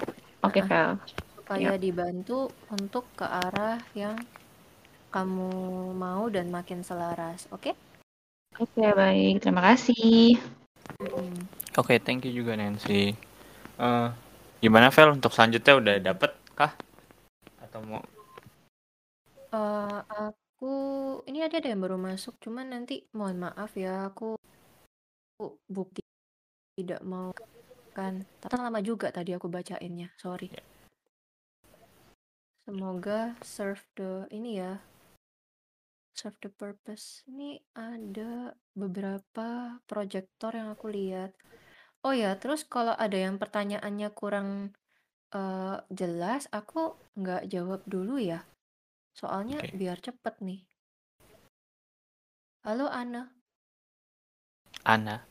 Oke, Heeh. Vel. supaya dibantu untuk ke arah yang kamu mau dan makin selaras. Oke? Oke, baik. Terima kasih. Mm-mm. Oke, thank you juga Nancy. Eh, gimana Vel untuk selanjutnya udah dapet kah? Atau mau Eh, aku ini ada yang baru masuk, cuman nanti mohon maaf ya, aku aku bukti tidak mau kan. Tapi lama juga tadi aku bacainnya, sorry. Ya. Semoga serve the ini ya, serve the purpose. Ini ada beberapa proyektor yang aku lihat. Oh ya, terus kalau ada yang pertanyaannya kurang uh, jelas, aku nggak jawab dulu ya. Soalnya Oke. biar cepet nih. Halo Ana. Ana.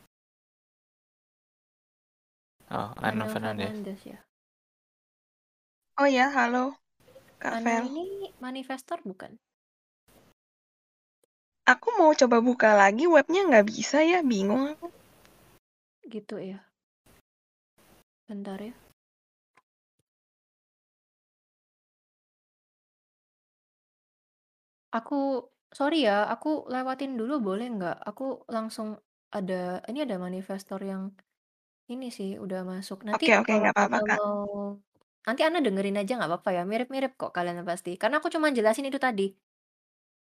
Oh, Ana Ana Fernandez. Fernandes ya. Oh ya, halo Kak Ana Vel. ini manifestor bukan? Aku mau coba buka lagi webnya nggak bisa ya, bingung aku. Gitu ya. Bentar ya. Aku sorry ya, aku lewatin dulu boleh nggak? Aku langsung ada ini ada manifestor yang ini sih udah masuk. Nanti Oke, oke, kalau nggak apa-apa, Kak. mau nanti Ana dengerin aja nggak apa-apa ya. Mirip-mirip kok kalian pasti. Karena aku cuma jelasin itu tadi.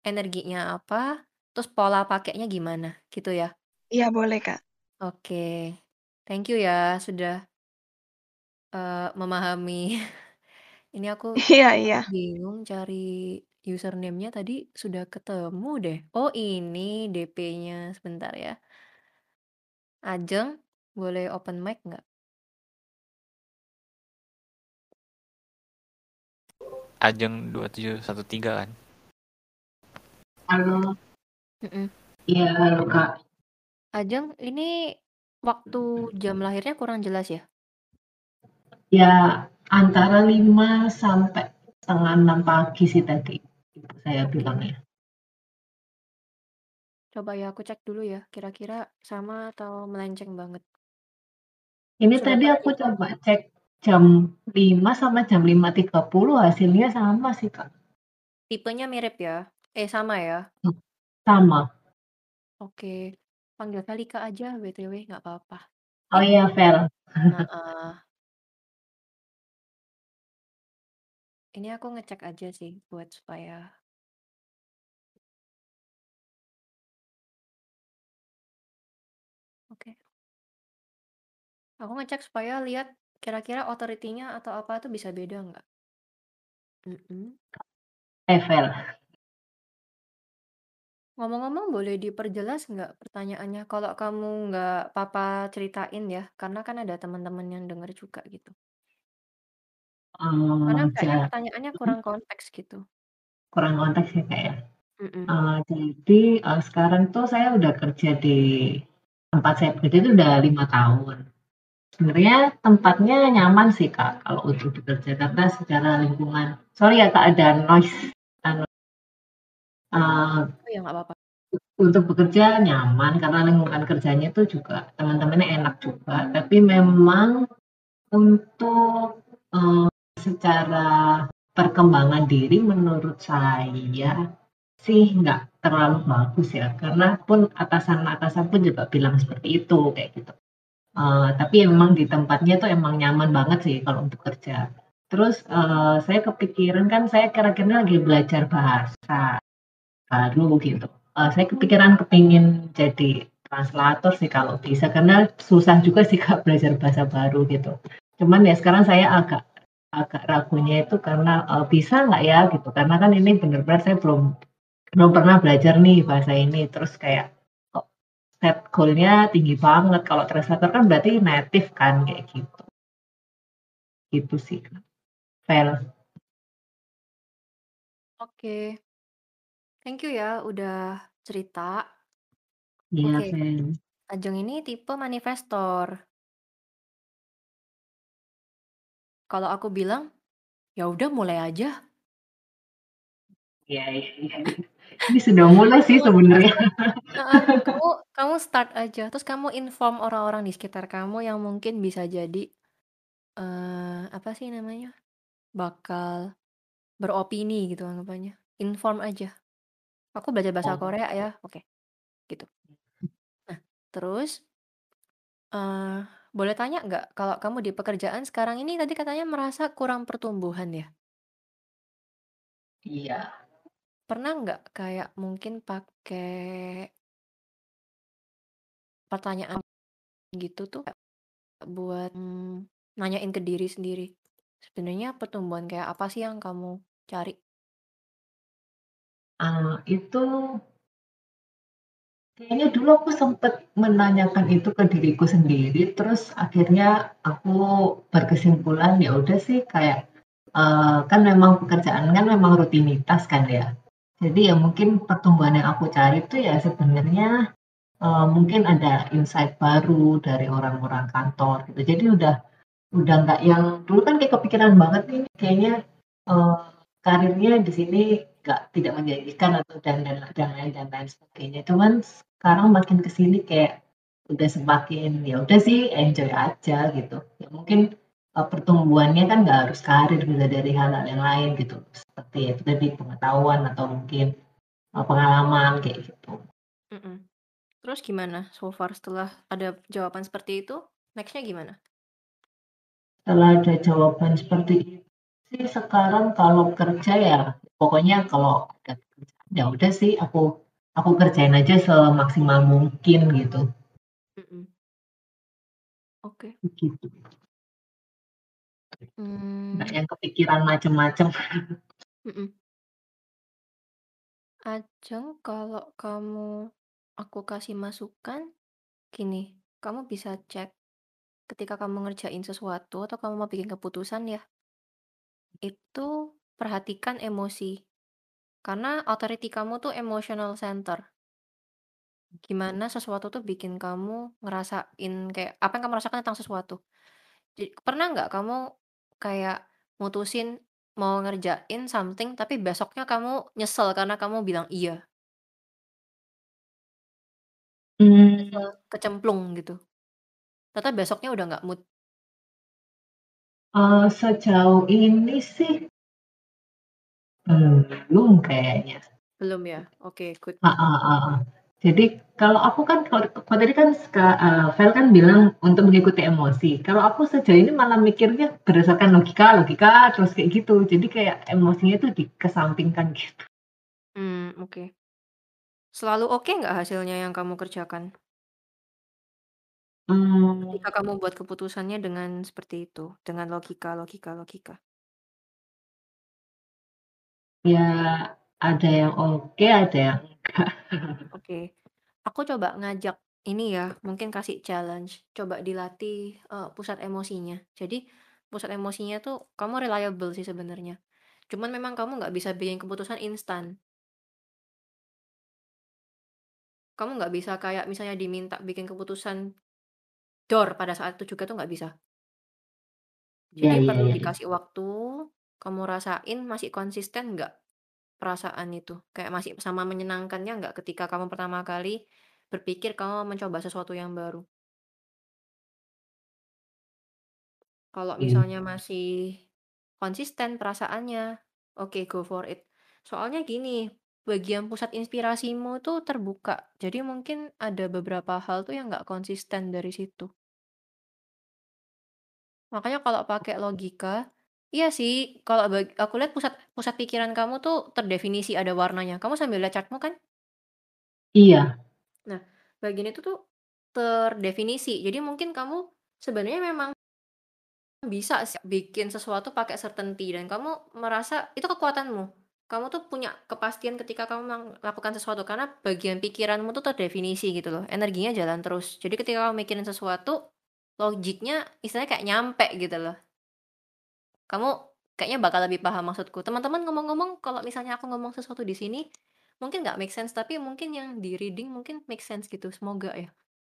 Energinya apa, terus pola pakainya gimana, gitu ya. Iya, boleh, Kak. Oke. Thank you ya sudah eh, memahami. Ini aku Iya, iya. bingung cari username-nya tadi sudah ketemu deh. Oh, ini DP-nya. Sebentar ya. Ajeng, boleh open mic nggak? Ajeng 2713 kan? Halo, Iya halo Kak. Ajeng, ini waktu jam lahirnya kurang jelas ya? Ya antara 5 sampai setengah 6 pagi sih tadi ibu saya bilangnya. Coba ya aku cek dulu ya. Kira-kira sama atau melenceng banget. Ini Sudah tadi pagi. aku coba cek jam 5 sama jam 5.30 hasilnya sama sih Kak. Tipenya mirip ya? Eh, sama ya? Sama. Oke. Panggil Velika aja, BTW. Nggak apa-apa. Oh Eh, iya Vel. Heeh. Ini aku ngecek aja sih buat supaya Oke. Aku ngecek supaya lihat kira-kira authority-nya atau apa tuh bisa beda nggak? Mm-mm. Eh Vel. Ngomong-ngomong boleh diperjelas nggak pertanyaannya? Kalau kamu nggak papa ceritain ya, karena kan ada teman-teman yang denger juga gitu. Karena kayaknya ja- pertanyaannya kurang konteks gitu. kurang konteks ya Kak ya. Mm-mm. Eh, jadi eh, sekarang tuh saya udah kerja di tempat saya bekerja itu udah lima tahun. Sebenarnya tempatnya nyaman sih kak kalau untuk bekerja karena secara lingkungan. Sorry ya kak ada noise. Eh, Oh ya nggak apa-apa. untuk bekerja nyaman karena lingkungan kerjanya itu juga teman-temannya enak juga. Tapi memang untuk eh, secara perkembangan diri menurut saya sih nggak terlalu bagus ya karena pun atasan-atasan pun juga bilang seperti itu kayak gitu. Eh, tapi memang di tempatnya tuh emang nyaman banget sih kalau untuk kerja. Terus eh, saya kepikiran kan saya kira-kira lagi belajar bahasa baru gitu. Eh, saya kepikiran kepingin jadi translator sih kalau bisa karena susah juga sih kak belajar bahasa baru gitu. Cuman ya sekarang saya agak agak ragunya itu karena eh, bisa nggak ya gitu karena kan ini benar-benar saya belum belum pernah belajar nih bahasa ini terus kayak kok set goalnya tinggi banget kalau translator kan berarti native kan kayak gitu gitu sih Vel Oke. Thank you ya udah cerita. iya Oke. Ajeng ini tipe manifestor. Kalau aku bilang, ya udah mulai aja. iya iya iya. ini sudah mulai sih Kamu sebenarnya Heeh, kamu kamu start aja. Terus kamu inform orang-orang di sekitar kamu yang mungkin bisa jadi eh apa sih namanya? Bakal beropini gitu anggapannya. Inform aja. Aku belajar bahasa oh Korea ya. Oke, gitu. Nah, terus eh boleh tanya nggak kalau kamu di pekerjaan sekarang ini tadi katanya merasa kurang pertumbuhan ya? iya pernah nggak kayak mungkin pakai pertanyaan gitu tuh buat hmm, nanyain ke diri sendiri. Sebenarnya pertumbuhan kayak apa sih yang kamu cari? Uh, itu kayaknya dulu aku sempat menanyakan itu ke diriku sendiri, terus akhirnya aku berkesimpulan ya udah sih kayak uh, kan memang pekerjaan kan memang rutinitas kan ya. Jadi ya mungkin pertumbuhan yang aku cari itu ya sebenarnya uh, mungkin ada insight baru dari orang-orang kantor gitu. Jadi udah udah nggak yang dulu kan kayak kepikiran banget nih kayaknya uh, karirnya di sini nggak tidak menjanjikan atau dan dan dan lain dan lain sebagainya. Cuman sekarang makin ke sini kayak udah semakin ya udah sih enjoy aja gitu. Ya mungkin uh, pertumbuhannya kan nggak harus karir bisa dari hal-hal yang lain gitu seperti itu tadi pengetahuan atau mungkin uh, pengalaman kayak gitu. Mm -mm. Terus gimana so far setelah ada jawaban seperti itu, nextnya gimana? Setelah ada jawaban seperti itu sih sekarang kalau kerja ya pokoknya kalau ada kerjaan ya udah sih aku aku kerjain aja semaksimal mungkin gitu. Mm -mm. Oke. Okay. Gitu. Hmm. Nggak yang kepikiran macem-macem. Mm Ajeng, kalau kamu aku kasih masukan, gini, kamu bisa cek ketika kamu ngerjain sesuatu atau kamu mau bikin keputusan ya, itu perhatikan emosi. Karena authority kamu tuh emotional center. Gimana sesuatu tuh bikin kamu ngerasain kayak apa yang kamu rasakan tentang sesuatu. pernah nggak kamu kayak mutusin mau ngerjain something tapi besoknya kamu nyesel karena kamu bilang iya? Nyesel, Hmm. kecemplung gitu. Ternyata besoknya udah nggak mood. Uh, sejauh ini sih belum kayaknya. Belum ya? Oke, good. Ah, ah, ah, ah. Jadi kalau aku kan kalau, kalau tadi kan uh, Vel kan bilang untuk mengikuti emosi. Kalau aku sejauh ini malah mikirnya berdasarkan logika, logika terus kayak gitu. Jadi kayak emosinya itu dikesampingkan gitu. Hmm, oke. Okay. Selalu oke okay nggak hasilnya yang kamu kerjakan? Hmm. Ketika kamu buat keputusannya dengan seperti itu, dengan logika, logika, logika. Ya ada yang oke, okay, ada yang enggak. Oke. Aku coba ngajak ini ya, mungkin kasih challenge, coba dilatih, uh, pusat emosinya. Jadi, pusat emosinya tuh kamu reliable sih sebenarnya. Cuman memang kamu nggak bisa bikin keputusan instan. Kamu nggak bisa kayak misalnya diminta bikin keputusan door pada saat itu juga tuh nggak bisa. Iya Jadi iya perlu iya. dikasih waktu, kamu rasain masih konsisten nggak perasaan itu? Kayak masih sama menyenangkannya nggak ketika kamu pertama kali berpikir kamu mencoba sesuatu yang baru? Kalau Iya. misalnya masih konsisten perasaannya, oke go for it. Soalnya gini, bagian pusat inspirasimu tuh terbuka, jadi mungkin ada beberapa hal tuh yang nggak konsisten dari situ. Makanya kalau pakai logika, iya sih, kalau aku lihat pusat pusat pikiran kamu tuh terdefinisi ada warnanya. Kamu sambil lihat chartmu kan? Iya. Nah, bagian itu tuh terdefinisi. Jadi mungkin kamu sebenarnya memang bisa sih bikin sesuatu pakai certainty dan kamu merasa itu kekuatanmu. Kamu tuh punya kepastian ketika kamu melakukan sesuatu karena bagian pikiranmu tuh terdefinisi gitu loh. Energinya jalan terus. Jadi ketika kamu mikirin sesuatu, logiknya istilahnya kayak nyampe gitu loh. Kamu kayaknya bakal lebih paham maksudku. Teman-teman ngomong-ngomong kalau misalnya aku ngomong sesuatu di sini mungkin nggak make sense tapi mungkin yang di reading mungkin make sense gitu. Semoga ya.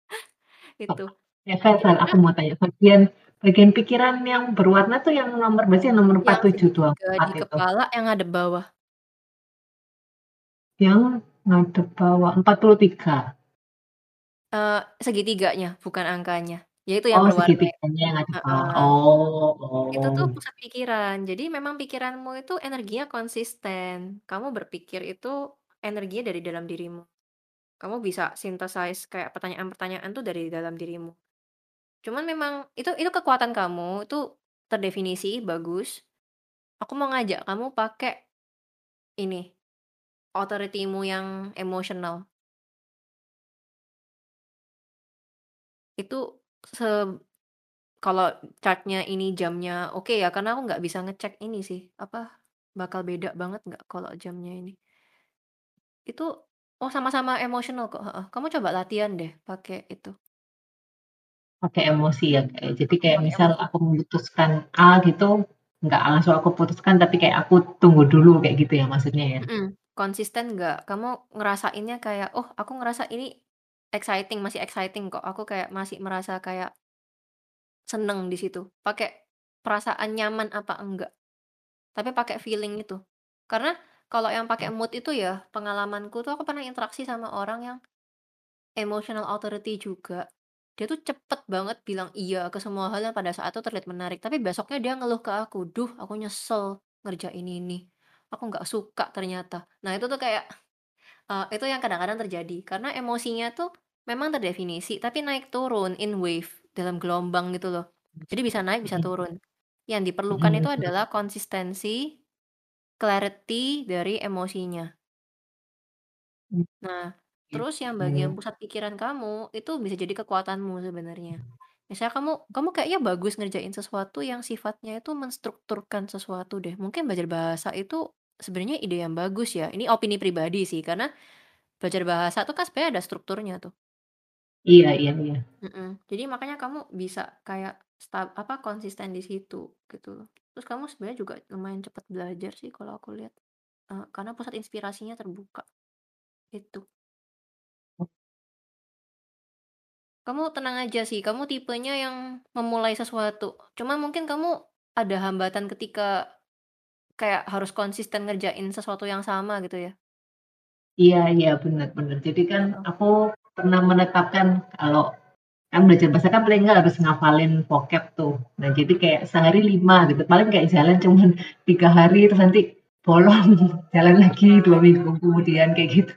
itu. Ya, Vel, aku mau tanya bagian bagian pikiran yang berwarna tuh yang nomor berarti yang nomor empat tujuh dua empat di kepala yang ada bawah. Yang ngadep bawah empat puluh tiga. Uh, segitiganya, bukan angkanya. Yaitu yang Oh, berwarna yang ada. Heeh. Oh, oh. Itu tuh pusat pikiran. Jadi memang pikiranmu itu energinya konsisten. Kamu berpikir itu energinya dari dalam dirimu. Kamu bisa synthesize kayak pertanyaan-pertanyaan tuh dari dalam dirimu. Cuman memang itu itu kekuatan kamu, itu terdefinisi, bagus. Aku mau ngajak kamu pakai ini. authority-mu yang emosional. Itu se kalau chartnya ini jamnya oke ya, karena aku nggak bisa ngecek ini sih, apa, bakal beda banget nggak kalau jamnya ini. Itu oh sama-sama emosional kok, heeh. Kamu coba latihan deh pakai itu. Pakai emosi ya, kayak jadi kayak Pakai misal emosi. aku memutuskan A gitu, nggak langsung aku putuskan tapi kayak aku tunggu dulu kayak gitu ya maksudnya ya? Mhm, konsisten nggak? Kamu ngerasainnya kayak, "Oh aku ngerasa ini exciting, masih exciting kok." Aku kayak masih merasa kayak seneng di situ. Pakai perasaan nyaman apa enggak. Tapi pakai feeling itu. Karena kalau yang pakai mood itu ya, pengalamanku tuh aku pernah interaksi sama orang yang emotional authority juga. Dia tuh cepet banget bilang iya ke semua hal yang pada saat itu terlihat menarik, tapi besoknya dia ngeluh ke aku, "Duh, aku nyesel ngerjain ini. Aku nggak suka ternyata." Nah, itu tuh kayak eee, itu yang kadang-kadang terjadi. Karena emosinya tuh memang terdefinisi, tapi naik turun in wave, dalam gelombang gitu loh. Jadi bisa naik, bisa turun. Yang diperlukan itu adalah konsistensi, clarity dari emosinya. Mmm. Nah, terus yang bagian Gitu. pusat pikiran kamu, itu bisa jadi kekuatanmu sebenarnya. Misalnya kamu kamu kayaknya bagus ngerjain sesuatu yang sifatnya itu menstrukturkan sesuatu deh. Mungkin belajar bahasa itu sebenarnya ide yang bagus ya. Ini opini pribadi sih, karena belajar bahasa tuh kan sebenarnya ada strukturnya tuh. Iya iya iya. Mhm, jadi makanya kamu bisa kayak sta apa, konsisten di situ, gitu loh. Terus kamu sebenarnya juga lumayan cepat belajar sih kalau aku lihat, eee, karena pusat inspirasinya terbuka, itu. Kamu tenang aja sih, kamu tipenya yang memulai sesuatu. Cuma mungkin kamu ada hambatan ketika kayak harus konsisten ngerjain sesuatu yang sama gitu ya? Iya iya, bener. Jadi kan Heeh. aku pernah menetapkan kalau kan belajar bahasa kan paling nggak harus ngafalin vocab tuh. Nah, jadi kayak sehari 5 gitu, paling kayak jalan cuman 3 hari terus nanti bolong, jalan lagi 2 Oh. minggu kemudian, kayak gitu.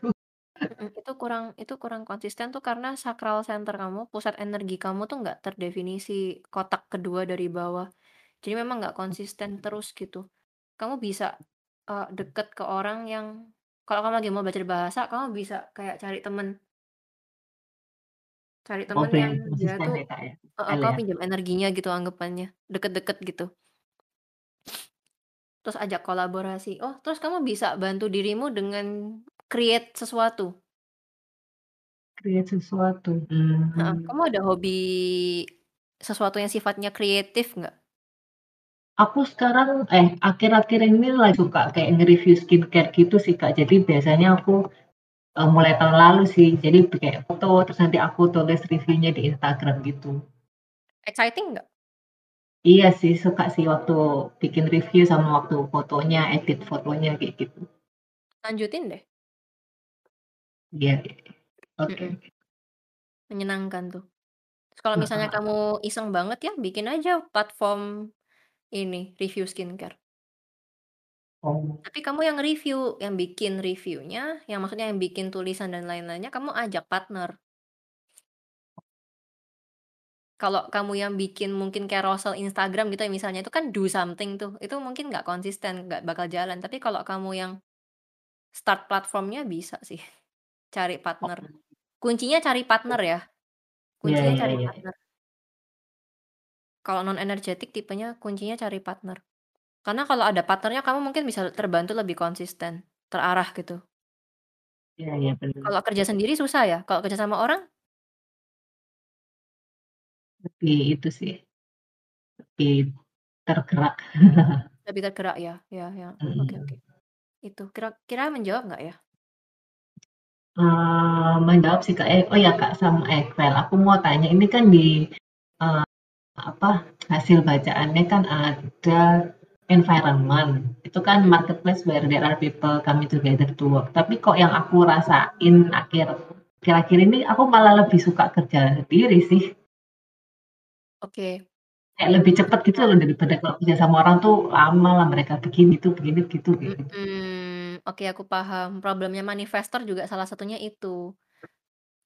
Itu kurang itu kurang konsisten tuh karena sakral center kamu, pusat energi kamu tuh nggak terdefinisi kotak kedua dari bawah. Jadi memang nggak konsisten terus gitu. Kamu bisa, eee, deket ke orang yang kalau kamu lagi mau belajar bahasa, kamu bisa kayak cari temen. Cari Oh, temen yang dia konsisten tuh ya, Kak, ya? heeh, L kamu ya? pinjam energinya gitu anggapannya, deket-deket gitu. Terus ajak kolaborasi. Oh, terus kamu bisa bantu dirimu dengan create sesuatu. Create sesuatu, Heeh, mmm. kamu ada hobi sesuatu yang sifatnya kreatif nggak? Aku sekarang eh, akhir-akhir ini lagi suka kayak nge-review skincare gitu sih, Kak. Jadi biasanya aku, eee, mulai tahun lalu sih, jadi kayak foto, terus nanti aku tulis reviewnya di Instagram gitu. Exciting nggak? Iya sih, suka sih waktu bikin review sama waktu fotonya, edit fotonya, kayak gitu. Lanjutin deh. Iya. Oke Mhm. oke. Menyenangkan tuh. Terus kalau misalnya heeh. kamu iseng banget ya, bikin aja platform ini, review skincare. Oh. Tapi kamu yang review, yang bikin reviewnya, yang maksudnya yang bikin tulisan dan lain-lainnya, kamu ajak partner. Kalau kamu yang bikin mungkin carousel Instagram gitu ya misalnya, itu kan do something tuh, itu mungkin nggak konsisten, nggak bakal jalan. Tapi kalau kamu yang start platform-nya bisa sih, cari partner. Oh. Kuncinya cari partner ya, Iya kuncinya iya cari iya. partner. Kalau non energetik tipenya kuncinya cari partner. Karena kalau ada partnernya kamu mungkin bisa terbantu lebih konsisten, terarah gitu. Iya iya, bener. Kalau kerja sendiri susah ya? Kalau kerja sama orang? Lebih itu sih, lebih tergerak. Lebih tergerak ya? Ya ya, oke oke. Mhm. Itu, kira-kira menjawab nggak ya? Eee, menjawab sih, Kak, eh, oh ya, Kak, sama eh, aku mau tanya, ini kan di, eee, apa, hasil bacaannya kan ada environment, itu kan marketplace where there are people coming together to work. Tapi kok yang aku rasain akhir akhir-akhir ini aku malah lebih suka kerja sendiri sih. Oke. Kayak lebih cepet gitu loh daripada kalau kerja sama orang tuh lama lah mereka begini tuh, begini kayak gitu. Mhm, oke aku paham. Problemnya manifestor juga salah satunya itu.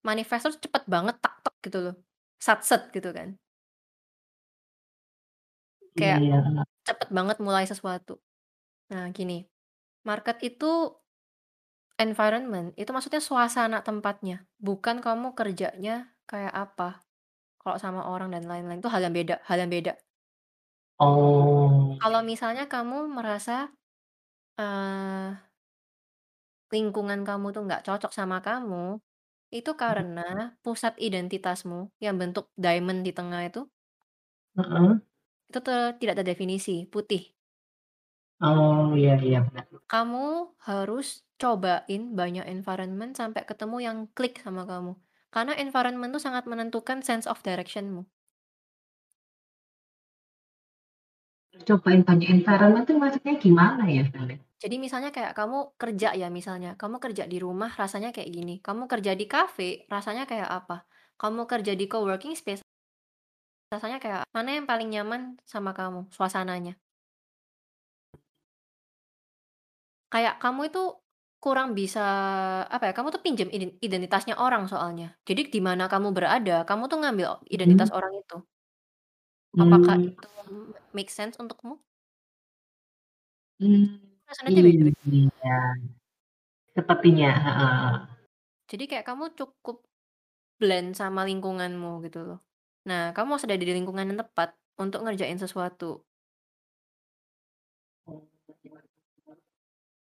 Manifestor cepet banget gitu loh, sat-set gitu kan. Kayak Iya, heeh. cepet banget mulai sesuatu. Nah gini, market itu environment itu maksudnya suasana tempatnya, bukan kamu kerjanya kayak apa. Kalau sama orang dan lain-lain itu hal yang beda hal yang beda. Oh. Kalau misalnya kamu merasa, eee lingkungan kamu tuh nggak cocok sama kamu, itu karena pusat identitasmu yang bentuk diamond di tengah itu Heeh. Itu te tidak terdefinisi, putih. Oh, iya iya, benar. Kamu harus cobain banyak environment sampai ketemu yang klik sama kamu. Karena environment tuh sangat menentukan sense of direction-mu. Cobain banyak environment tuh maksudnya gimana ya? Jadi misalnya kayak kamu kerja ya misalnya, kamu kerja di rumah rasanya kayak gini, kamu kerja di kafe rasanya kayak apa, kamu kerja di coworking space rasanya kayak mana yang paling nyaman sama kamu suasananya? Kayak kamu itu kurang bisa apa ya, kamu tuh pinjam iden identitasnya orang soalnya. Jadi di mana kamu berada, kamu tuh ngambil identitas Mhm. orang itu. Apakah Mmm. itu make sense untukmu? Mmm, Rasanya beda-beda. iya. Sepertinya, heeh. Jadi kayak kamu cukup blend sama lingkunganmu gitu loh. Nah, kamu harus ada di lingkungan yang tepat untuk ngerjain sesuatu.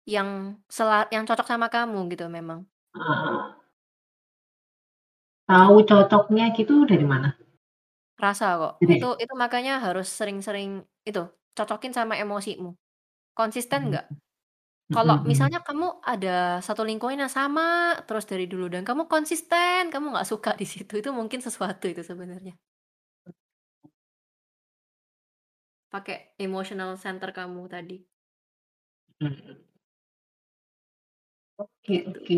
Yang sela yang cocok sama kamu gitu memang. Heeh. Tahu cocoknya gitu dari mana? Rasa kok. Itu itu makanya harus sering-sering itu, cocokin sama emosimu. Konsisten Mhm. nggak? Kalau Mhm mhm. misalnya kamu ada satu lingkungan yang sama terus dari dulu dan kamu konsisten, kamu nggak suka di situ, itu mungkin sesuatu itu sebenarnya. Pakai emotional center kamu tadi. Mhm. Oke Gitu. oke.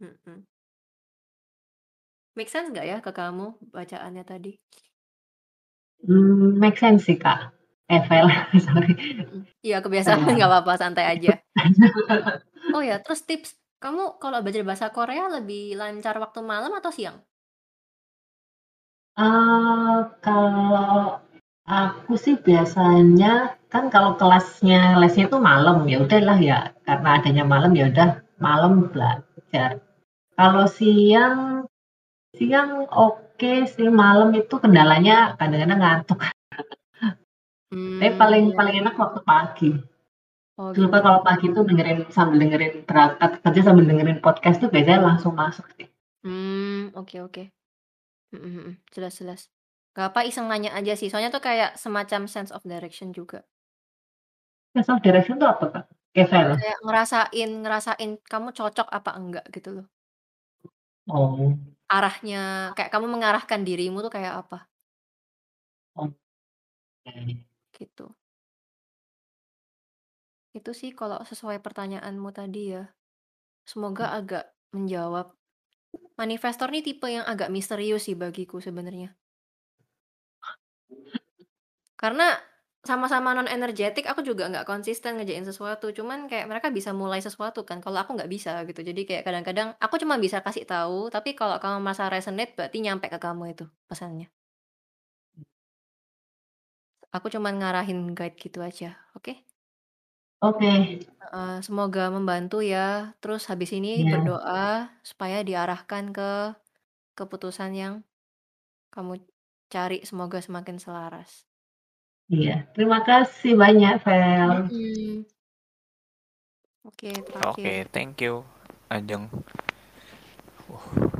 Mhm. Make sense nggak ya ke kamu bacaannya tadi? Mmm, make sense sih, Kak. Eh, Vel, sorry. Mhm. Iya kebiasaan nggak apa-apa, santai aja. Oh ya, terus tips, kamu kalau belajar bahasa Korea lebih lancar waktu malam atau siang? Eee, kalau aku sih biasanya kan kalau kelasnya lesnya tuh malam, ya udahlah ya karena adanya malam, ya udah malam belajar. Kalau siang siang oke sih, malam itu kendalanya kadang-kadang ngantuk. Tapi Mmm, paling iya paling enak waktu pagi. Oh gitu. kalau pagi tuh dengerin sambil dengerin berangkat kerja sambil dengerin podcast tuh biasanya langsung masuk sih. Mmm, oke oke. Mhm mhm, jelas jelas. Nggak apa, iseng nanya aja sih, soalnya tuh kayak semacam sense of direction juga. Sense of direction tuh apa, Kak? Kayak Vel? Kayak ngerasain ngerasain kamu cocok apa enggak gitu loh. Oh. Arahnya, kayak kamu mengarahkan dirimu tuh kayak apa. Oke. Gitu. Itu sih kalau sesuai pertanyaanmu tadi ya. Semoga agak menjawab. Manifestor nih tipe yang agak misterius sih bagiku sebenarnya. Karena sama-sama non energetik, aku juga nggak konsisten ngerjain sesuatu. Cuman kayak mereka bisa mulai sesuatu kan, kalau aku nggak bisa gitu. Jadi kayak kadang-kadang aku cuma bisa kasih tahu, tapi kalau kamu merasa resonate berarti nyampe ke kamu itu pesannya. Aku cuman ngarahin guide gitu aja, oke? Oke. Heeh, semoga membantu ya. Terus habis ini Iya. berdoa supaya diarahkan ke keputusan yang kamu cari, semoga semakin selaras. Iya, terima kasih banyak, Vel. Mhm. Oke, Oke, terakhir. thank you, Ajeng. Uh.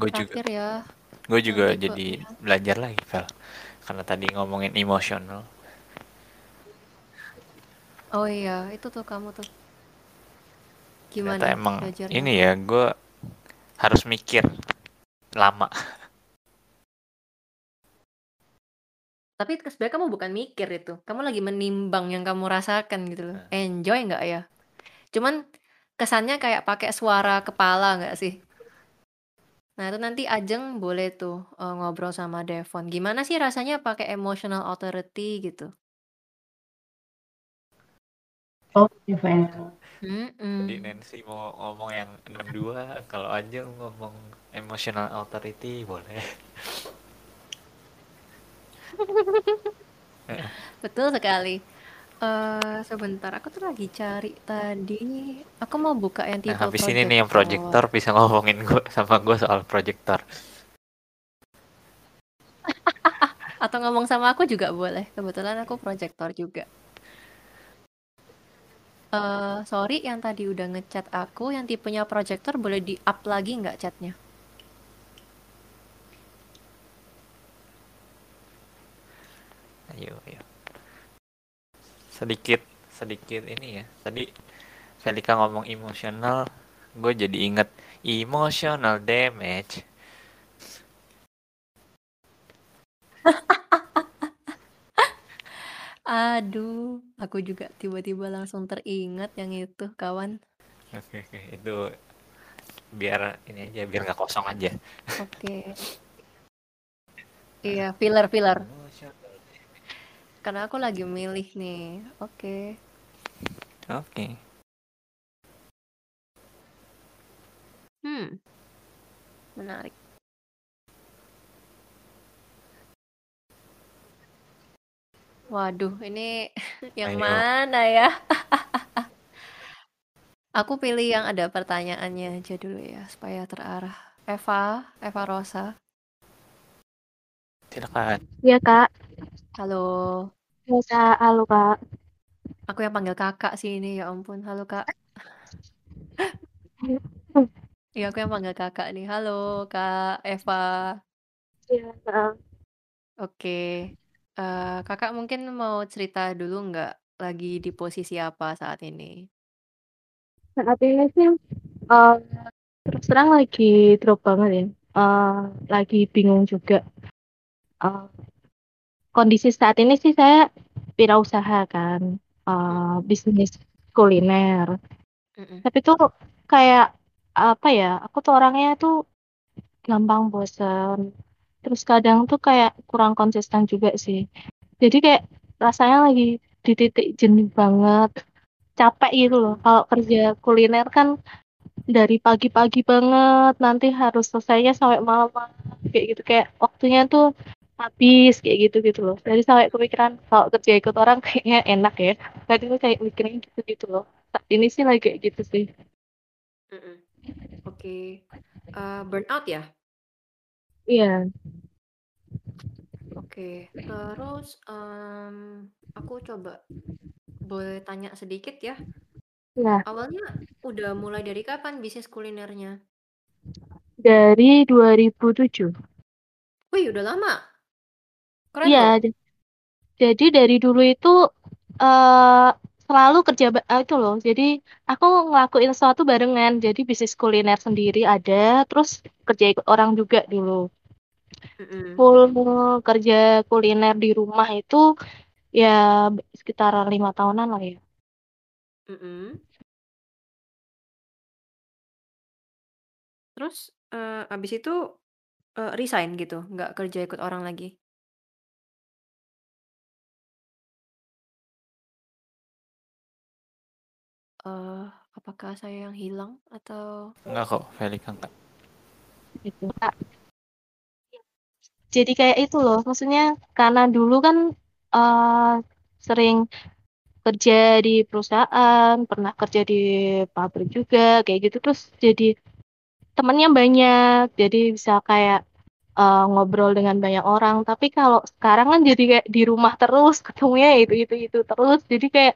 Gue juga Terakhir ya. gue juga jadi ya. belajar lagi, Vel. Karena tadi ngomongin emosional. Oh iya, itu tuh kamu tuh. Ternyata Gimana emang belajarnya? ini ya, gue harus mikir lama. Tapi sebenarnya kamu bukan mikir itu. Kamu lagi menimbang yang kamu rasakan gitu loh. Nah. Enjoy nggak ya? Cuman kesannya kayak pakai suara kepala nggak sih? Nah, itu nanti Ajeng boleh tuh eh, ngobrol sama Devon. Gimana sih rasanya pakai emotional authority gitu? Oke, Vel. Jadi Mm-mm. Nancy mau ngomong yang 62, kalau Ajeng ngomong emotional authority boleh. Betul sekali. Eh, sebentar, aku tuh lagi cari tadi. Aku mau buka yang tipe Nah, habis ini nih yang projector bisa ngomongin gua sama gue soal projector. Atau ngomong sama aku juga boleh. Kebetulan aku projector juga. Eh, sorry yang tadi udah ngechat aku, yang tipenya projector boleh di-up lagi nggak chatnya? Ayo, ayo. Sedikit, sedikit ini ya. Tadi Felika ngomong emosional, gue jadi inget emotional damage. Aduh, aku juga tiba-tiba langsung teringat yang itu, kawan. Oke, oke, itu biar ini aja, biar nggak kosong aja. Oke. Iya, filler, filler. Karena aku lagi milih nih. Oke. Oke. Hmm. Menarik. Waduh, ini yang Ayo. mana ya? Aku pilih yang ada pertanyaannya aja dulu ya, supaya terarah. Eva, Eva Rosa. Silakan. Iya kak. Halo. Halo kak. Halo kak. Aku yang panggil kakak sih ini, ya ampun. Halo kak. Iya, aku yang panggil kakak nih. Halo kak Eva. Iya kak. Oke. Eh, kakak mungkin mau cerita dulu nggak lagi di posisi apa saat ini? Saat ini sih eh, terus terang lagi drop banget ya. Eh, lagi bingung juga. Eh, kondisi saat ini sih saya wirausaha kan, eh, bisnis kuliner. Mm-mm. Tapi tuh kayak apa ya? Aku tuh orangnya tuh gampang bosen. Terus kadang tuh kayak kurang konsisten juga sih. Jadi kayak rasanya lagi di titik jenuh banget, capek gitu loh. Kalau kerja kuliner kan dari pagi-pagi banget, nanti harus selesainya sampai malam-malam kayak gitu. Kayak waktunya tuh habis kayak gitu gitu loh. Jadi sampai kepikiran kalau kerja ikut orang kayaknya enak ya. Tadi tuh kayak mikirnya gitu gitu loh. Saat ini sih lagi kayak gitu sih. Mm-mm. Oke. Eh, burnout ya? Iya. Oke. Terus em, aku coba boleh tanya sedikit ya. Iya. Awalnya udah mulai dari kapan bisnis kulinernya? Dari 2007. Wih, udah lama. Keren Iya, jadi dari dulu itu eh selalu kerja ba- eh, itu loh. Jadi aku ngelakuin sesuatu barengan. Jadi bisnis kuliner sendiri ada, terus kerja ikut orang juga dulu. Mm-mm. Full kerja kuliner di rumah itu ya sekitar lima tahunan lah ya. Mm-mm. Terus eh, abis itu eh, resign gitu, nggak kerja ikut orang lagi. Eh apakah saya yang hilang atau Enggak kok, Felika enggak. Gitu. Kak. Jadi kayak itu loh, maksudnya karena dulu kan eh sering kerja di perusahaan, pernah kerja di pabrik juga, kayak gitu. Terus jadi temennya banyak, jadi bisa kayak eh, ngobrol dengan banyak orang. Tapi kalau sekarang kan jadi kayak di rumah terus, ketemunya itu itu itu terus. Jadi kayak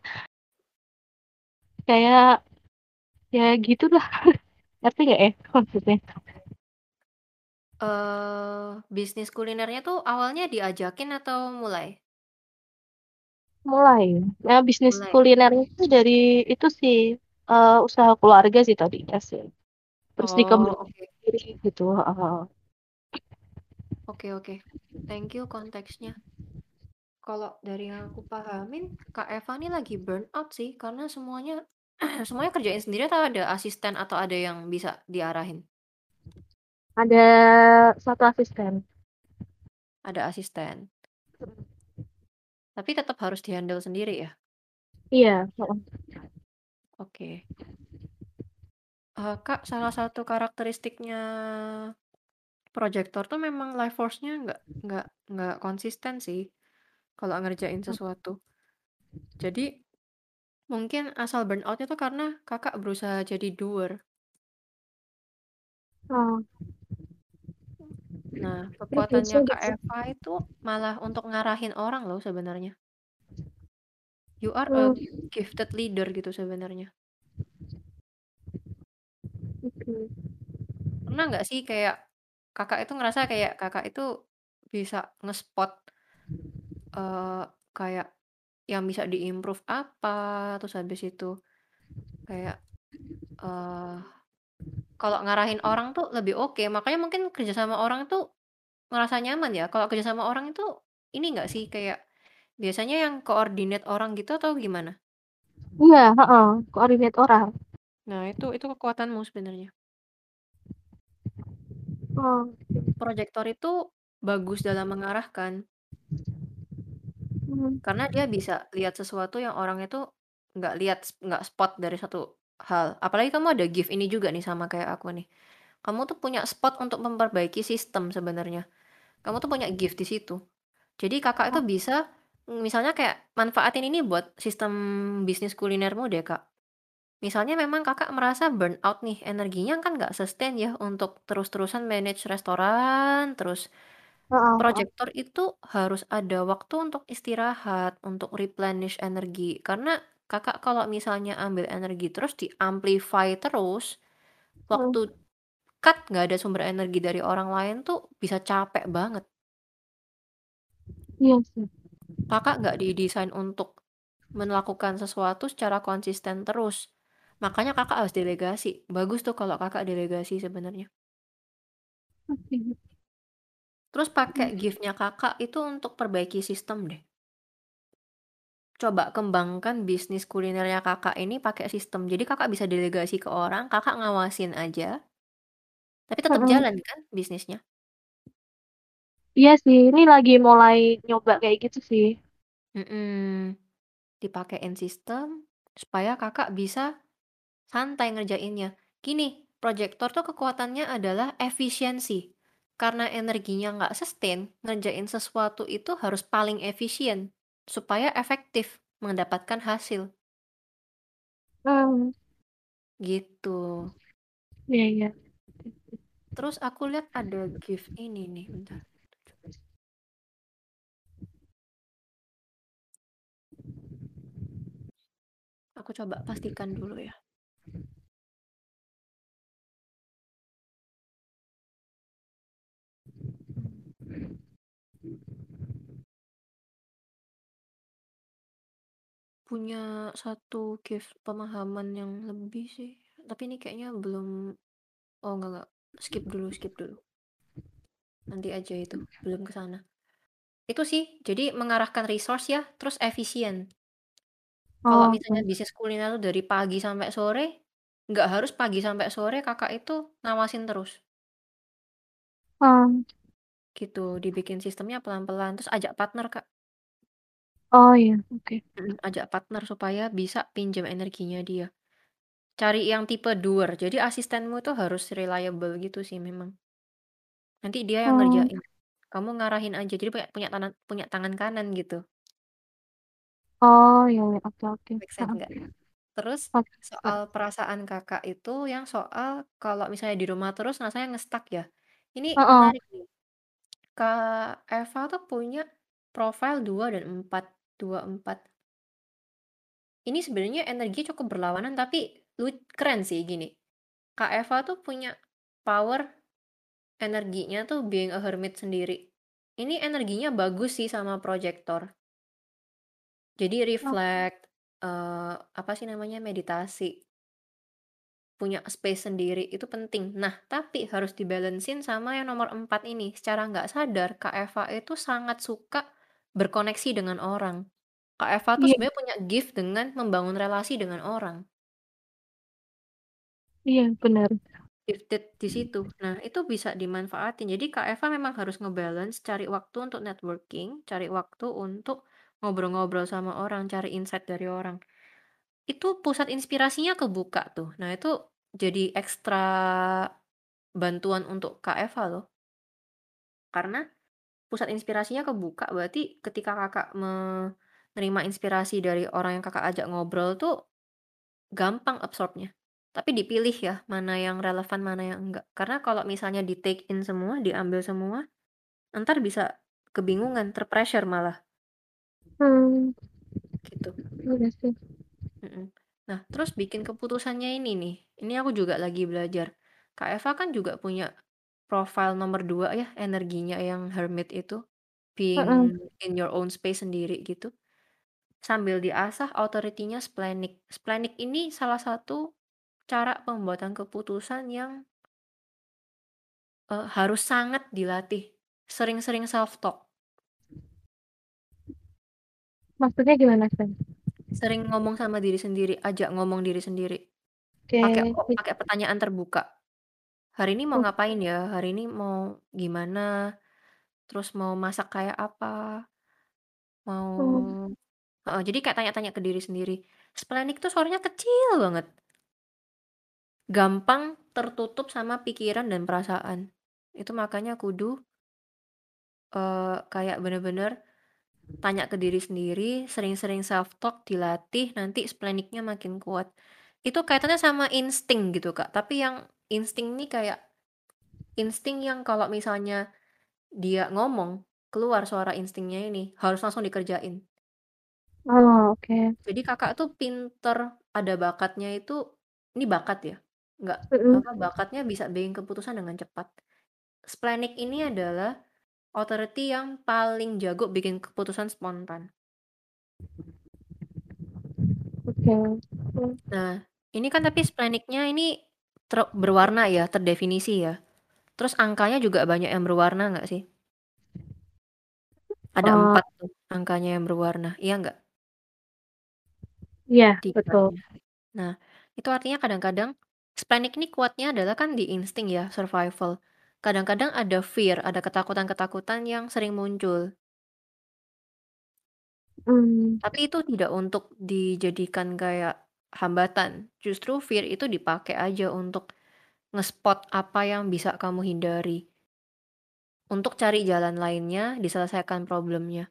kayak ya gitu lah. Ngerti nggak ya maksudnya? eh bisnis kulinernya tuh awalnya diajakin atau mulai? Mulai. Nah, bisnis Mulai. kuliner itu dari itu sih eh, usaha keluarga sih tadi ya sih. Terus Oh, dikembangin oke. sendiri gitu. Oke, oke. Thank you konteksnya. Kalau dari yang aku pahamin, Kak Eva nih lagi burnout sih, karena semuanya semuanya kerjain sendiri atau ada asisten atau ada yang bisa diarahin? Ada satu asisten. Ada asisten. Tapi tetap harus dihandle sendiri ya? Iya. heeh. Oke. Eh, Kak, salah satu karakteristiknya projector tuh memang life force-nya nggak nggak nggak konsisten sih kalau ngerjain sesuatu. Jadi mungkin asal burnout itu karena kakak berusaha jadi doer. Oh. Nah, Ya, kekuatannya Kak gitu. Eva itu malah untuk ngarahin orang loh sebenarnya. You are a Hmm. gifted leader gitu sebenarnya. Oke. Pernah nggak sih kayak kakak itu ngerasa kayak kakak itu bisa nge-spot eh kayak yang bisa diimprove apa, terus habis itu kayak eh kalau ngarahin orang tuh lebih oke. Makanya mungkin kerja sama orang tuh ngerasa nyaman ya. Kalau kerja sama orang itu ini nggak sih kayak biasanya yang coordinate orang gitu atau gimana? Iya, heeh, koordinat orang. Nah, itu itu kekuatanmu sebenarnya. Oh. Proyektor itu bagus dalam mengarahkan. Karena dia bisa lihat sesuatu yang orang itu nggak lihat, nggak spot dari satu hal. Apalagi kamu ada gift ini juga nih sama kayak aku nih. Kamu tuh punya spot untuk memperbaiki sistem sebenarnya. Kamu tuh punya gift di situ. Jadi kakak itu bisa misalnya kayak manfaatin ini buat sistem bisnis kulinermu deh kak. Misalnya memang kakak merasa burnout nih, energinya kan nggak sustain ya untuk terus-terusan manage restoran, terus Heeh, heeh. proyektor itu harus ada waktu untuk istirahat, untuk replenish energi. Karena kakak kalau misalnya ambil energi terus di amplify terus, waktu cut nggak ada sumber energi dari orang lain tuh bisa capek banget. Iya sih. Kakak nggak didesain untuk melakukan sesuatu secara konsisten terus. Makanya kakak harus delegasi. Bagus tuh kalau kakak delegasi sebenarnya. Oke. Terus pakai Hmm. gift-nya kakak itu untuk perbaiki sistem deh. Coba kembangkan bisnis kulinernya kakak ini pakai sistem. Jadi kakak bisa delegasi ke orang, kakak ngawasin aja. Tapi tetap Mm-mm. jalan kan bisnisnya. Iya sih, ini lagi mulai nyoba kayak gitu sih. Mm-mm. Dipakein sistem supaya kakak bisa santai ngerjainnya. Gini, proyektor tuh kekuatannya adalah efisiensi. Karena energinya nggak sustain, ngerjain sesuatu itu harus paling efisien supaya efektif mendapatkan hasil. Hmm. Gitu. Iya, iya. Terus aku lihat ada gift ini nih, bentar. Aku coba pastikan dulu ya. Punya satu gift pemahaman yang lebih sih. Tapi ini kayaknya belum oh enggak enggak. Skip dulu, skip dulu. Nanti aja itu, belum ke sana. Itu sih, jadi mengarahkan resource ya, terus efisien. Kalau Oh, misalnya bisnis kuliner tuh dari pagi sampai sore, nggak harus pagi sampai sore kakak itu ngawasin terus. Hmm. Gitu, dibikin sistemnya pelan-pelan, terus ajak partner kak. Oh iya, oke. Mm, Ajak partner supaya bisa pinjam energinya dia. Cari yang tipe doer, jadi asistenmu itu harus reliable gitu sih memang. Nanti dia yang Hmm. ngerjain. Kamu ngarahin aja, jadi punya punya tangan punya tangan kanan gitu. Oh iya, iya. oke, oke. Make sense Heeh. nggak? Terus Oke, soal perasaan kakak itu yang soal kalau misalnya di rumah terus rasanya ngestak ya. Ini Heeh. menarik nih. Kak Eva tuh punya profil 2 dan 4. 2, 4. Ini sebenarnya energi cukup berlawanan tapi lu keren sih gini. Kak Eva tuh punya power energinya tuh being a hermit sendiri. Ini energinya bagus sih sama proyektor. Jadi Oh. reflect, eh, apa sih namanya meditasi. Punya space sendiri itu penting. Nah, tapi harus dibalancein sama yang nomor 4 ini. Secara nggak sadar, Kak Eva itu sangat suka berkoneksi dengan orang. Kak Eva tuh Iya. sebenarnya punya gift dengan membangun relasi dengan orang. Iya, benar. Gifted di situ. Nah, itu bisa dimanfaatin. Jadi Kak Eva memang harus ngebalance, cari waktu untuk networking, cari waktu untuk ngobrol-ngobrol sama orang, cari insight dari orang. Itu pusat inspirasinya kebuka tuh. Nah, itu jadi ekstra bantuan untuk Kak Eva loh. Karena pusat inspirasinya kebuka, berarti ketika kakak nerima inspirasi dari orang yang Kakak ajak ngobrol tuh gampang absorbnya. Tapi dipilih ya, mana yang relevan, mana yang enggak. Karena kalau misalnya di-take in semua, diambil semua, entar bisa kebingungan, ter-pressure malah. Hmm. Gitu. Iya sih. Mhm. Nah, terus bikin keputusannya ini nih, ini aku juga lagi belajar. Kak Eva kan juga punya profile nomor dua ya, energinya yang hermit itu, being Mhm. in your own space sendiri gitu. Sambil diasah authority-nya splenic. Splenic ini salah satu cara pembuatan keputusan yang eee, harus sangat dilatih. Sering-sering self-talk. Maksudnya gimana, Sen? Sering ngomong sama diri sendiri, ajak ngomong diri sendiri. Oke. Pakai pakai pertanyaan terbuka. Hari ini mau Oh. ngapain ya? Hari ini mau gimana? Terus mau masak kayak apa? Mau Oh. heeh, jadi kayak tanya-tanya ke diri sendiri. Splenic tuh suaranya kecil banget. Gampang tertutup sama pikiran dan perasaan. Itu makanya kudu eee, kayak bener-bener tanya ke diri sendiri, sering-sering self-talk, dilatih, nanti splenic-nya makin kuat. Itu kaitannya sama insting gitu, Kak. Tapi yang insting ini kayak insting yang kalau misalnya dia ngomong, keluar suara instingnya ini, harus langsung dikerjain. Oh, oke. Jadi Kakak tuh pinter, ada bakatnya itu ini bakat ya? Nggak Mhm. apa, bakatnya bisa bikin keputusan dengan cepat. Splenic ini adalah authority yang paling jago bikin keputusan spontan. Oke. Hmm. Nah, ini kan tapi splenic-nya ini ter berwarna ya, terdefinisi ya. Terus angkanya juga banyak yang berwarna nggak sih? Ada Oh. 4 tuh angkanya yang berwarna, iya nggak? Iya, Di betul. Nah, itu artinya kadang-kadang splenic ini kuatnya adalah kan di insting ya, survival. Kadang-kadang ada fear, ada ketakutan-ketakutan yang sering muncul. Mmm. Tapi itu tidak untuk dijadikan kayak hambatan. Justru fear itu dipakai aja untuk nge-spot apa yang bisa kamu hindari. Untuk cari jalan lainnya, diselesaikan problemnya.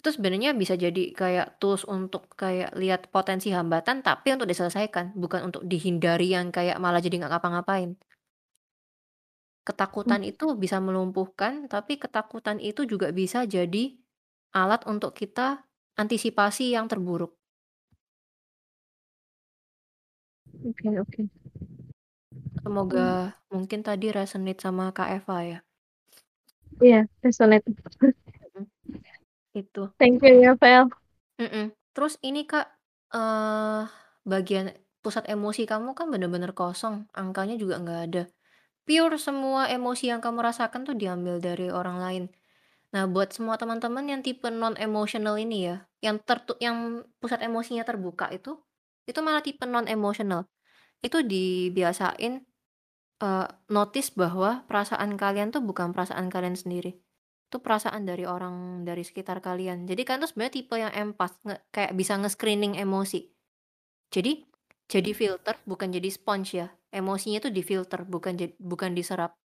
Itu sebenarnya bisa jadi kayak tools untuk kayak lihat potensi hambatan, tapi untuk diselesaikan, bukan untuk dihindari yang kayak malah jadi nggak ngapa-ngapain. Ketakutan Hmm. itu bisa melumpuhkan, tapi ketakutan itu juga bisa jadi alat untuk kita antisipasi yang terburuk. Oke oke. Hmm. Semoga mungkin tadi resonate sama Kak Eva ya. Iya, resonate. Mhm. Itu. Thank you ya, Vel. Mhm. Terus ini Kak, eee, bagian pusat emosi kamu kan bener-bener kosong, angkanya juga nggak ada. Pure semua emosi yang kamu rasakan tuh diambil dari orang lain. Nah, buat semua teman-teman yang tipe non-emotional ini ya, yang tertu yang pusat emosinya terbuka itu, itu malah tipe non-emotional. Itu dibiasain, eee, notice bahwa perasaan kalian tuh bukan perasaan kalian sendiri. Itu perasaan dari orang dari sekitar kalian. Jadi kalian tuh sebenarnya tipe yang empath, nge kayak bisa nge-screening emosi. Jadi, jadi filter bukan jadi sponge ya. Emosinya tuh difilter, bukan bukan diserap.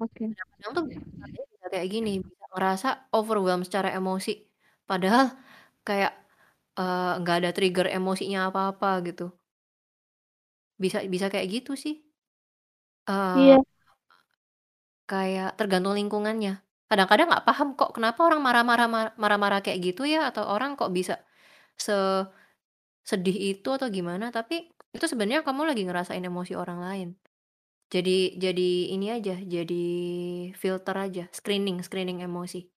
Oke. Kadang-kadang tuh kalian bisa kayak gini, bisa ngerasa overwhelmed secara emosi. Padahal kayak, eee, nggak ada trigger emosinya apa-apa gitu. Bisa bisa kayak gitu sih. Eee Iya. kayak tergantung lingkungannya. Kadang-kadang nggak paham kok kenapa orang marah-marah ma marah-marah kayak gitu ya, atau orang kok bisa sesedih itu atau gimana, tapi itu sebenarnya kamu lagi ngerasain emosi orang lain. Jadi jadi ini aja, jadi filter aja, screening screening emosi.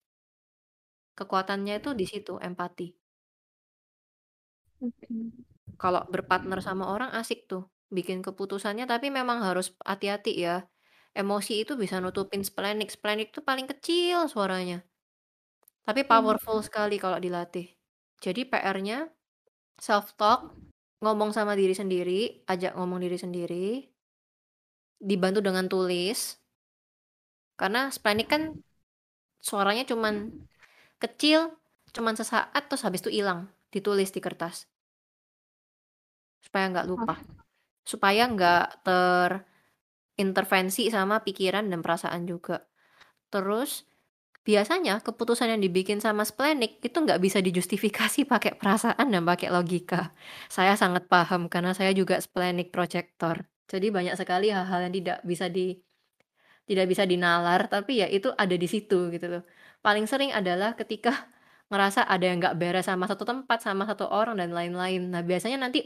Kekuatannya itu di situ, empati. Oke. Kalau berpartner sama orang asik tuh, bikin keputusannya tapi memang harus hati-hati ya. Emosi itu bisa nutupin splenic, splenic tuh paling kecil suaranya. Tapi Mmm. powerful sekali kalau dilatih. Jadi PR-nya self-talk, ngomong sama diri sendiri, ajak ngomong diri sendiri. Dibantu dengan tulis. Karena splenic kan suaranya cuman kecil, cuman sesaat terus habis itu hilang, ditulis di kertas. Supaya nggak lupa. Supaya nggak terintervensi sama pikiran dan perasaan juga. Terus biasanya keputusan yang dibikin sama Splenic itu nggak bisa dijustifikasi pakai perasaan dan pakai logika. Saya sangat paham karena saya juga Splenic projector. Jadi banyak sekali hal-hal yang tidak bisa di tidak bisa dinalar, tapi ya itu ada di situ gitu loh. Paling sering adalah ketika ngerasa ada yang nggak beres sama satu tempat, sama satu orang dan lain-lain. Nah, biasanya nanti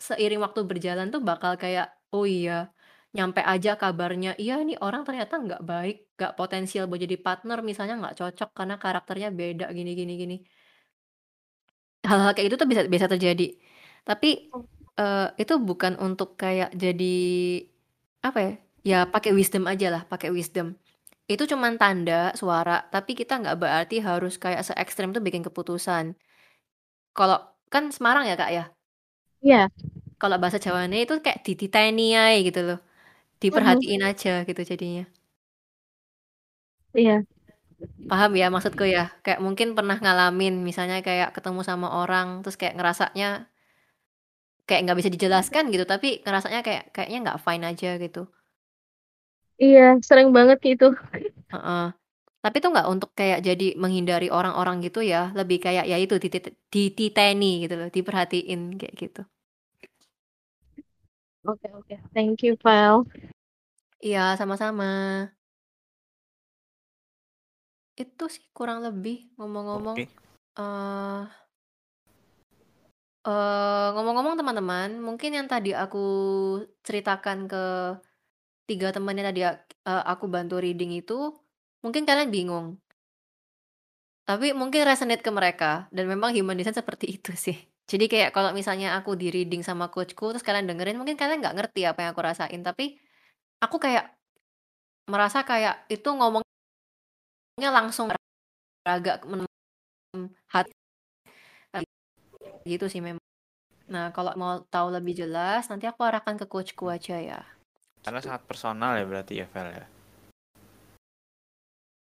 seiring waktu berjalan tuh bakal kayak, oh iya, nyampe aja kabarnya, iya nih orang ternyata nggak baik, nggak potensial buat jadi partner, misalnya nggak cocok karena karakternya beda gini gini gini. Hal-hal kayak gitu tuh bisa bisa terjadi. Tapi uh, itu bukan untuk kayak jadi apa ya? Ya pakai wisdom aja lah, pakai wisdom. Itu cuman tanda suara, tapi kita nggak berarti harus kayak se ekstrem tuh bikin keputusan. Kalau kan Semarang ya kak ya? Iya. Kalau bahasa Jawanya itu kayak dititeni gitu loh. Diperhatiin aja gitu jadinya. Iya. Paham ya maksudku ya? Kayak mungkin pernah ngalamin misalnya kayak ketemu sama orang terus kayak ngerasanya kayak nggak bisa dijelaskan gitu tapi ngerasanya kayak kayaknya nggak fine aja gitu. Iya, sering banget gitu. Heeh. Tapi itu nggak untuk kayak jadi menghindari orang-orang gitu ya, lebih kayak ya itu dititeni gitu loh, diperhatiin kayak gitu. Oke oke, thank you, Val. Iya, sama-sama. Itu sih kurang lebih ngomong-ngomong, Oke. uh, ngomong-ngomong teman-teman, mungkin yang tadi aku ceritakan ke tiga temannya tadi, uh, aku bantu reading itu, mungkin kalian bingung. Tapi mungkin resonate ke mereka, dan memang human design seperti itu sih. Jadi kayak kalau misalnya aku di reading sama coachku terus kalian dengerin mungkin kalian nggak ngerti apa yang aku rasain tapi aku kayak merasa kayak itu ngomongnya langsung agak hati gitu sih memang. Nah kalau mau tahu lebih jelas nanti aku arahkan ke coachku aja ya. Karena sangat personal ya berarti ya Vel ya.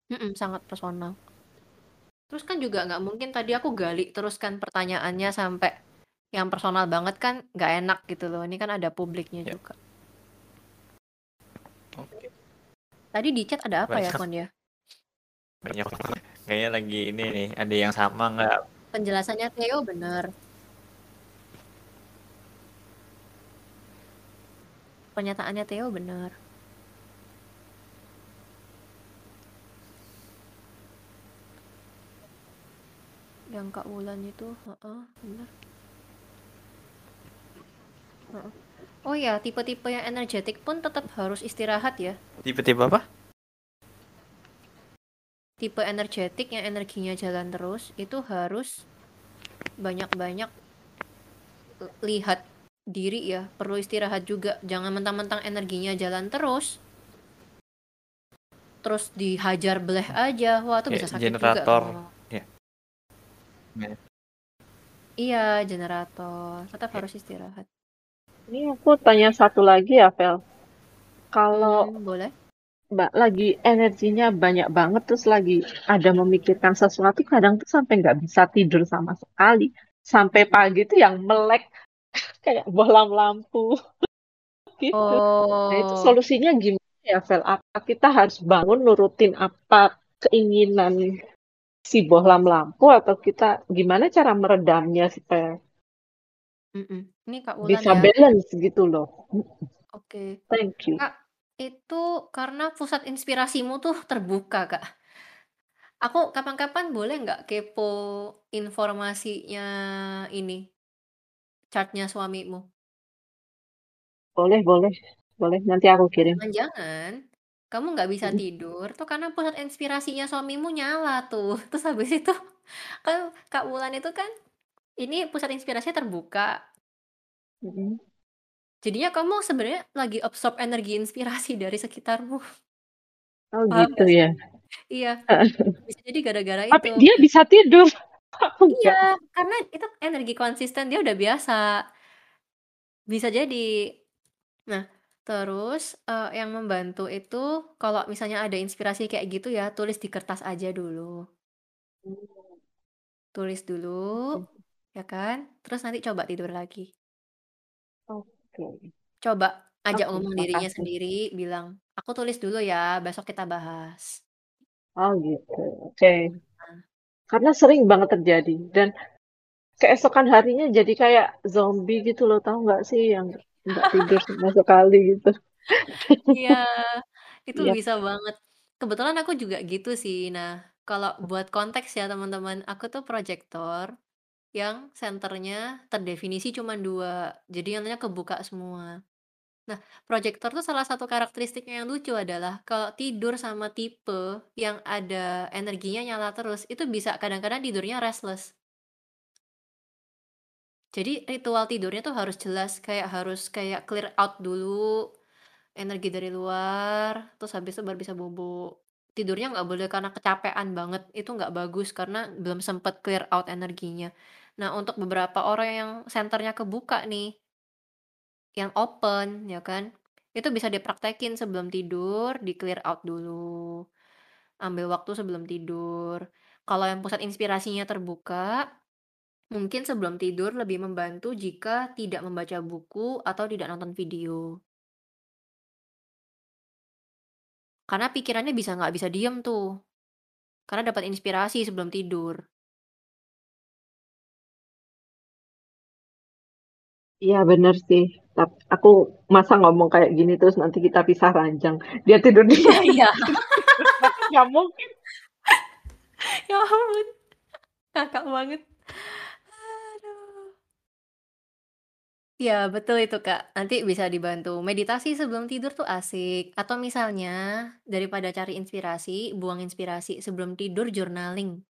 Mm -mm, sangat personal. Terus kan juga nggak mungkin tadi aku gali terus kan pertanyaannya sampai yang personal banget kan nggak enak gitu loh. Ini kan ada publiknya ya. juga. Oke. Tadi di chat ada apa ya, Banyak. ya, Kon ya? Banyak. Kayaknya lagi ini nih, ada yang sama nggak? Penjelasannya Theo benar. Pernyataannya Theo benar. yang Kak Wulan itu heeh benar heeh. oh ya tipe-tipe yang energetik pun tetap harus istirahat ya tipe-tipe apa tipe energetik yang energinya jalan terus itu harus banyak-banyak lihat diri ya perlu istirahat juga jangan mentang-mentang energinya jalan terus terus dihajar beleh aja wah itu bisa sakit generator. juga Iya, generator. Tetap harus istirahat. Ini aku tanya satu lagi ya, Vel. Kalau hmm, boleh. Mbak lagi energinya banyak banget terus lagi ada memikirkan sesuatu kadang tuh sampai nggak bisa tidur sama sekali sampai pagi tuh yang melek kayak bolam lampu gitu. Oh. Nah itu oh. solusinya gimana ya Vel? Apa kita harus bangun nurutin apa keinginan si bohlam lampu atau kita gimana cara meredamnya supaya. Ini Kak Ulan bisa ya. balance gitu loh. Oke. Thank you. Kak, itu karena pusat inspirasimu tuh terbuka, Kak. Aku kapan-kapan boleh nggak kepo informasinya ini, chartnya suamimu? Boleh, boleh. Boleh, nanti aku kirim. Jangan-jangan kamu nggak bisa tidur tuh karena pusat inspirasinya suamimu nyala tuh. Terus habis itu kan Kak Wulan itu kan ini pusat inspirasinya terbuka. Jadinya kamu sebenarnya lagi absorb energi inspirasi dari sekitarmu. Oh Paham gitu ya. Iya. Bisa jadi gara-gara itu. Tapi dia bisa tidur. iya, karena itu energi konsisten dia udah biasa. Bisa jadi. Nah, Terus, uh, yang membantu itu kalau misalnya ada inspirasi kayak gitu ya, tulis di kertas aja dulu. Tulis dulu, ya kan, terus nanti coba tidur lagi. Oke. Coba ajak ngomong dirinya sendiri, bilang, "Aku tulis dulu ya, besok kita bahas." Oh gitu. Oke. Karena sering banget terjadi dan keesokan harinya jadi kayak zombie gitu loh, tahu nggak sih yang nggak tidur sama sekali gitu. Iya, itu Iya. bisa banget. Kebetulan aku juga gitu sih. Nah, kalau buat konteks ya teman-teman, aku tuh proyektor yang senternya terdefinisi cuma dua, jadi yang lainnya kebuka semua. Nah, proyektor tuh salah satu karakteristiknya yang lucu adalah kalau tidur sama tipe yang ada energinya nyala terus, itu bisa kadang-kadang tidurnya restless. Jadi ritual tidurnya tuh harus jelas, kayak harus kayak clear out dulu energi dari luar, terus habis itu baru bisa bobo. Tidurnya nggak boleh karena kecapean banget, itu nggak bagus karena belum sempet clear out energinya. Nah, untuk beberapa orang yang senternya kebuka nih, yang open, ya kan? Itu bisa dipraktekin sebelum tidur, di clear out dulu. Ambil waktu sebelum tidur. Kalau yang pusat inspirasinya terbuka, mungkin sebelum tidur lebih membantu jika tidak membaca buku atau tidak nonton video. Karena pikirannya bisa nggak bisa diem tuh. Karena dapat inspirasi sebelum tidur. Iya bener sih. Tapi aku masa ngomong kayak gini terus nanti kita pisah ranjang. Dia tidur di Iya, iya. Nggak mungkin. Ya ampun. Kakak banget. Aduh. Ya, betul itu, Kak. Nanti bisa dibantu. Meditasi sebelum tidur tuh asik. Atau misalnya, daripada cari inspirasi, buang inspirasi sebelum tidur journaling.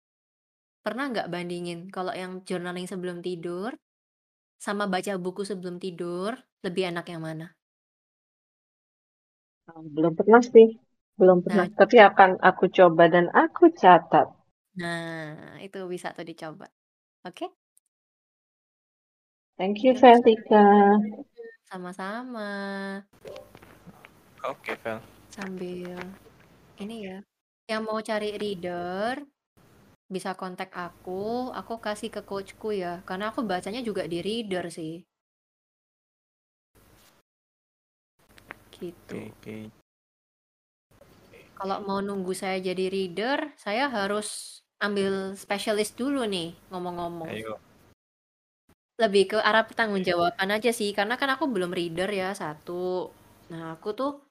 Pernah nggak bandingin kalau yang journaling sebelum tidur sama baca buku sebelum tidur, lebih enak yang mana? Belum pernah sih. Belum Nah, pernah. Tapi akan aku coba dan aku catat. nah itu bisa tuh dicoba. Oke? Thank you, Velika. sama-sama. Oke, Vel. Sambil ini ya, yang mau cari reader bisa kontak aku, aku kasih ke coachku ya, karena aku bacanya juga di reader sih. Gitu. Oke, oke. Kalau mau nunggu saya jadi reader, saya harus ambil spesialis dulu nih, ngomong-ngomong. Ayo. Lebih ke arah pertanggungjawaban aja sih, karena kan aku belum reader ya, satu. Nah, aku tuh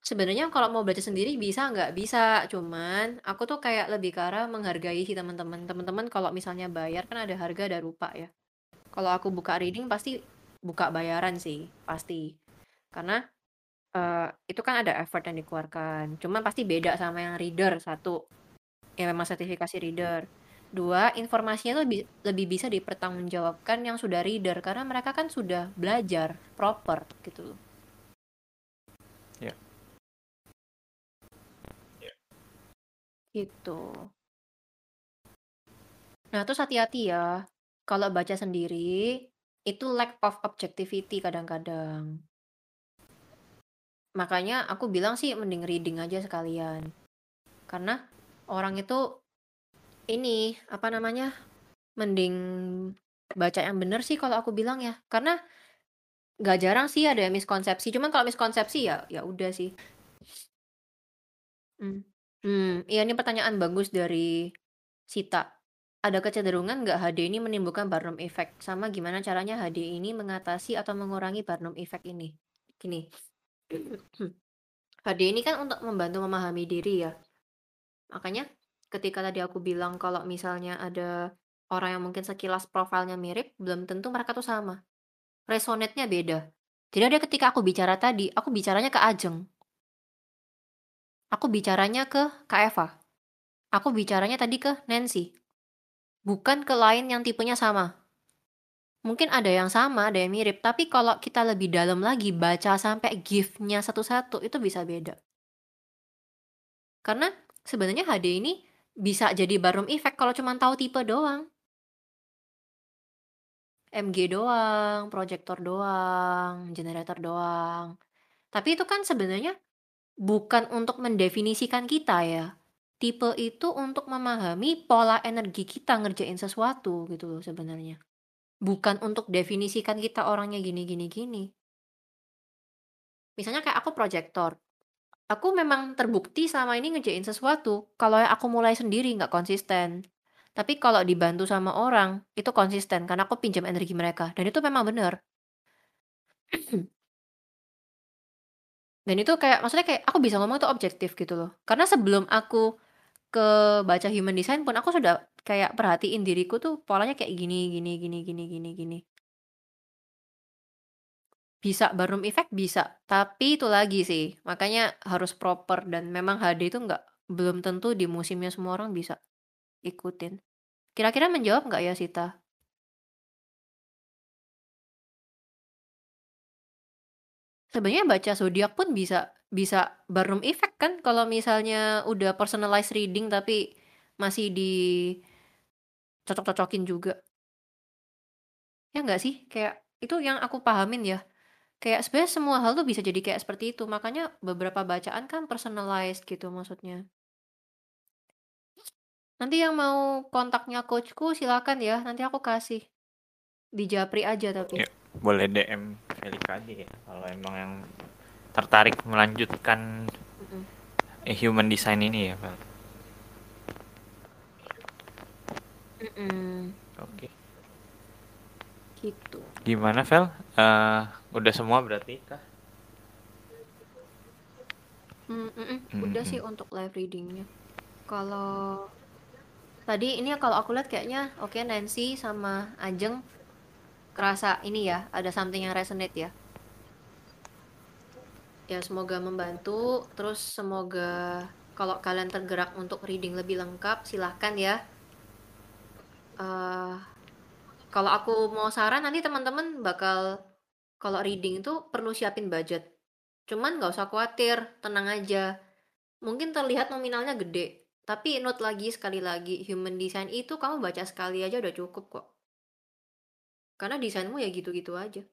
sebenarnya kalau mau belajar sendiri bisa nggak? Bisa, cuman aku tuh kayak lebih ke arah menghargai si teman-teman. Teman-teman kalau misalnya bayar kan ada harga ada rupa ya. Kalau aku buka reading pasti buka bayaran sih, pasti. Karena eh, itu kan ada effort yang dikeluarkan. Cuman pasti beda sama yang reader, satu. Yang memang sertifikasi reader. Dua, informasinya tuh lebih, lebih bisa dipertanggungjawabkan yang sudah reader karena mereka kan sudah belajar proper gitu loh. Gitu. Nah, terus hati-hati ya. Kalau baca sendiri, itu lack of objectivity kadang-kadang. Makanya aku bilang sih mending reading aja sekalian. Karena orang itu ini, apa namanya? Mending baca yang bener sih kalau aku bilang ya. Karena nggak jarang sih ada yang miskonsepsi. Cuman kalau miskonsepsi ya ya udah sih. Hmm. Hmm, iya ini pertanyaan bagus dari Sita. Ada kecenderungan nggak HD ini menimbulkan Barnum Effect? Sama gimana caranya HD ini mengatasi atau mengurangi Barnum Effect ini? Gini, HD ini kan untuk membantu memahami diri ya. Makanya ketika tadi aku bilang kalau misalnya ada orang yang mungkin sekilas profilnya mirip, belum tentu mereka tuh sama. Resonate-nya beda. Jadi ada ketika aku bicara tadi, aku bicaranya ke Ajeng. Aku bicaranya ke Kak Eva. Aku bicaranya tadi ke Nancy. Bukan ke lain yang tipenya sama. Mungkin ada yang sama, ada yang mirip. Tapi kalau kita lebih dalam lagi, baca sampai gift-nya satu-satu, itu bisa beda. Karena sebenarnya HD ini bisa jadi Barnum Effect kalau cuma tahu tipe doang. MG doang, proyektor doang, generator doang. Tapi itu kan sebenarnya bukan untuk mendefinisikan kita ya. Tipe itu untuk memahami pola energi kita ngerjain sesuatu gitu loh sebenarnya. Bukan untuk definisikan kita orangnya gini gini gini. Misalnya kayak aku proyektor. aku memang terbukti selama ini ngejain sesuatu kalau aku mulai sendiri nggak konsisten. Tapi kalau dibantu sama orang, itu konsisten karena aku pinjam energi mereka dan itu memang benar. Dan itu kayak maksudnya kayak aku bisa ngomong itu objektif gitu loh. Karena sebelum aku ke baca human design pun aku sudah kayak perhatiin diriku tuh polanya kayak gini gini gini gini gini gini. Bisa barum effect bisa, tapi itu lagi sih, makanya harus proper dan memang HD itu nggak belum tentu di musimnya semua orang bisa ikutin. Kira-kira menjawab nggak ya Sita? Sebenarnya baca zodiak pun bisa bisa barum effect kan kalau misalnya udah personalized reading tapi masih di cocok-cocokin juga. Ya nggak sih? Kayak itu yang aku pahamin ya. Kayak sebenarnya semua hal tuh bisa jadi kayak seperti itu. Makanya beberapa bacaan kan personalized gitu maksudnya. Nanti yang mau kontaknya coachku silakan ya. Nanti aku kasih. Di Japri aja tapi. Ya, boleh DM Felika aja ya kalau emang yang tertarik melanjutkan Mm-mm. eh, human design ini ya, Fel. Mm-mm. Oke. Gitu. Gimana, Vel? Eh, udah semua berarti kah? Mm, mm-mm. Udah Mm-mm. sih untuk live readingnya. Kalau tadi ini ya kalau aku lihat kayaknya oke Nancy sama Ajeng kerasa ini ya ada something yang resonate ya. Ya semoga membantu. Terus semoga kalau kalian tergerak untuk reading lebih lengkap silahkan ya. Eh, kalau aku mau saran nanti teman-teman bakal kalau reading itu perlu siapin budget. Cuman nggak usah khawatir, tenang aja. Mungkin terlihat nominalnya gede, tapi note lagi sekali lagi, human design itu kamu baca sekali aja udah cukup kok. Karena desainmu ya gitu-gitu aja.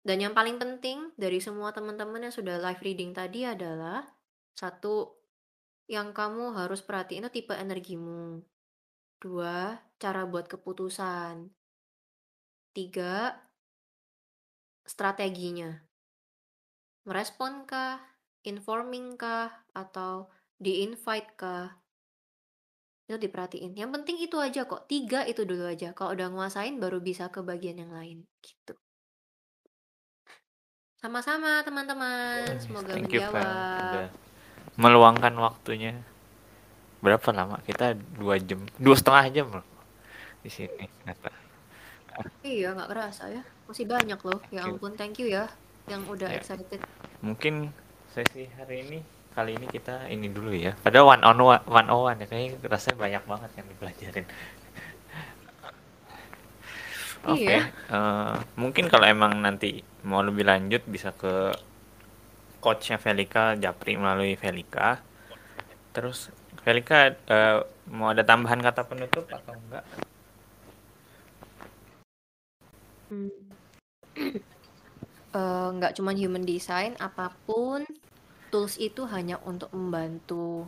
Dan yang paling penting dari semua teman-teman yang sudah live reading tadi adalah satu, yang kamu harus perhatiin itu tipe energimu. Dua, cara buat keputusan. Tiga, strateginya. Merespon kah? Informing kah? Atau di-invite kah? Itu diperhatiin. Yang penting itu aja kok. Tiga itu dulu aja. Kalau udah nguasain baru bisa ke bagian yang lain. Gitu. Sama-sama teman-teman. Semoga Thank you, menjawab. Udah meluangkan waktunya. Berapa lama? Kita dua jam, dua setengah jam loh di sini. Kata. Iya, nggak kerasa ya. Masih banyak loh. Ya you. ampun, thank you ya. Yang udah Ya. excited. Mungkin sesi hari ini kali ini kita ini dulu ya. Padahal one on one, one on one ya kayaknya rasanya banyak banget yang dipelajarin. Oke, Iya. eh, mungkin kalau emang nanti mau lebih lanjut bisa ke coachnya Velika Japri melalui Velika. Terus Velika eh, mau ada tambahan kata penutup atau enggak? Hmm. Eh, nggak cuman human design, apa pun tools itu hanya untuk membantu.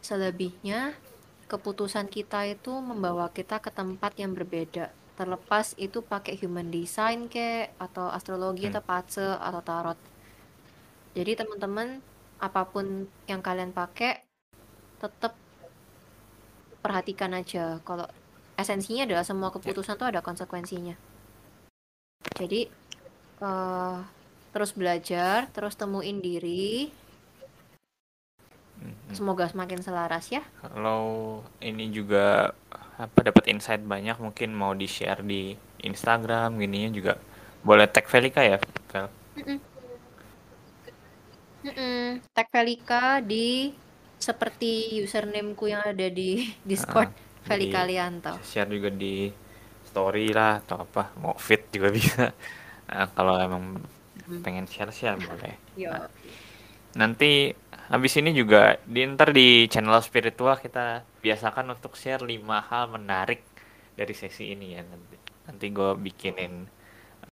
Selebihnya, keputusan kita itu membawa kita ke tempat yang berbeda. Terlepas itu pakai human design kek, atau astrologi, Hmm. atau pace, atau tarot. Jadi teman-teman, apa pun yang kalian pakai, tetap perhatikan aja. Kalau esensinya adalah semua keputusan tuh ada konsekuensinya. Jadi eh, terus belajar, terus temuin diri. Semoga semakin selaras ya. Kalau ini juga apa dapat insight banyak mungkin mau di share di Instagram gininya juga boleh tag Velika ya Vel? Mm-mm. Tag Velika di seperti usernameku yang ada di Discord Ah, Velika di Lianto. share juga di story lah atau apa mau fit juga bisa Nah, kalau emang Mm. pengen share share boleh Yo. Nah, nanti habis ini juga di ntar di channel spiritual kita biasakan untuk share 5 hal menarik dari sesi ini ya nanti. Nanti gue bikinin